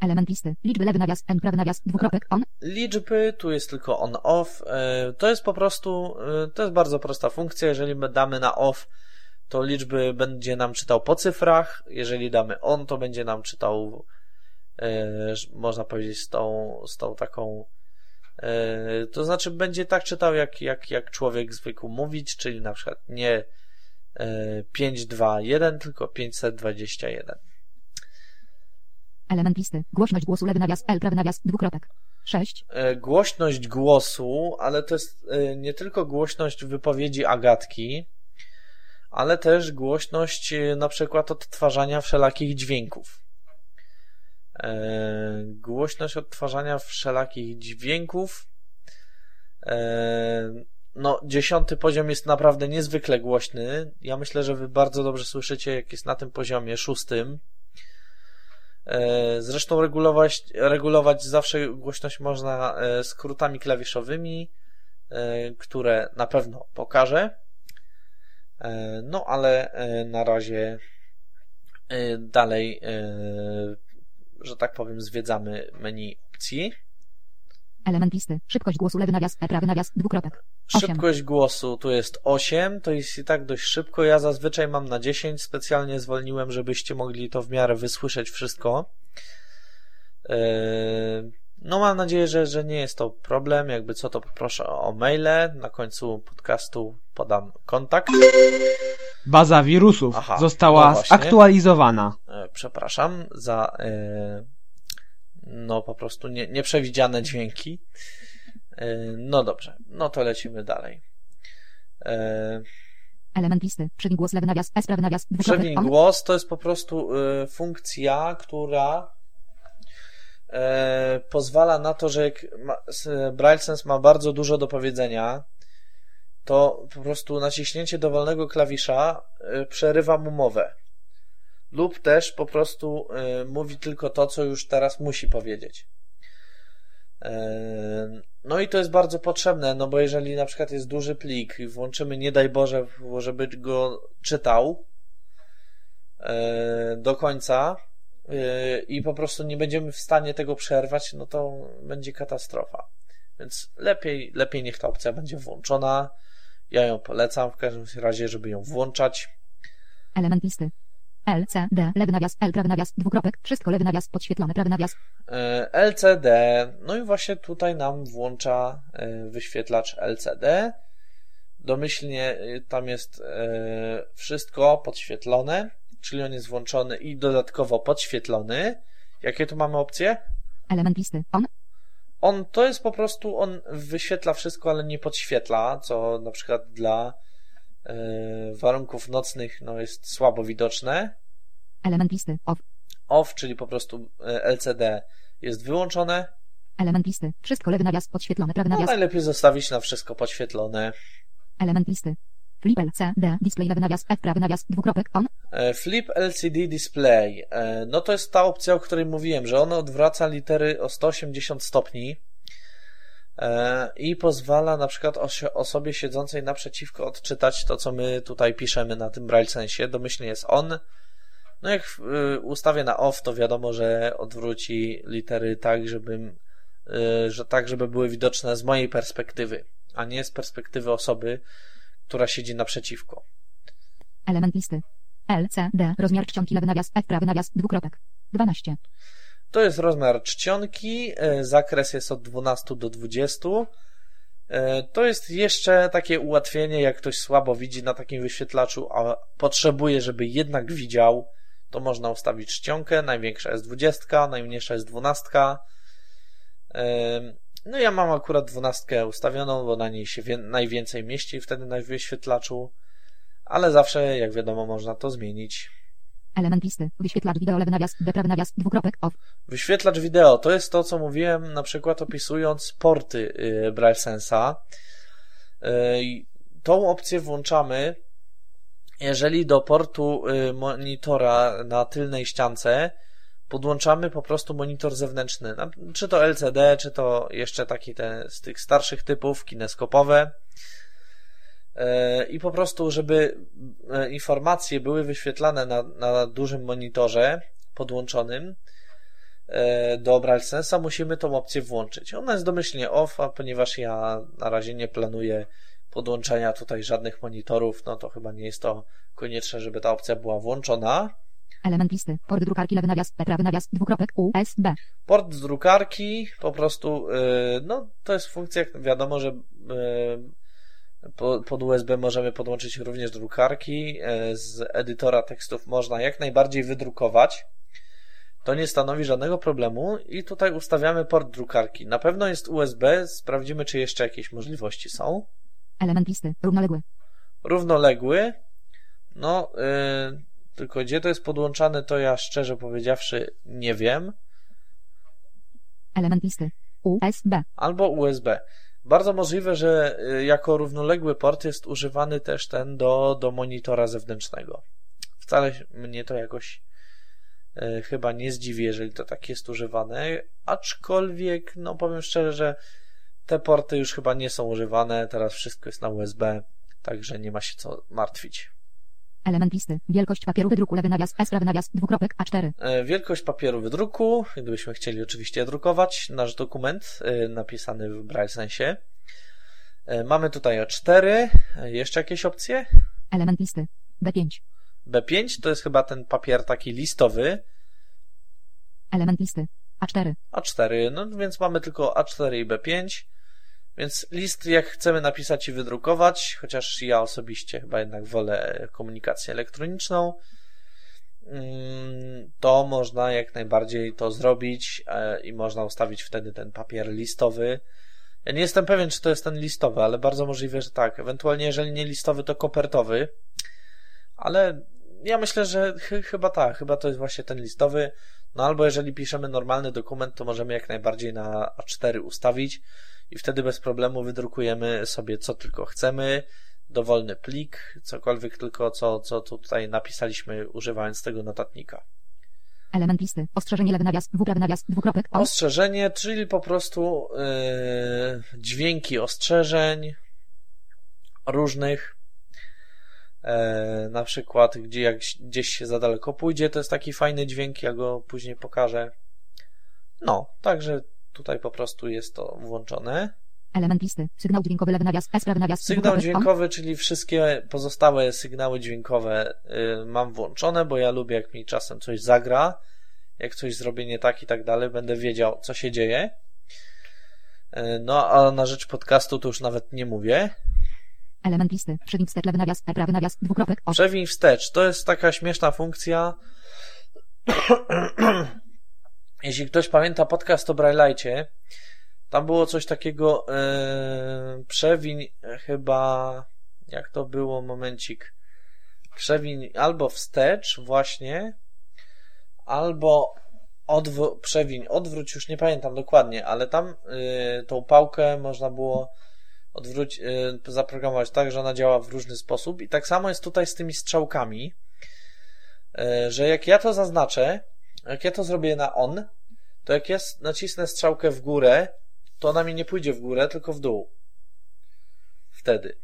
Element listy. Liczby lewy nawias, n prawy nawias, dwukropek, on. Liczby, tu jest tylko on-off. E, To jest po prostu, e, to jest bardzo prosta funkcja. Jeżeli my damy na off, to liczby będzie nam czytał po cyfrach. Jeżeli damy on, to będzie nam czytał, e, można powiedzieć, z tą, z tą taką, to znaczy będzie tak czytał, jak, jak, jak człowiek zwykł mówić, czyli na przykład nie e, 5, 2, 1, tylko 521. Element listy. Głośność głosu lewy nawias, L prawy nawias, dwukropek. 6. e, głośność głosu, ale to jest e, nie tylko głośność wypowiedzi Agatki, ale też głośność e, na przykład odtwarzania wszelakich dźwięków. Głośność odtwarzania wszelakich dźwięków. No, dziesiąty poziom jest naprawdę niezwykle głośny. Ja myślę, że wy bardzo dobrze słyszycie, jak jest na tym poziomie szóstym. E, Zresztą regulować, regulować zawsze głośność można e, skrótami klawiszowymi, e, które na pewno pokażę. No ale na razie dalej, że tak powiem, zwiedzamy menu opcji. Element listy. Szybkość głosu lewy nawias, E prawy nawias, dwukropek. Szybkość głosu tu jest 8, to jest i tak dość szybko. Ja zazwyczaj mam na 10, specjalnie zwolniłem, żebyście mogli to w miarę wysłyszeć wszystko. Yy, No mam nadzieję, że, że nie jest to problem. Jakby co, to poproszę o maile. Na końcu podcastu podam kontakt. Baza wirusów Aha, została no właśnie. zaktualizowana. E, Przepraszam za e, no po prostu nie, nieprzewidziane dźwięki. E, No dobrze, no to lecimy dalej. E, Element listy. Przewin głos lewy nawias, S prawy nawias, on. głos to jest po prostu y, funkcja, która e, pozwala na to, że jak ma, s- BrailleSense ma bardzo dużo do powiedzenia, to po prostu naciśnięcie dowolnego klawisza przerywa mu mowę. Lub też po prostu y, mówi tylko to, co już teraz musi powiedzieć. E, No i to jest bardzo potrzebne, no bo jeżeli na przykład jest duży plik i włączymy, nie daj Boże, żeby go czytał, e, do końca i po prostu nie będziemy w stanie tego przerwać, no to będzie katastrofa. Więc lepiej, lepiej niech ta opcja będzie włączona. Ja ją polecam w każdym razie, żeby ją włączać. Element listy. L, C, D, lewy nawias, L, prawy nawias, dwukropek, wszystko lewy nawias, podświetlone, prawy nawias, E, LCD, no i właśnie tutaj nam włącza e, wyświetlacz LCD. Domyślnie e, tam jest wszystko podświetlone, czyli on jest włączony i dodatkowo podświetlony. Jakie tu mamy opcje? element listy, on, On to jest po prostu, on wyświetla wszystko, ale nie podświetla, co na przykład dla warunków nocnych no, jest słabo widoczne. element listy, off, Off, czyli po prostu e, LCD jest wyłączone. element listy, wszystko lewy nawias, podświetlone, prawy No, nawias, najlepiej zostawić na wszystko podświetlone. element listy. Flip L, C, D, display lewy nawias, F, prawy nawias, dwukropek, on, E, Flip LCD Display. E, No to jest ta opcja, o której mówiłem, że ono odwraca litery o 180 stopni e, i pozwala na przykład osobie siedzącej naprzeciwko odczytać to, co my tutaj piszemy na tym braille sensie. Domyślnie jest on. No jak y, ustawię na off, to wiadomo, że odwróci litery tak, żebym, y, że tak, żeby były widoczne z mojej perspektywy, a nie z perspektywy osoby, która siedzi naprzeciwko. element listy. L, C, D, rozmiar czcionki lewy nawias, F, prawy nawias, dwukropek. 12. To jest rozmiar czcionki, e, zakres jest od 12 do 20. E, To jest jeszcze takie ułatwienie, jak ktoś słabo widzi na takim wyświetlaczu, a potrzebuje, żeby jednak widział, to można ustawić czcionkę, największa jest 20, najmniejsza jest 12. E, No ja mam akurat 12 ustawioną, bo na niej się najwięcej mieści wtedy na wyświetlaczu, ale zawsze, jak wiadomo, można to zmienić. Element listy. Wyświetlacz wideo lewy nawias, D, prawy nawias, dwukropek, off. Wyświetlacz wideo to jest to, co mówiłem na przykład opisując porty y, Braille Sensa. Y, Tą opcję włączamy, jeżeli do portu y, monitora na tylnej ściance podłączamy po prostu monitor zewnętrzny, czy to LCD, czy to jeszcze taki te, z tych starszych typów, kineskopowe. Y, I po prostu, żeby y, informacje były wyświetlane na, na dużym monitorze podłączonym, e, do Braille Sensa musimy tą opcję włączyć. Ona jest domyślnie off, a ponieważ ja na razie nie planuję podłączenia tutaj żadnych monitorów, no to chyba nie jest to konieczne, żeby ta opcja była włączona. Element listy. Port drukarki lewy nawias, prawy nawias, dwukropek, USB. Port drukarki po prostu, no to jest funkcja, wiadomo, że po- pod USB możemy podłączyć również drukarki. Yy, Z edytora tekstów można jak najbardziej wydrukować. To nie stanowi żadnego problemu i tutaj ustawiamy port drukarki. Na pewno jest USB, sprawdzimy czy jeszcze jakieś możliwości są. Element listy. Równoległy. Równoległy. No, yy, tylko gdzie to jest podłączane, to ja szczerze powiedziawszy nie wiem. Element listy. USB. albo USB. Bardzo możliwe, że y, jako równoległy port jest używany też ten do, do monitora zewnętrznego. Wcale mnie to jakoś y, chyba nie zdziwi, jeżeli to tak jest używane, aczkolwiek, no powiem szczerze, że te porty już chyba nie są używane, teraz wszystko jest na USB, także nie ma się co martwić. Element listy. Wielkość papieru wydruku lewy nawias, S, prawy nawias, dwukropek, A4. E, Wielkość papieru wydruku, gdybyśmy chcieli oczywiście drukować nasz dokument e, napisany w Braille sensie. E, Mamy tutaj A4, e, jeszcze jakieś opcje? Element listy. B5. B5 to jest chyba ten papier taki listowy, Element listy. A4. A4, no więc mamy tylko A4 i B5, więc list jak chcemy napisać i wydrukować, chociaż ja osobiście chyba jednak wolę komunikację elektroniczną, mm, to można jak najbardziej to zrobić e, i można ustawić wtedy ten papier listowy. Ja nie jestem pewien, czy to jest ten listowy, ale bardzo możliwe, że tak. Ewentualnie, jeżeli nie listowy, to kopertowy. Ale ja myślę, że ch- chyba tak, chyba to jest właśnie ten listowy. No albo jeżeli piszemy normalny dokument, to możemy jak najbardziej na A4 ustawić i wtedy bez problemu wydrukujemy sobie co tylko chcemy, dowolny plik, cokolwiek tylko co, co tutaj napisaliśmy używając tego notatnika. Element listy. Ostrzeżenie lewy nawias, W, prawy nawias, dwukropek. Ostrzeżenie, czyli po prostu yy, dźwięki ostrzeżeń różnych. E, na przykład, gdzie jak gdzieś się za daleko pójdzie, to jest taki fajny dźwięk, ja go później pokażę. No, także tutaj po prostu jest to włączone. Element listy. Sygnał dźwiękowy lewy nawias. S prawy nawias. Sygnał dźwiękowy, czyli wszystkie pozostałe sygnały dźwiękowe y, mam włączone, bo ja lubię, jak mi czasem coś zagra, jak coś zrobię nie tak i tak dalej, będę wiedział, co się dzieje. Y, No, a na rzecz podcastu to już nawet nie mówię. Element listy. Przewin wstecz lewy nawias. Prawy nawias. Dwukropek. O. Przewiń wstecz. To jest taka śmieszna funkcja. Jeśli ktoś pamięta podcast o Braille'cie, tam było coś takiego yy, przewiń chyba jak to było momencik. Przewiń albo wstecz właśnie albo odw- przewiń odwróć już nie pamiętam dokładnie ale tam yy, tą pałkę można było odwróć, yy, zaprogramować tak, że ona działa w różny sposób. I tak samo jest tutaj z tymi strzałkami że jak ja to zaznaczę jak ja to zrobię na on to jak ja nacisnę strzałkę w górę to ona mi nie pójdzie w górę, tylko w dół. Wtedy.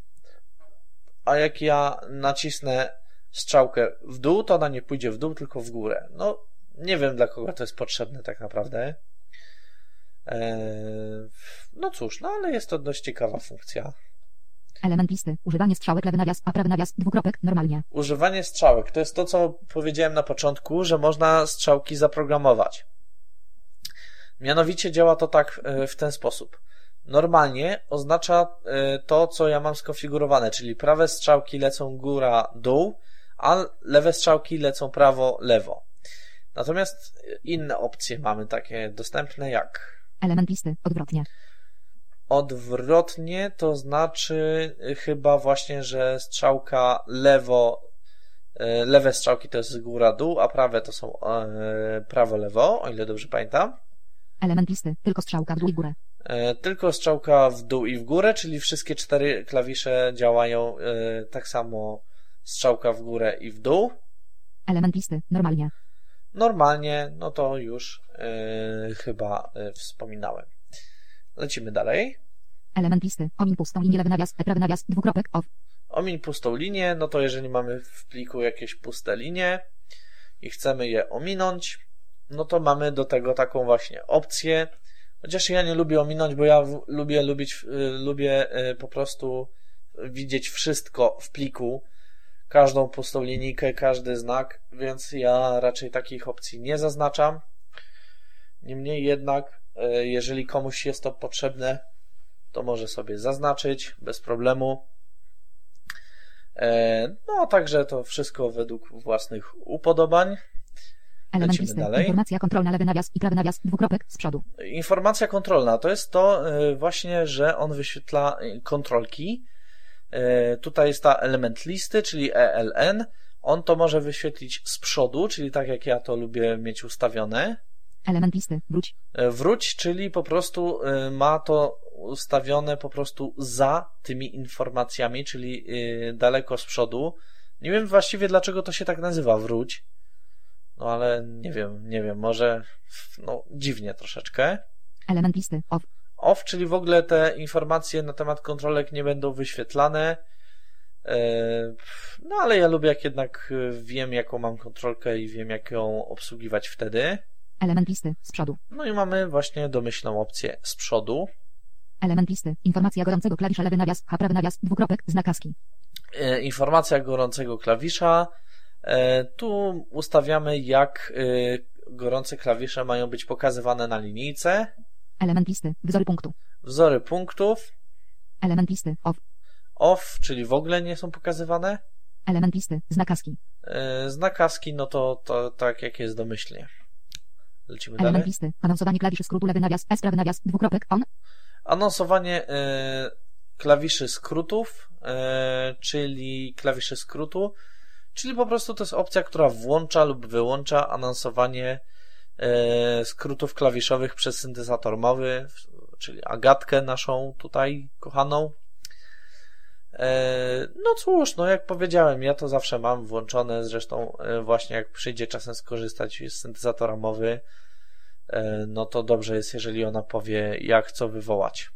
A jak ja nacisnę strzałkę w dół, to ona nie pójdzie w dół, tylko w górę. No, nie wiem dla kogo to jest potrzebne tak naprawdę. Eee, no cóż, no ale jest to dość ciekawa funkcja. Element listy. Używanie strzałek lewy nawias. A prawy nawias. Dwukropek. Normalnie. Używanie strzałek to jest to, co powiedziałem na początku, że można strzałki zaprogramować. Mianowicie działa to tak e, w ten sposób. Normalnie oznacza e, to, co ja mam skonfigurowane, czyli prawe strzałki lecą góra-dół, a lewe strzałki lecą prawo-lewo. Natomiast inne opcje mamy takie dostępne jak Element listy. Odwrotnie. Odwrotnie, to znaczy y, chyba właśnie, że strzałka lewo, y, lewe strzałki to jest góra-dół, a prawe to są e, prawo-lewo, o ile dobrze pamiętam. Element listy. Tylko strzałka w dół i górę. E, Tylko strzałka w dół i w górę, czyli wszystkie cztery klawisze działają e, tak samo strzałka w górę i w dół. Element listy. Normalnie. Normalnie, no to już chyba wspominałem. Lecimy dalej. Element listy. Omin pustą linię lewy nawias. E prawy nawias. Dwukropek. Off. Omiń pustą linię, no to jeżeli mamy w pliku jakieś puste linie i chcemy je ominąć, no to mamy do tego taką właśnie opcję. Chociaż ja nie lubię ominąć, bo ja w, lubię lubić, y, lubię y, po prostu widzieć wszystko w pliku, każdą pustą linijkę, każdy znak, więc ja raczej takich opcji nie zaznaczam. Niemniej jednak, jeżeli komuś jest to potrzebne, to może sobie zaznaczyć bez problemu. E, No, także to wszystko według własnych upodobań. Element listy. dalej. Informacja kontrolna lewy nawias i prawy nawias. Dwukropek. Z przodu. Informacja kontrolna to jest to e, właśnie, że on wyświetla e, kontrolki. E, Tutaj jest ta element listy, czyli ELN. On to może wyświetlić z przodu, czyli tak jak ja to lubię mieć ustawione. Element listy. Wróć. E, Wróć, czyli po prostu e, ma to ustawione po prostu za tymi informacjami, czyli e, daleko z przodu. Nie wiem właściwie dlaczego to się tak nazywa wróć. No ale nie wiem, nie wiem, może no dziwnie troszeczkę. Element listy. Off. Off, czyli w ogóle te informacje na temat kontrolek nie będą wyświetlane. No ale ja lubię jak jednak wiem jaką mam kontrolkę i wiem jak ją obsługiwać wtedy. Element listy. Z przodu. No i mamy właśnie domyślną opcję z przodu. Element listy. Informacja gorącego klawisza lewy nawias. H prawy nawias. Dwukropek. Znak ASCII. E, Informacja gorącego klawisza. E, Tu ustawiamy jak e, gorące klawisze mają być pokazywane na linijce. Element listy. Wzory punktu. Wzory punktów. Element listy. Off. Off, czyli w ogóle nie są pokazywane. Element listy. Znak ASCII. E, Znak no to, to tak jak jest domyślnie. Lecimy Element dalej. listy. Anonsowanie klawiszy skrótu lewy nawias. S prawy nawias. Dwukropek. On. Anonsowanie e, klawiszy skrótów, e, czyli klawiszy skrótu, czyli po prostu to jest opcja, która włącza lub wyłącza anonsowanie e, skrótów klawiszowych przez syntezator mowy, czyli Agatkę naszą tutaj kochaną. E, No cóż, no jak powiedziałem, ja to zawsze mam włączone, zresztą e, właśnie jak przyjdzie czasem skorzystać z syntezatora mowy, e, no to dobrze jest, jeżeli ona powie, jak co wywołać.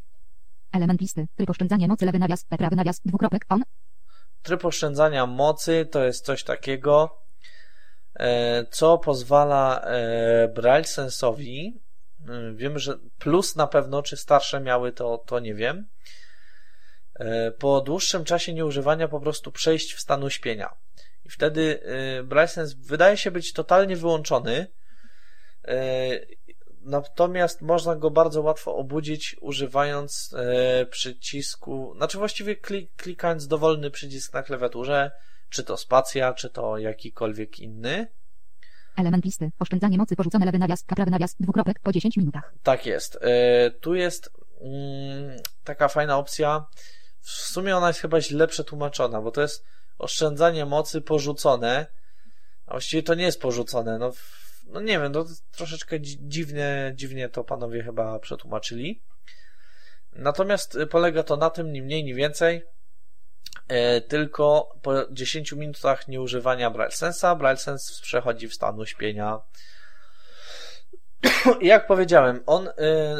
Element listy. Tryb oszczędzanie mocy lewy nawias. Prawy nawias. Dwukropek. On. Tryb oszczędzania mocy to jest coś takiego, co pozwala Braille Sensowi, wiem, że plus na pewno, czy starsze miały to, to nie wiem, po dłuższym czasie nieużywania po prostu przejść w stan uśpienia. I wtedy Braille Sense wydaje się być totalnie wyłączony, Natomiast można go bardzo łatwo obudzić używając e, przycisku, znaczy właściwie klik, klikając dowolny przycisk na klawiaturze, czy to spacja, czy to jakikolwiek inny. Element listy. Oszczędzanie mocy porzucone lewy nawias, prawy nawias, dwukropek po 10 minutach. Tak jest. E, tu jest mm, taka fajna opcja. W sumie ona jest chyba źle przetłumaczona, bo to jest oszczędzanie mocy porzucone. A właściwie to nie jest porzucone. No, no nie wiem, to troszeczkę dziwnie, dziwnie to panowie chyba przetłumaczyli. Natomiast y, polega to na tym, ni mniej, ni więcej, e, tylko po 10 minutach nieużywania BrailleSense'a, BrailleSense przechodzi w stan uśpienia. Jak powiedziałem, on y,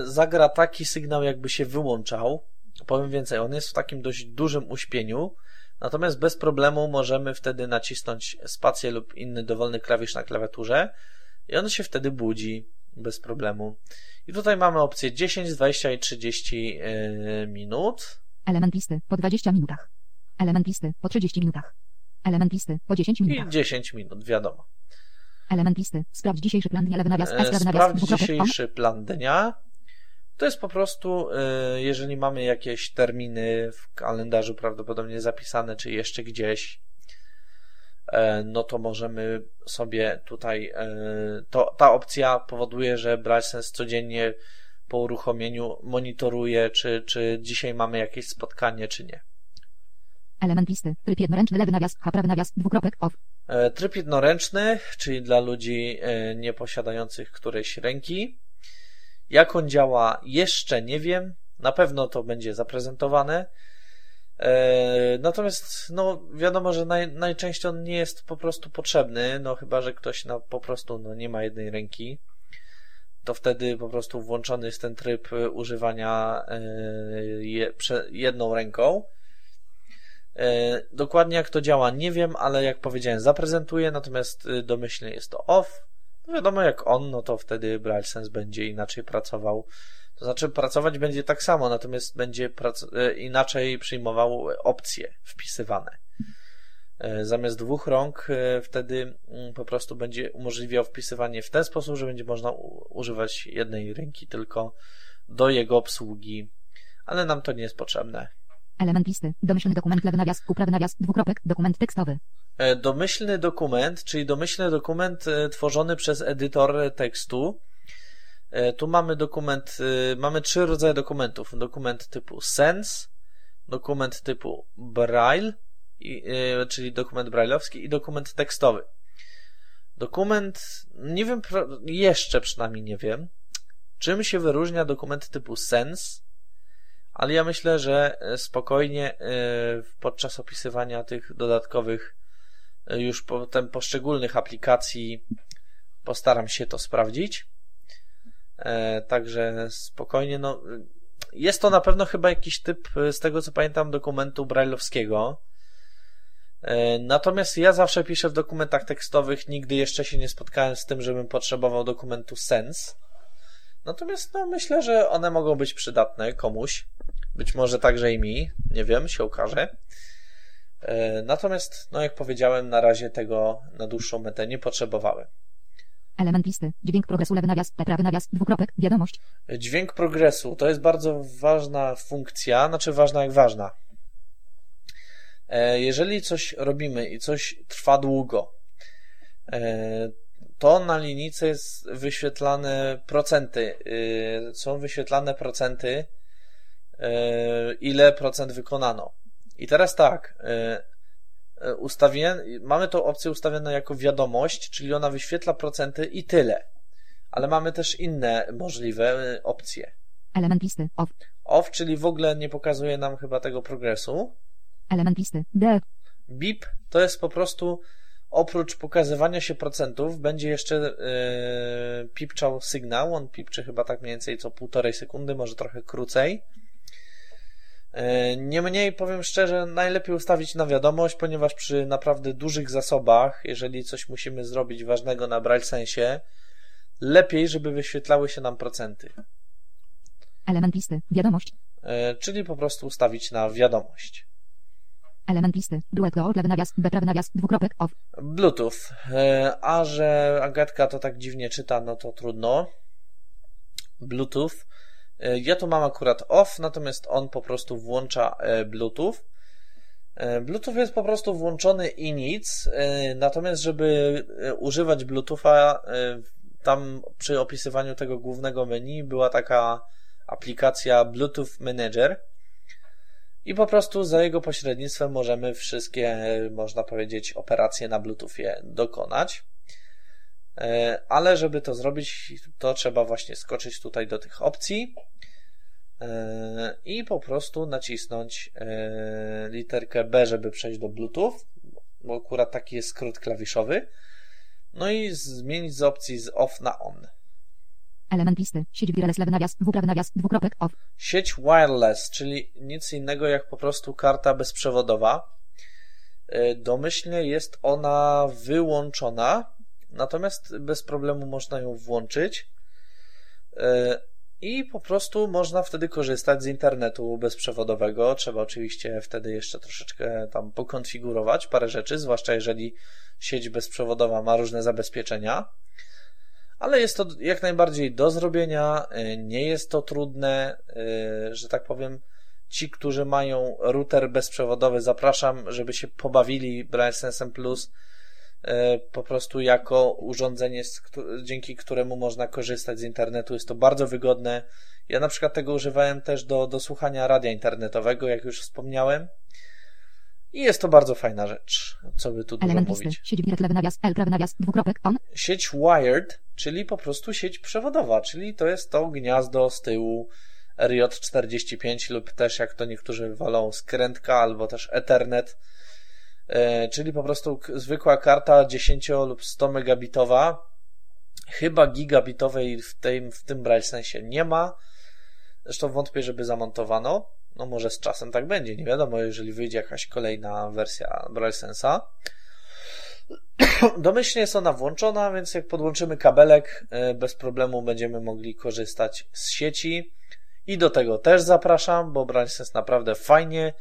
zagra taki sygnał, jakby się wyłączał. Powiem więcej, on jest w takim dość dużym uśpieniu, natomiast bez problemu możemy wtedy nacisnąć spację lub inny dowolny klawisz na klawiaturze i on się wtedy budzi bez problemu. I tutaj mamy opcje 10, 20 i 30 yy, minut. Element listy po 20 minutach. Element listy po 30 minutach. Element listy po 10 minutach. I 10 minut, wiadomo. Element listy. Sprawdź dzisiejszy plan dnia, lewy nawias, nawias, Sprawdź dzisiejszy plan dnia. To jest po prostu, yy, jeżeli mamy jakieś terminy w kalendarzu prawdopodobnie zapisane, czy jeszcze gdzieś, E, no to możemy sobie tutaj, e, to, ta opcja powoduje, że BrailleSense codziennie po uruchomieniu monitoruje, czy, czy dzisiaj mamy jakieś spotkanie, czy nie. Element listy. Tryb jednoręczny, lewy nawias, H, prawy nawias, dwukropek, off. E, tryb jednoręczny, czyli dla ludzi nieposiadających którejś ręki. Jak on działa, jeszcze nie wiem. Na pewno to będzie zaprezentowane. E, natomiast, no, wiadomo, że naj, najczęściej on nie jest po prostu potrzebny, no, chyba, że ktoś no, po prostu no, nie ma jednej ręki, to wtedy po prostu włączony jest ten tryb używania e, je, jedną ręką. E, dokładnie jak to działa, nie wiem, ale jak powiedziałem, zaprezentuję, natomiast domyślnie jest to off. No wiadomo, jak on, no to wtedy BrailleSense będzie inaczej pracował to znaczy pracować będzie tak samo, natomiast będzie e, inaczej przyjmował opcje wpisywane. E, zamiast dwóch rąk e, wtedy mm, po prostu będzie umożliwiał wpisywanie w ten sposób, że będzie można używać jednej ręki tylko do jego obsługi, ale nam to nie jest potrzebne. Element listy. Domyślny dokument, lewy nawias, uprawy nawias, dwukropek, dokument tekstowy. Domyślny dokument, czyli domyślny dokument tworzony przez edytor tekstu, E, tu mamy dokument, e, mamy trzy rodzaje dokumentów. Dokument typu Sense, dokument typu Braille, e, czyli dokument brailleowski i dokument tekstowy. Dokument, nie wiem, jeszcze przynajmniej nie wiem, czym się wyróżnia dokument typu Sense, ale ja myślę, że spokojnie podczas opisywania tych dodatkowych już potem poszczególnych aplikacji postaram się to sprawdzić. E, także spokojnie, no. Jest to na pewno chyba jakiś typ, e, z tego co pamiętam, dokumentu brailleowskiego. E, natomiast ja zawsze piszę w dokumentach tekstowych, nigdy jeszcze się nie spotkałem z tym, żebym potrzebował dokumentu Sense. Natomiast no, myślę, że one mogą być przydatne komuś. Być może także i mi, nie wiem, się okaże. Natomiast, no jak powiedziałem, na razie tego na dłuższą metę nie potrzebowałem. Element listy. Dźwięk progresu, lewy nawias, prawy nawias, dwukropek, wiadomość. Dźwięk progresu to jest bardzo ważna funkcja, znaczy ważna jak ważna. E, jeżeli coś robimy i coś trwa długo, e, to na linijce jest wyświetlane procenty. E, są wyświetlane procenty, ile procent wykonano. I teraz tak, ustawię, mamy tą opcję ustawioną jako wiadomość, czyli ona wyświetla procenty i tyle. Ale mamy też inne możliwe opcje. Element listy off. Off, czyli w ogóle nie pokazuje nam chyba tego progresu. Element listy D. Bip to jest po prostu oprócz pokazywania się procentów będzie jeszcze yy, pipczał sygnał. On pipczy chyba tak mniej więcej co półtorej sekundy, może trochę krócej. E, Niemniej powiem szczerze, najlepiej ustawić na wiadomość, ponieważ przy naprawdę dużych zasobach, jeżeli coś musimy zrobić ważnego na BrailleSensie, lepiej, żeby wyświetlały się nam procenty. Element listy. Wiadomość. E, Czyli po prostu ustawić na wiadomość. Element listy. Duet go. Lewy nawias. B prawy nawias. Dwukropek. Off. Bluetooth. E, A że Agatka to tak dziwnie czyta, no to trudno. Bluetooth. E, Ja tu mam akurat off, natomiast on po prostu włącza e, Bluetooth. Bluetooth jest po prostu włączony i nic, natomiast żeby używać Bluetootha, tam przy opisywaniu tego głównego menu była taka aplikacja Bluetooth Manager i po prostu za jego pośrednictwem możemy wszystkie, można powiedzieć, operacje na Bluetoothie dokonać. E, Ale żeby to zrobić, to trzeba właśnie skoczyć tutaj do tych opcji e, i po prostu nacisnąć e, literkę B, żeby przejść do Bluetooth, bo akurat taki jest skrót klawiszowy. No i zmienić z opcji z off na on. Element listy. Sieć wireless. Lewy nawias. Prawy nawias. Dwukropek. Off. Sieć wireless, czyli nic innego jak po prostu karta bezprzewodowa. E, Domyślnie jest ona wyłączona, natomiast bez problemu można ją włączyć. E, I po prostu można wtedy korzystać z internetu bezprzewodowego. Trzeba oczywiście wtedy jeszcze troszeczkę tam pokonfigurować parę rzeczy, zwłaszcza jeżeli sieć bezprzewodowa ma różne zabezpieczenia. Ale jest to jak najbardziej do zrobienia, y, nie jest to trudne, y, że tak powiem. Ci, którzy mają router bezprzewodowy, zapraszam, żeby się pobawili BrailleSense Plus y, po prostu jako urządzenie, dzięki któremu można korzystać z internetu. Jest to bardzo wygodne. Ja na przykład tego używałem też do, do słuchania radia internetowego, jak już wspomniałem. I jest to bardzo fajna rzecz. Co by tu dużo Element listy. mówić. Sieć nawias. L nawias. Dwukropek. On. sieć wired, czyli po prostu sieć przewodowa, czyli to jest to gniazdo z tyłu RJ45 lub też jak to niektórzy wolą skrętka albo też Ethernet, e, czyli po prostu zwykła karta 10 lub 100 megabitowa. Chyba gigabitowej w tym, w tym BrailleSensie nie ma. Zresztą wątpię, żeby zamontowano. No może z czasem tak będzie, nie wiadomo, jeżeli wyjdzie jakaś kolejna wersja BrailleSensa. Domyślnie jest ona włączona, więc jak podłączymy kabelek, e, bez problemu będziemy mogli korzystać z sieci. I do tego też zapraszam, bo BrailleSense naprawdę fajnie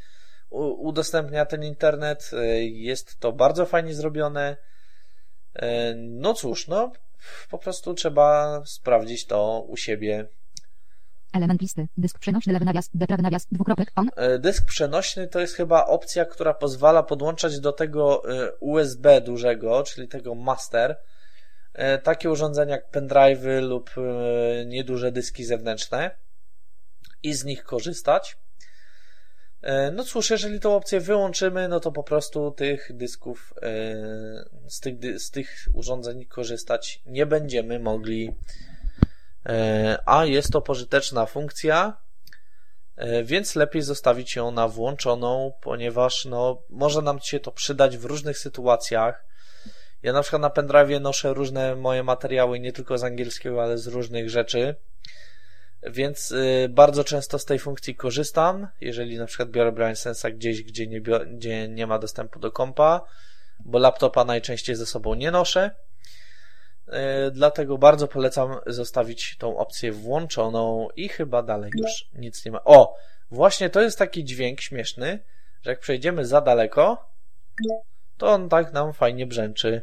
udostępnia ten internet. E, Jest to bardzo fajnie zrobione. E, No cóż, no po prostu trzeba sprawdzić to u siebie. Element listy. Dysk przenośny. Lewy nawias. B prawy nawias. Dwukropek. On. E, Dysk przenośny to jest chyba opcja, która pozwala podłączać do tego e, USB dużego, czyli tego master, e, takie urządzenia jak pendrive'y lub nieduże dyski zewnętrzne i z nich korzystać. No cóż, jeżeli tą opcję wyłączymy, no to po prostu tych dysków, z tych, z tych urządzeń korzystać nie będziemy mogli. E, A jest to pożyteczna funkcja, E, więc lepiej zostawić ją na włączoną, ponieważ no, może nam się to przydać w różnych sytuacjach. Ja na przykład na pendrive noszę różne moje materiały, nie tylko z angielskiego, ale z różnych rzeczy. Więc y, bardzo często z tej funkcji korzystam, jeżeli na przykład biorę BrailleSense'a gdzieś, gdzie nie, gdzie nie ma dostępu do kompa, bo laptopa najczęściej ze sobą nie noszę. Y, Dlatego bardzo polecam zostawić tą opcję włączoną i chyba dalej już nic nie ma. O! Właśnie to jest taki dźwięk śmieszny, że jak przejdziemy za daleko, to on tak nam fajnie brzęczy.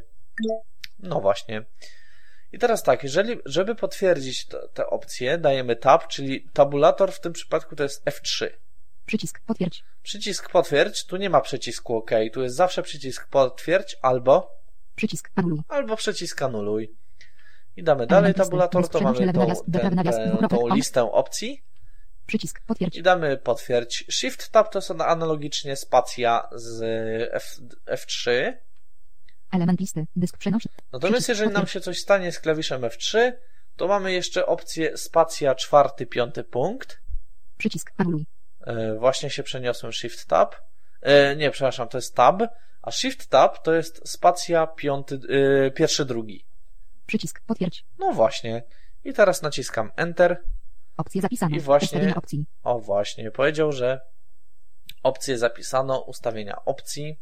No właśnie. I teraz tak, jeżeli, żeby potwierdzić tę opcję, dajemy tab, czyli tabulator w tym przypadku to jest F3. Przycisk. Potwierdź. Przycisk potwierdź, tu nie ma przycisku OK, tu jest zawsze przycisk potwierdź albo, Przycisk. Anuluj. albo przycisk anuluj. I damy dalej tabulator, to mamy tą, dwukropek, tą listę opcji Przycisk. Potwierdź. i damy potwierdź. Shift tab to jest analogicznie spacja z F, F3. Element listy. Dysk przenośny. Natomiast jeżeli nam się coś stanie z klawiszem F3, to mamy jeszcze opcję spacja czwarty, piąty punkt. Przycisk. Anuluj. E, Właśnie się przeniosłem Shift Tab. E, Nie, przepraszam, to jest Tab, a Shift Tab to jest spacja piąty, e, pierwszy, drugi. Przycisk. Potwierdź. No właśnie. I teraz naciskam Enter. Opcje zapisane. I właśnie- opcji. O właśnie, powiedział, że Opcje zapisano, ustawienia opcji.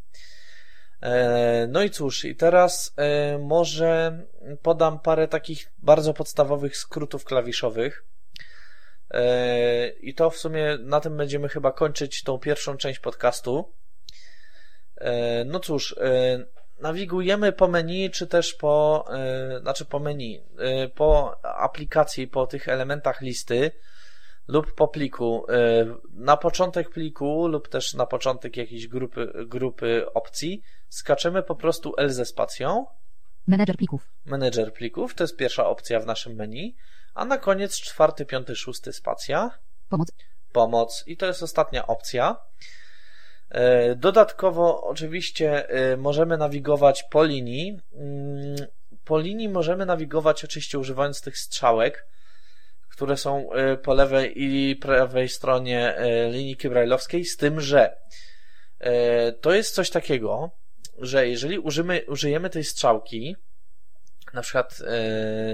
E, no i cóż, i teraz e, może podam parę takich bardzo podstawowych skrótów klawiszowych. E, I to w sumie na tym będziemy chyba kończyć tą pierwszą część podcastu. No cóż, nawigujemy po menu, czy też po, znaczy po menu, po aplikacji, po tych elementach listy lub po pliku. Na początek pliku lub też na początek jakiejś grupy, grupy opcji skaczemy po prostu L ze spacją. Menedżer plików. Menedżer plików, to jest pierwsza opcja w naszym menu. A na koniec czwarty, piąty, szósty spacja. Pomoc. Pomoc. I to jest ostatnia opcja. E, dodatkowo, oczywiście, e, możemy nawigować po linii. Mm, po linii możemy nawigować oczywiście używając tych strzałek, które są e, po lewej i prawej stronie linijki brajlowskiej, z tym, że to jest coś takiego, że jeżeli użymy, użyjemy tej strzałki, na przykład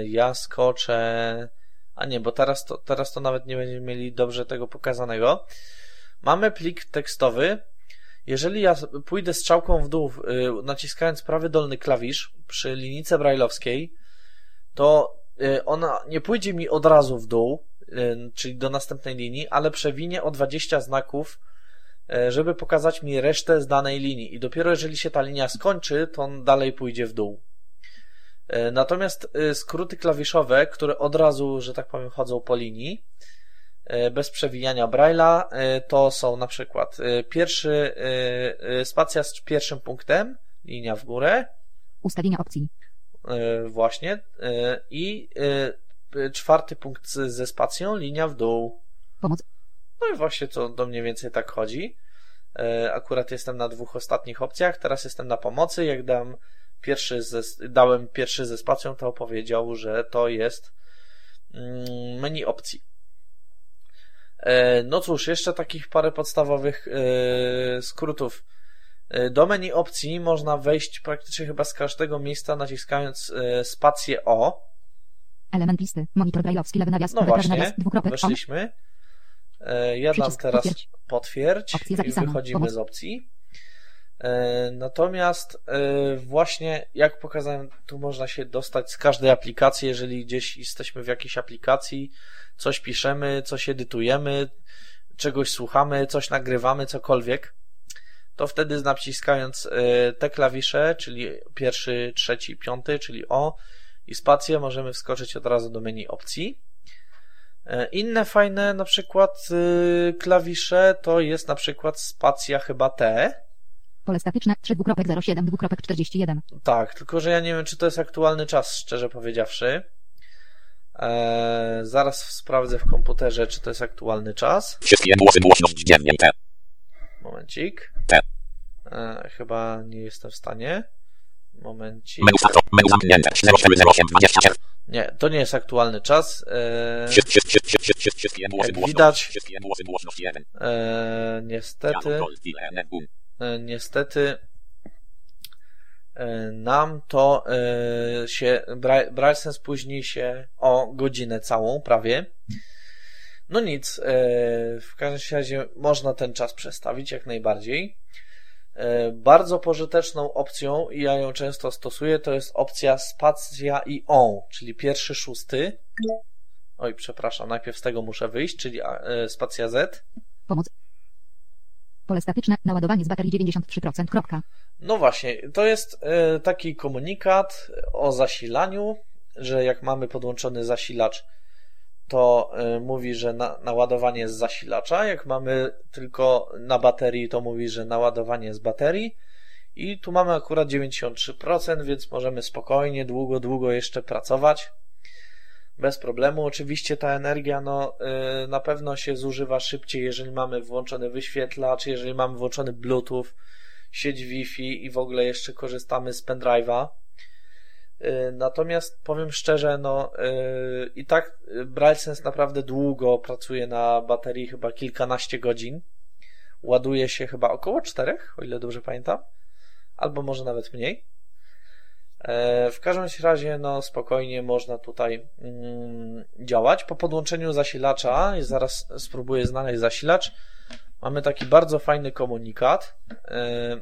ja skoczę, a nie, bo teraz to, teraz to nawet nie będziemy mieli dobrze tego pokazanego. Mamy plik tekstowy. Jeżeli ja pójdę strzałką w dół, yy, naciskając prawy dolny klawisz przy linijce brajlowskiej, to yy, ona nie pójdzie mi od razu w dół, czyli do następnej linii, ale przewinie o 20 znaków żeby pokazać mi resztę z danej linii i dopiero jeżeli się ta linia skończy, to on dalej pójdzie w dół. Natomiast skróty klawiszowe, które od razu, że tak powiem, chodzą po linii, bez przewijania Braille'a, to są na przykład pierwszy, spacja z pierwszym punktem, linia w górę. Ustawienia opcji. Właśnie. I czwarty punkt ze spacją, linia w dół. Pomoc. No i właśnie to do mniej więcej tak chodzi. E, akurat jestem na dwóch ostatnich opcjach, teraz jestem na pomocy. Jak dam pierwszy ze, dałem pierwszy ze spacją, to powiedział, że to jest mm, menu opcji. E, no cóż, jeszcze takich parę podstawowych e, skrótów. Do menu opcji można wejść praktycznie chyba z każdego miejsca naciskając spację O. Element listy, monitor brajlowski, lewy nawias, no właśnie, nawias, weszliśmy. E, ja dam teraz potwierdź, i wychodzimy z opcji. E, natomiast e, właśnie, jak pokazałem, tu można się dostać z każdej aplikacji, jeżeli gdzieś jesteśmy w jakiejś aplikacji, coś piszemy, coś edytujemy, czegoś słuchamy, coś nagrywamy, cokolwiek, to wtedy naciskając te klawisze, czyli pierwszy, trzeci, piąty, czyli O i spację, możemy wskoczyć od razu do menu opcji. E, inne fajne na przykład y, klawisze to jest na przykład spacja chyba T. Pole statyczne 3.07.41. Tak, tylko że ja nie wiem, czy to jest aktualny czas, szczerze powiedziawszy. Eee, zaraz sprawdzę w komputerze, czy to jest aktualny czas. Wszystkie głosy głośność dziennie T. Momencik. T. Eee, chyba nie jestem w stanie. Momencik. Menu, menu zamknięte 0708 nie, to nie jest aktualny czas. E, jak widać, e, niestety, e, niestety nam to się, Bralsen spóźni się o godzinę całą, prawie. No nic, w każdym razie można ten czas przestawić jak najbardziej. E, bardzo pożyteczną opcją, i ja ją często stosuję, to jest opcja spacja i on, czyli pierwszy, szósty. Oj, przepraszam, najpierw z tego muszę wyjść, czyli e, spacja Z. Pomoc. Pole statyczne, naładowanie z baterii 93%. Kropka. No właśnie, to jest e, taki komunikat o zasilaniu, że jak mamy podłączony zasilacz to y, mówi, że na, naładowanie z zasilacza. Jak mamy tylko na baterii, to mówi, że naładowanie z baterii. I tu mamy akurat 93%, więc możemy spokojnie, długo, długo jeszcze pracować. Bez problemu. Oczywiście ta energia no, yy, na pewno się zużywa szybciej, jeżeli mamy włączony wyświetlacz, jeżeli mamy włączony Bluetooth, sieć Wi-Fi i w ogóle jeszcze korzystamy z pendrive'a Y, natomiast powiem szczerze, no yy, i tak BrailleSense naprawdę długo pracuje na baterii, chyba kilkanaście godzin. Ładuje się chyba około czterech, o ile dobrze pamiętam, albo może nawet mniej. Yy, w każdym razie, no spokojnie można tutaj yy, działać. Po podłączeniu zasilacza, zaraz spróbuję znaleźć zasilacz, mamy taki bardzo fajny komunikat, e,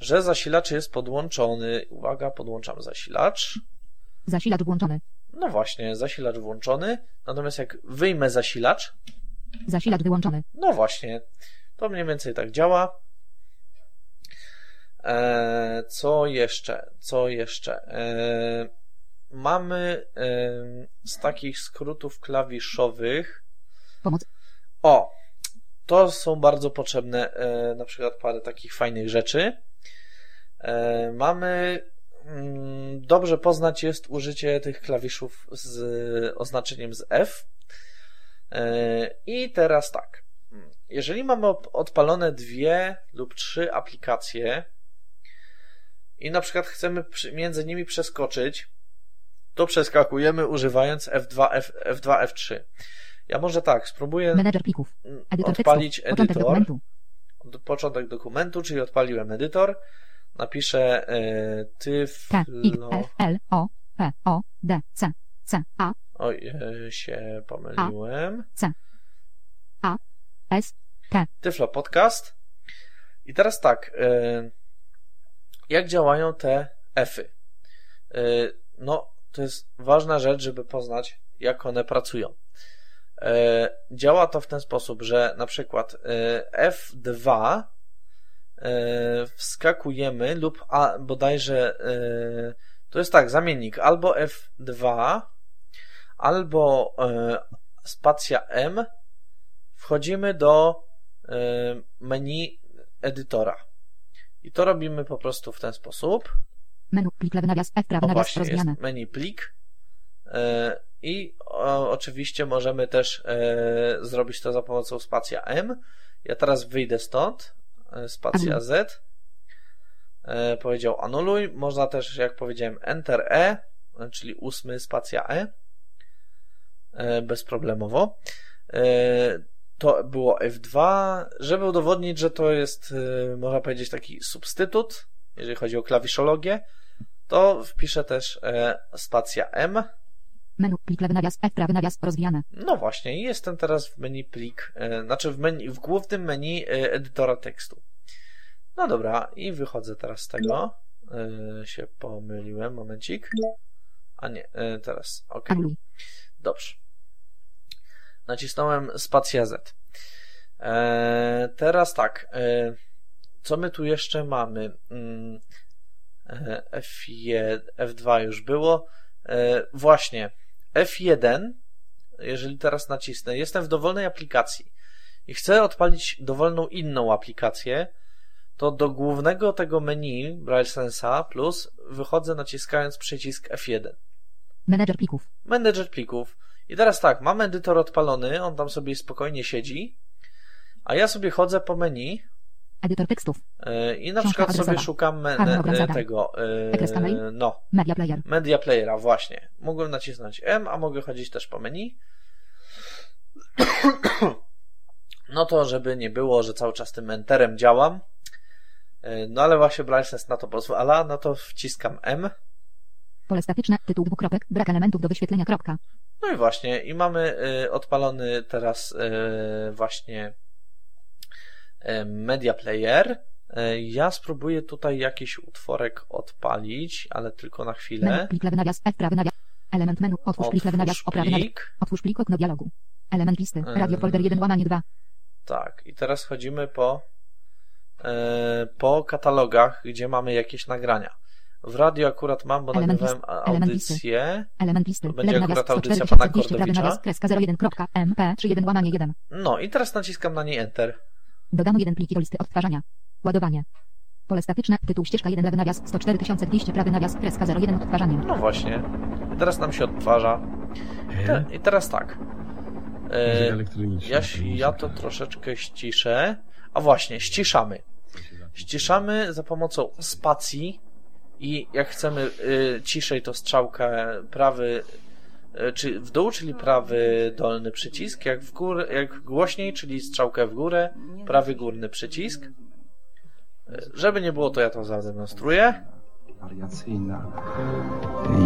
że zasilacz jest podłączony. Uwaga, podłączam zasilacz. Zasilacz włączony. No właśnie, zasilacz włączony. Natomiast jak wyjmę zasilacz, Zasilacz wyłączony. no właśnie, to mniej więcej tak działa. E, co jeszcze? Co jeszcze? E, mamy e, z takich skrótów klawiszowych. Pomoc. O, to są bardzo potrzebne, e, na przykład parę takich fajnych rzeczy. Mamy mm, dobrze poznać jest użycie tych klawiszów z oznaczeniem z F. I teraz tak. Jeżeli mamy odpalone dwie lub trzy aplikacje i na przykład chcemy między nimi przeskoczyć, to przeskakujemy używając F2, F, F2, F3. Ja może tak, spróbuję Menedżer plików. mm, Edytor odpalić tekstu. Początek edytor, dokumentu. d- początek dokumentu, czyli odpaliłem edytor, napiszę e, K, I, F, L, O, P, O, D, C, C, A, oj, e, się pomyliłem, S, K. Tyflo Podcast. I teraz tak, e, jak działają te F-y? E, No, to jest ważna rzecz, żeby poznać, jak one pracują. E, Działa to w ten sposób, że na przykład e, F2 e, wskakujemy lub a, bodajże to jest tak, zamiennik albo F2 albo spacja M wchodzimy do menu edytora. I to robimy po prostu w ten sposób. Menu, plik lewy nawias, F, prawy O nawias, rozwijane. menu plik. E, I o, oczywiście możemy też e, zrobić to za pomocą spacja M. Ja teraz wyjdę stąd. e, Spacja Anuluj. Z. E, Powiedział anuluj. Można też, jak powiedziałem, Enter E, e, czyli ósmy spacja E. E, Bezproblemowo. To było F2. Żeby udowodnić, że to jest, e, można powiedzieć, taki substytut, jeżeli chodzi o klawiszologię, to wpiszę też e, spacja M. Menu, plik lewy nawias, F, prawy nawias, rozwijane. No właśnie, i jestem teraz w menu plik, e, znaczy w, menu, w głównym menu e, edytora tekstu. No dobra, i wychodzę teraz z tego. E, się pomyliłem, momencik. A nie, e, teraz, ok. Dobrze. Nacisnąłem spacja Z. E, teraz tak. E, co my tu jeszcze mamy? Mm, e, F1, F2 już było. E, właśnie. F1, jeżeli teraz nacisnę, jestem w dowolnej aplikacji i chcę odpalić dowolną inną aplikację, to do głównego tego menu Braille Sensa Plus wychodzę naciskając przycisk F1. Menedżer plików. Menedżer plików. I teraz tak, mam edytor odpalony, on tam sobie spokojnie siedzi, a ja sobie chodzę po menu Edytor tekstów. yy, i na Książka przykład sobie adresowa. szukam me, e, tego, yy, no, Media player. media playera, właśnie. Mogłem nacisnąć M, a mogę chodzić też po menu. No to, żeby nie było, że cały czas tym enterem działam, yy, no ale właśnie Brightness na to pozwala, no to wciskam M. Pole statyczne, tytuł dwukropek, brak elementów do wyświetlenia, kropka. No i właśnie, i mamy y, odpalony teraz y, właśnie y, Media Player. Ja spróbuję tutaj jakiś utworek odpalić, ale tylko na chwilę. plik lewy nawias, F, prawy nawias. Element menu, otwórz plik lewy nawias, Otwórz o prawy nawias. Otwórz plik, okno dialogu. Element listy, radio folder 1 łamanie 2. Tak, i teraz chodzimy po, po katalogach, gdzie mamy jakieś nagrania. W radio akurat mam, bo Element nagrywałem a- element listy. audycję. Element listy, To będzie lewy akurat nawias, audycja 104 pana 200 prawy Kordowicza. nawias, kreska 01, kropka, MP, 31 łamanie 1. No i teraz naciskam na niej Enter. Dodano jeden pliki do listy odtwarzania. Ładowanie. Pole statyczne, tytuł ścieżka 1 lewy nawias, 104200 prawy nawias, kreska 01 odtwarzanie. No właśnie. I teraz nam się odtwarza. I, te, i teraz tak. E, ja, ja to troszeczkę ściszę. A właśnie, ściszamy. Ściszamy za pomocą spacji i jak chcemy y, ciszej, to strzałkę prawy y, czy w dół, czyli prawy dolny przycisk, jak w górę, jak głośniej, czyli strzałkę w górę, prawy górny przycisk. Y, Żeby nie było, to ja to zademonstruję. wariacyjna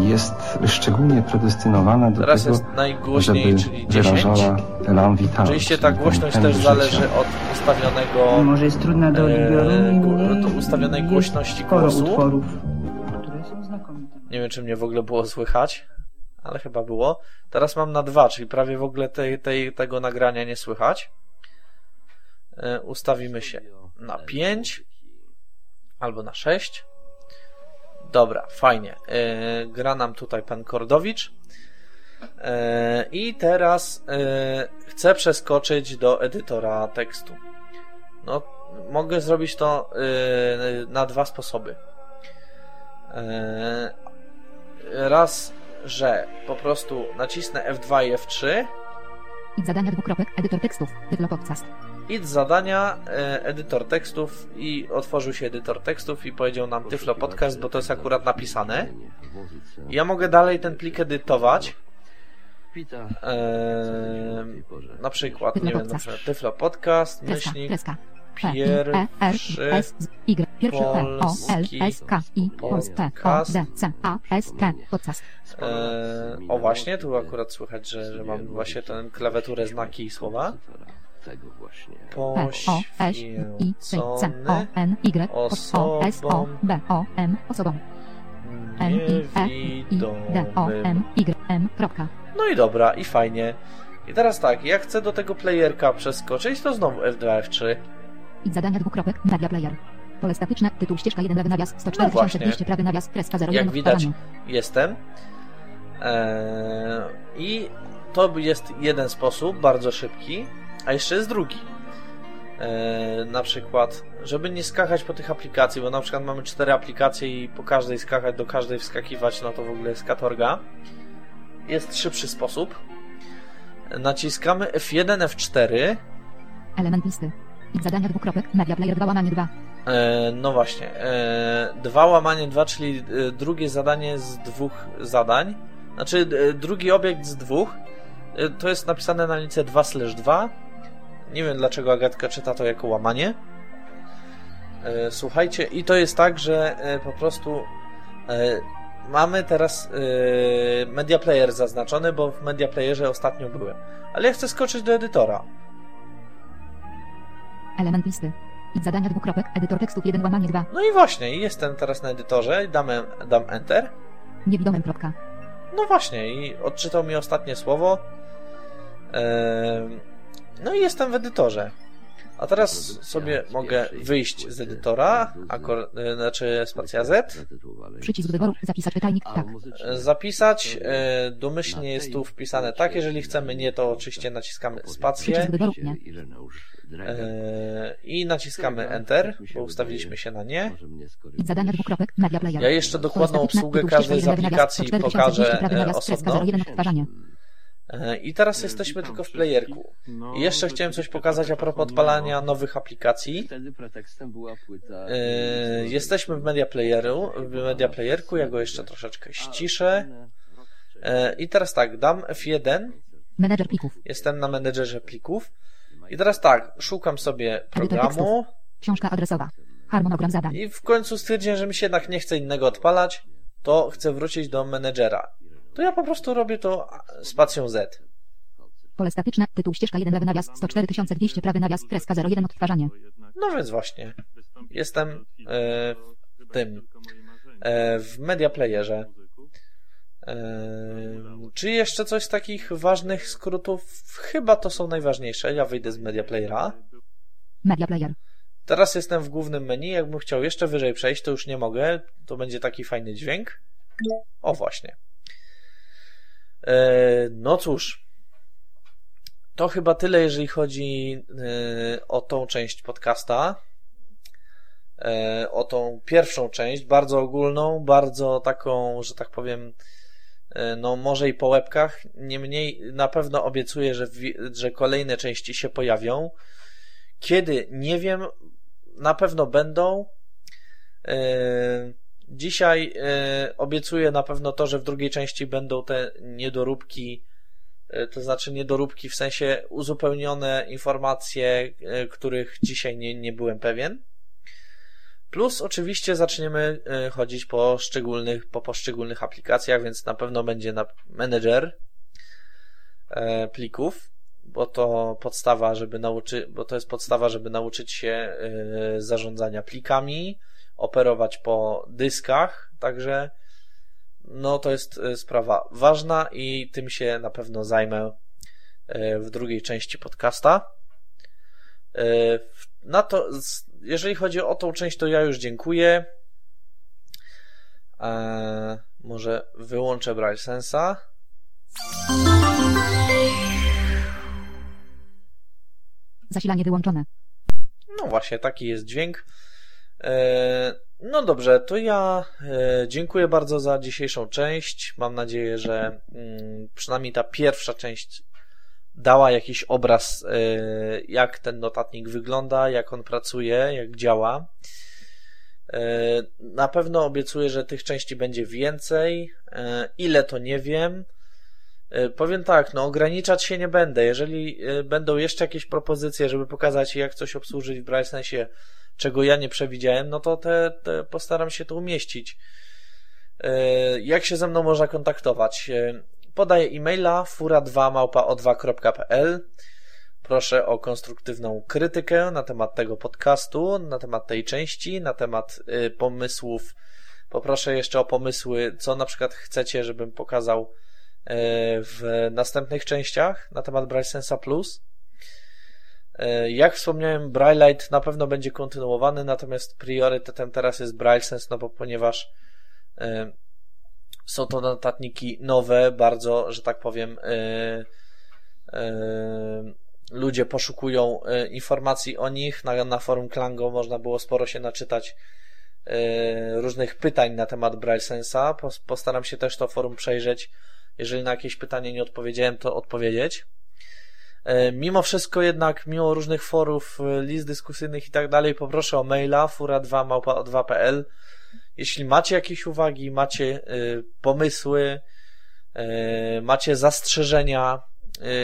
jest szczególnie predestynowana do Teraz tego, jest najgłośniej, żeby czyli 10. wyrażała elan vital. Oczywiście ta głośność też zależy życia. od ustawionego Może jest trudna do odbioru, e, gło- do ustawionej głośności głosu. utworów. Nie wiem, czy mnie w ogóle było słychać, ale chyba było. Teraz mam na dwa, czyli prawie w ogóle tej, tej, tego nagrania nie słychać. E, Ustawimy się na 5 albo na 6. Dobra, fajnie. E, Gra nam tutaj pan Kordowicz. E, I teraz chcę przeskoczyć do edytora tekstu. No, mogę zrobić to na dwa sposoby. Raz, że po prostu nacisnę F2 i F3, Idź zadania dwukropek, edytor tekstów, Tyflo Podcast. idź zadania, e, edytor tekstów i otworzył się edytor tekstów i powiedział nam Tyflo Podcast, bo to jest akurat napisane. Ja mogę dalej ten plik edytować. E, na przykład, nie wiem, na przykład Tyflo Podcast, myślnik, kreska. P, I, E, S, Y, pierwszy P, O, L, S, K, I, plus P, O, D, C, A, S, T, podcast. E, o właśnie, tu akurat słychać, że, że mam właśnie tę klawiaturę znaki i słowa. O, O, Poświęcony N, Y, O, O, O, O, M, osobom. I, E, O. Y. No i dobra, i fajnie. I teraz tak, jak chcę do tego playerka przeskoczyć, to znowu F2, F3. Idź zadania dwukropek, media player. Pole statyczne, tytuł ścieżka 1 lewy nawias, 104 No właśnie. 200 prawy nawias, kreska 01 Jak widać, jestem. Eee, I to jest jeden sposób, bardzo szybki, a jeszcze jest drugi. Eee, na przykład, żeby nie skakać po tych aplikacji, bo na przykład mamy cztery aplikacje i po każdej skakać, do każdej wskakiwać, no to w ogóle jest katorga. Jest szybszy sposób. Naciskamy F1, F4. Element listy. Zadania dwukropek, media player 2 łamanie 2. E, no właśnie. E, 2 łamanie 2, czyli e, drugie zadanie z dwóch zadań. Znaczy e, drugi obiekt z dwóch. E, to jest napisane na lince 2 slash 2. Nie wiem dlaczego Agatka czyta to jako łamanie. E, słuchajcie, i to jest tak, że po prostu mamy teraz Media Player zaznaczony, bo w Media Playerze ostatnio byłem. Ale ja chcę skoczyć do edytora. Element listy. Idź zadania dwukropek, edytor tekstów 1 łamanie 2. No i właśnie, jestem teraz na edytorze i dam, dam Enter. Niewidomym kropka. No właśnie, i odczytał mi ostatnie słowo. Ehm, No i jestem w edytorze. A teraz sobie mogę wyjść z edytora, akor, znaczy spacja Z, Przycisk wyboru, zapisać pytajnik, tak. zapisać. e, Domyślnie jest tu wpisane tak, jeżeli chcemy nie, to oczywiście naciskamy spację Przycisk wyboru, nie. E, i naciskamy Enter, bo ustawiliśmy się na nie. Idź zadania dwukropek, media player. Ja jeszcze dokładną obsługę każdej z ścieżka 1 nawias, aplikacji 104 pokażę 200 prawy e, osobno. 01 odtwarzanie. E, I teraz jesteśmy tylko w playerku. I jeszcze chciałem coś pokazać a propos odpalania nowych aplikacji. Wtedy pretekstem była płyta. Jesteśmy w media playeru, w media playerku, ja go jeszcze troszeczkę ściszę. I teraz tak, dam F1, Menedżer plików. jestem na menedżerze plików. I teraz tak, szukam sobie programu Książka adresowa. Harmonogram zadań. i w końcu stwierdziłem, że mi się jednak nie chce innego odpalać, to chcę wrócić do menedżera. To ja po prostu robię to spacją Z. Pole statyczne, tytuł ścieżka 1 lewy nawias, 104 200 prawy nawias, kreska 01 odtwarzanie. No więc właśnie, jestem e, w tym, e, w media playerze. E, czy jeszcze coś z takich ważnych skrótów? Chyba to są najważniejsze. Ja wyjdę z media playera. Media player. Teraz jestem w głównym menu. Jakbym chciał jeszcze wyżej przejść, to już nie mogę. To będzie taki fajny dźwięk. O, właśnie. E, no cóż. To chyba tyle, jeżeli chodzi e, o tą część podcasta. E, o tą pierwszą część, bardzo ogólną, bardzo taką, że tak powiem, no może i po łebkach. Niemniej na pewno obiecuję, że, że kolejne części się pojawią. Kiedy? Nie wiem. Na pewno będą. E, Dzisiaj e, obiecuję na pewno to, że w drugiej części będą te niedoróbki, e, to znaczy niedoróbki w sensie uzupełnione informacje, e, których dzisiaj nie, nie byłem pewien. Plus oczywiście zaczniemy y, chodzić po szczególnych, po poszczególnych aplikacjach, więc na pewno będzie na menedżer e, plików, bo to podstawa, żeby nauczyć, bo to jest podstawa, żeby nauczyć się y, zarządzania plikami, operować po dyskach, także no to jest sprawa ważna i tym się na pewno zajmę w drugiej części podcasta. Na to, jeżeli chodzi o tą część, to ja już dziękuję. Eee, może wyłączę Braille Sensa. Zasilanie wyłączone. No właśnie, taki jest dźwięk. Eee, no dobrze, to ja e, dziękuję bardzo za dzisiejszą część. Mam nadzieję, że mm, przynajmniej ta pierwsza część dała jakiś obraz, e, jak ten notatnik wygląda, jak on pracuje, jak działa. E, na pewno obiecuję, że tych części będzie więcej. E, ile to nie wiem. Powiem tak, no ograniczać się nie będę. Jeżeli będą jeszcze jakieś propozycje, żeby pokazać, jak coś obsłużyć w BrailleSensie, czego ja nie przewidziałem, no to te, te postaram się to umieścić. Jak się ze mną można kontaktować? Podaję e-maila fura2małpa2.pl Proszę o konstruktywną krytykę na temat tego podcastu, na temat tej części, na temat y, pomysłów. Poproszę jeszcze o pomysły, co na przykład chcecie, żebym pokazał y, w następnych częściach na temat Braille Sensa Plus. Y, jak wspomniałem, Braille Light na pewno będzie kontynuowany, natomiast priorytetem teraz jest Braille Sense, no bo ponieważ y, są to notatniki nowe, bardzo, że tak powiem, yy, yy, ludzie poszukują yy, informacji o nich. Na, na forum Klango można było sporo się naczytać różnych pytań na temat Braille Sensa. Postaram się też to forum przejrzeć. Jeżeli na jakieś pytanie nie odpowiedziałem, to odpowiedzieć. Mimo wszystko jednak, mimo różnych forów, list dyskusyjnych i tak dalej, poproszę o maila fura2małpa2.pl jeśli macie jakieś uwagi, macie y, pomysły, y, macie zastrzeżenia,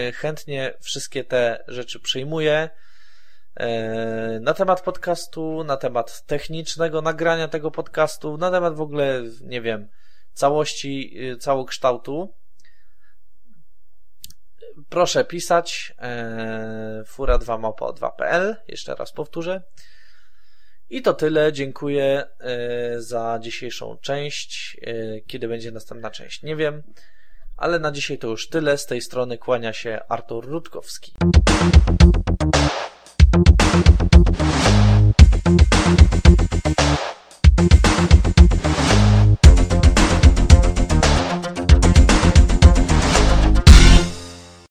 y, chętnie wszystkie te rzeczy przyjmuję. Na temat podcastu, na temat technicznego nagrania tego podcastu, na temat w ogóle, nie wiem, całości, całokształtu. Proszę pisać fura2małpa2.pl Jeszcze raz powtórzę. I to tyle. Dziękuję e, za dzisiejszą część. E, kiedy będzie następna część, nie wiem. Ale na dzisiaj to już tyle. Z tej strony kłania się Artur Rutkowski.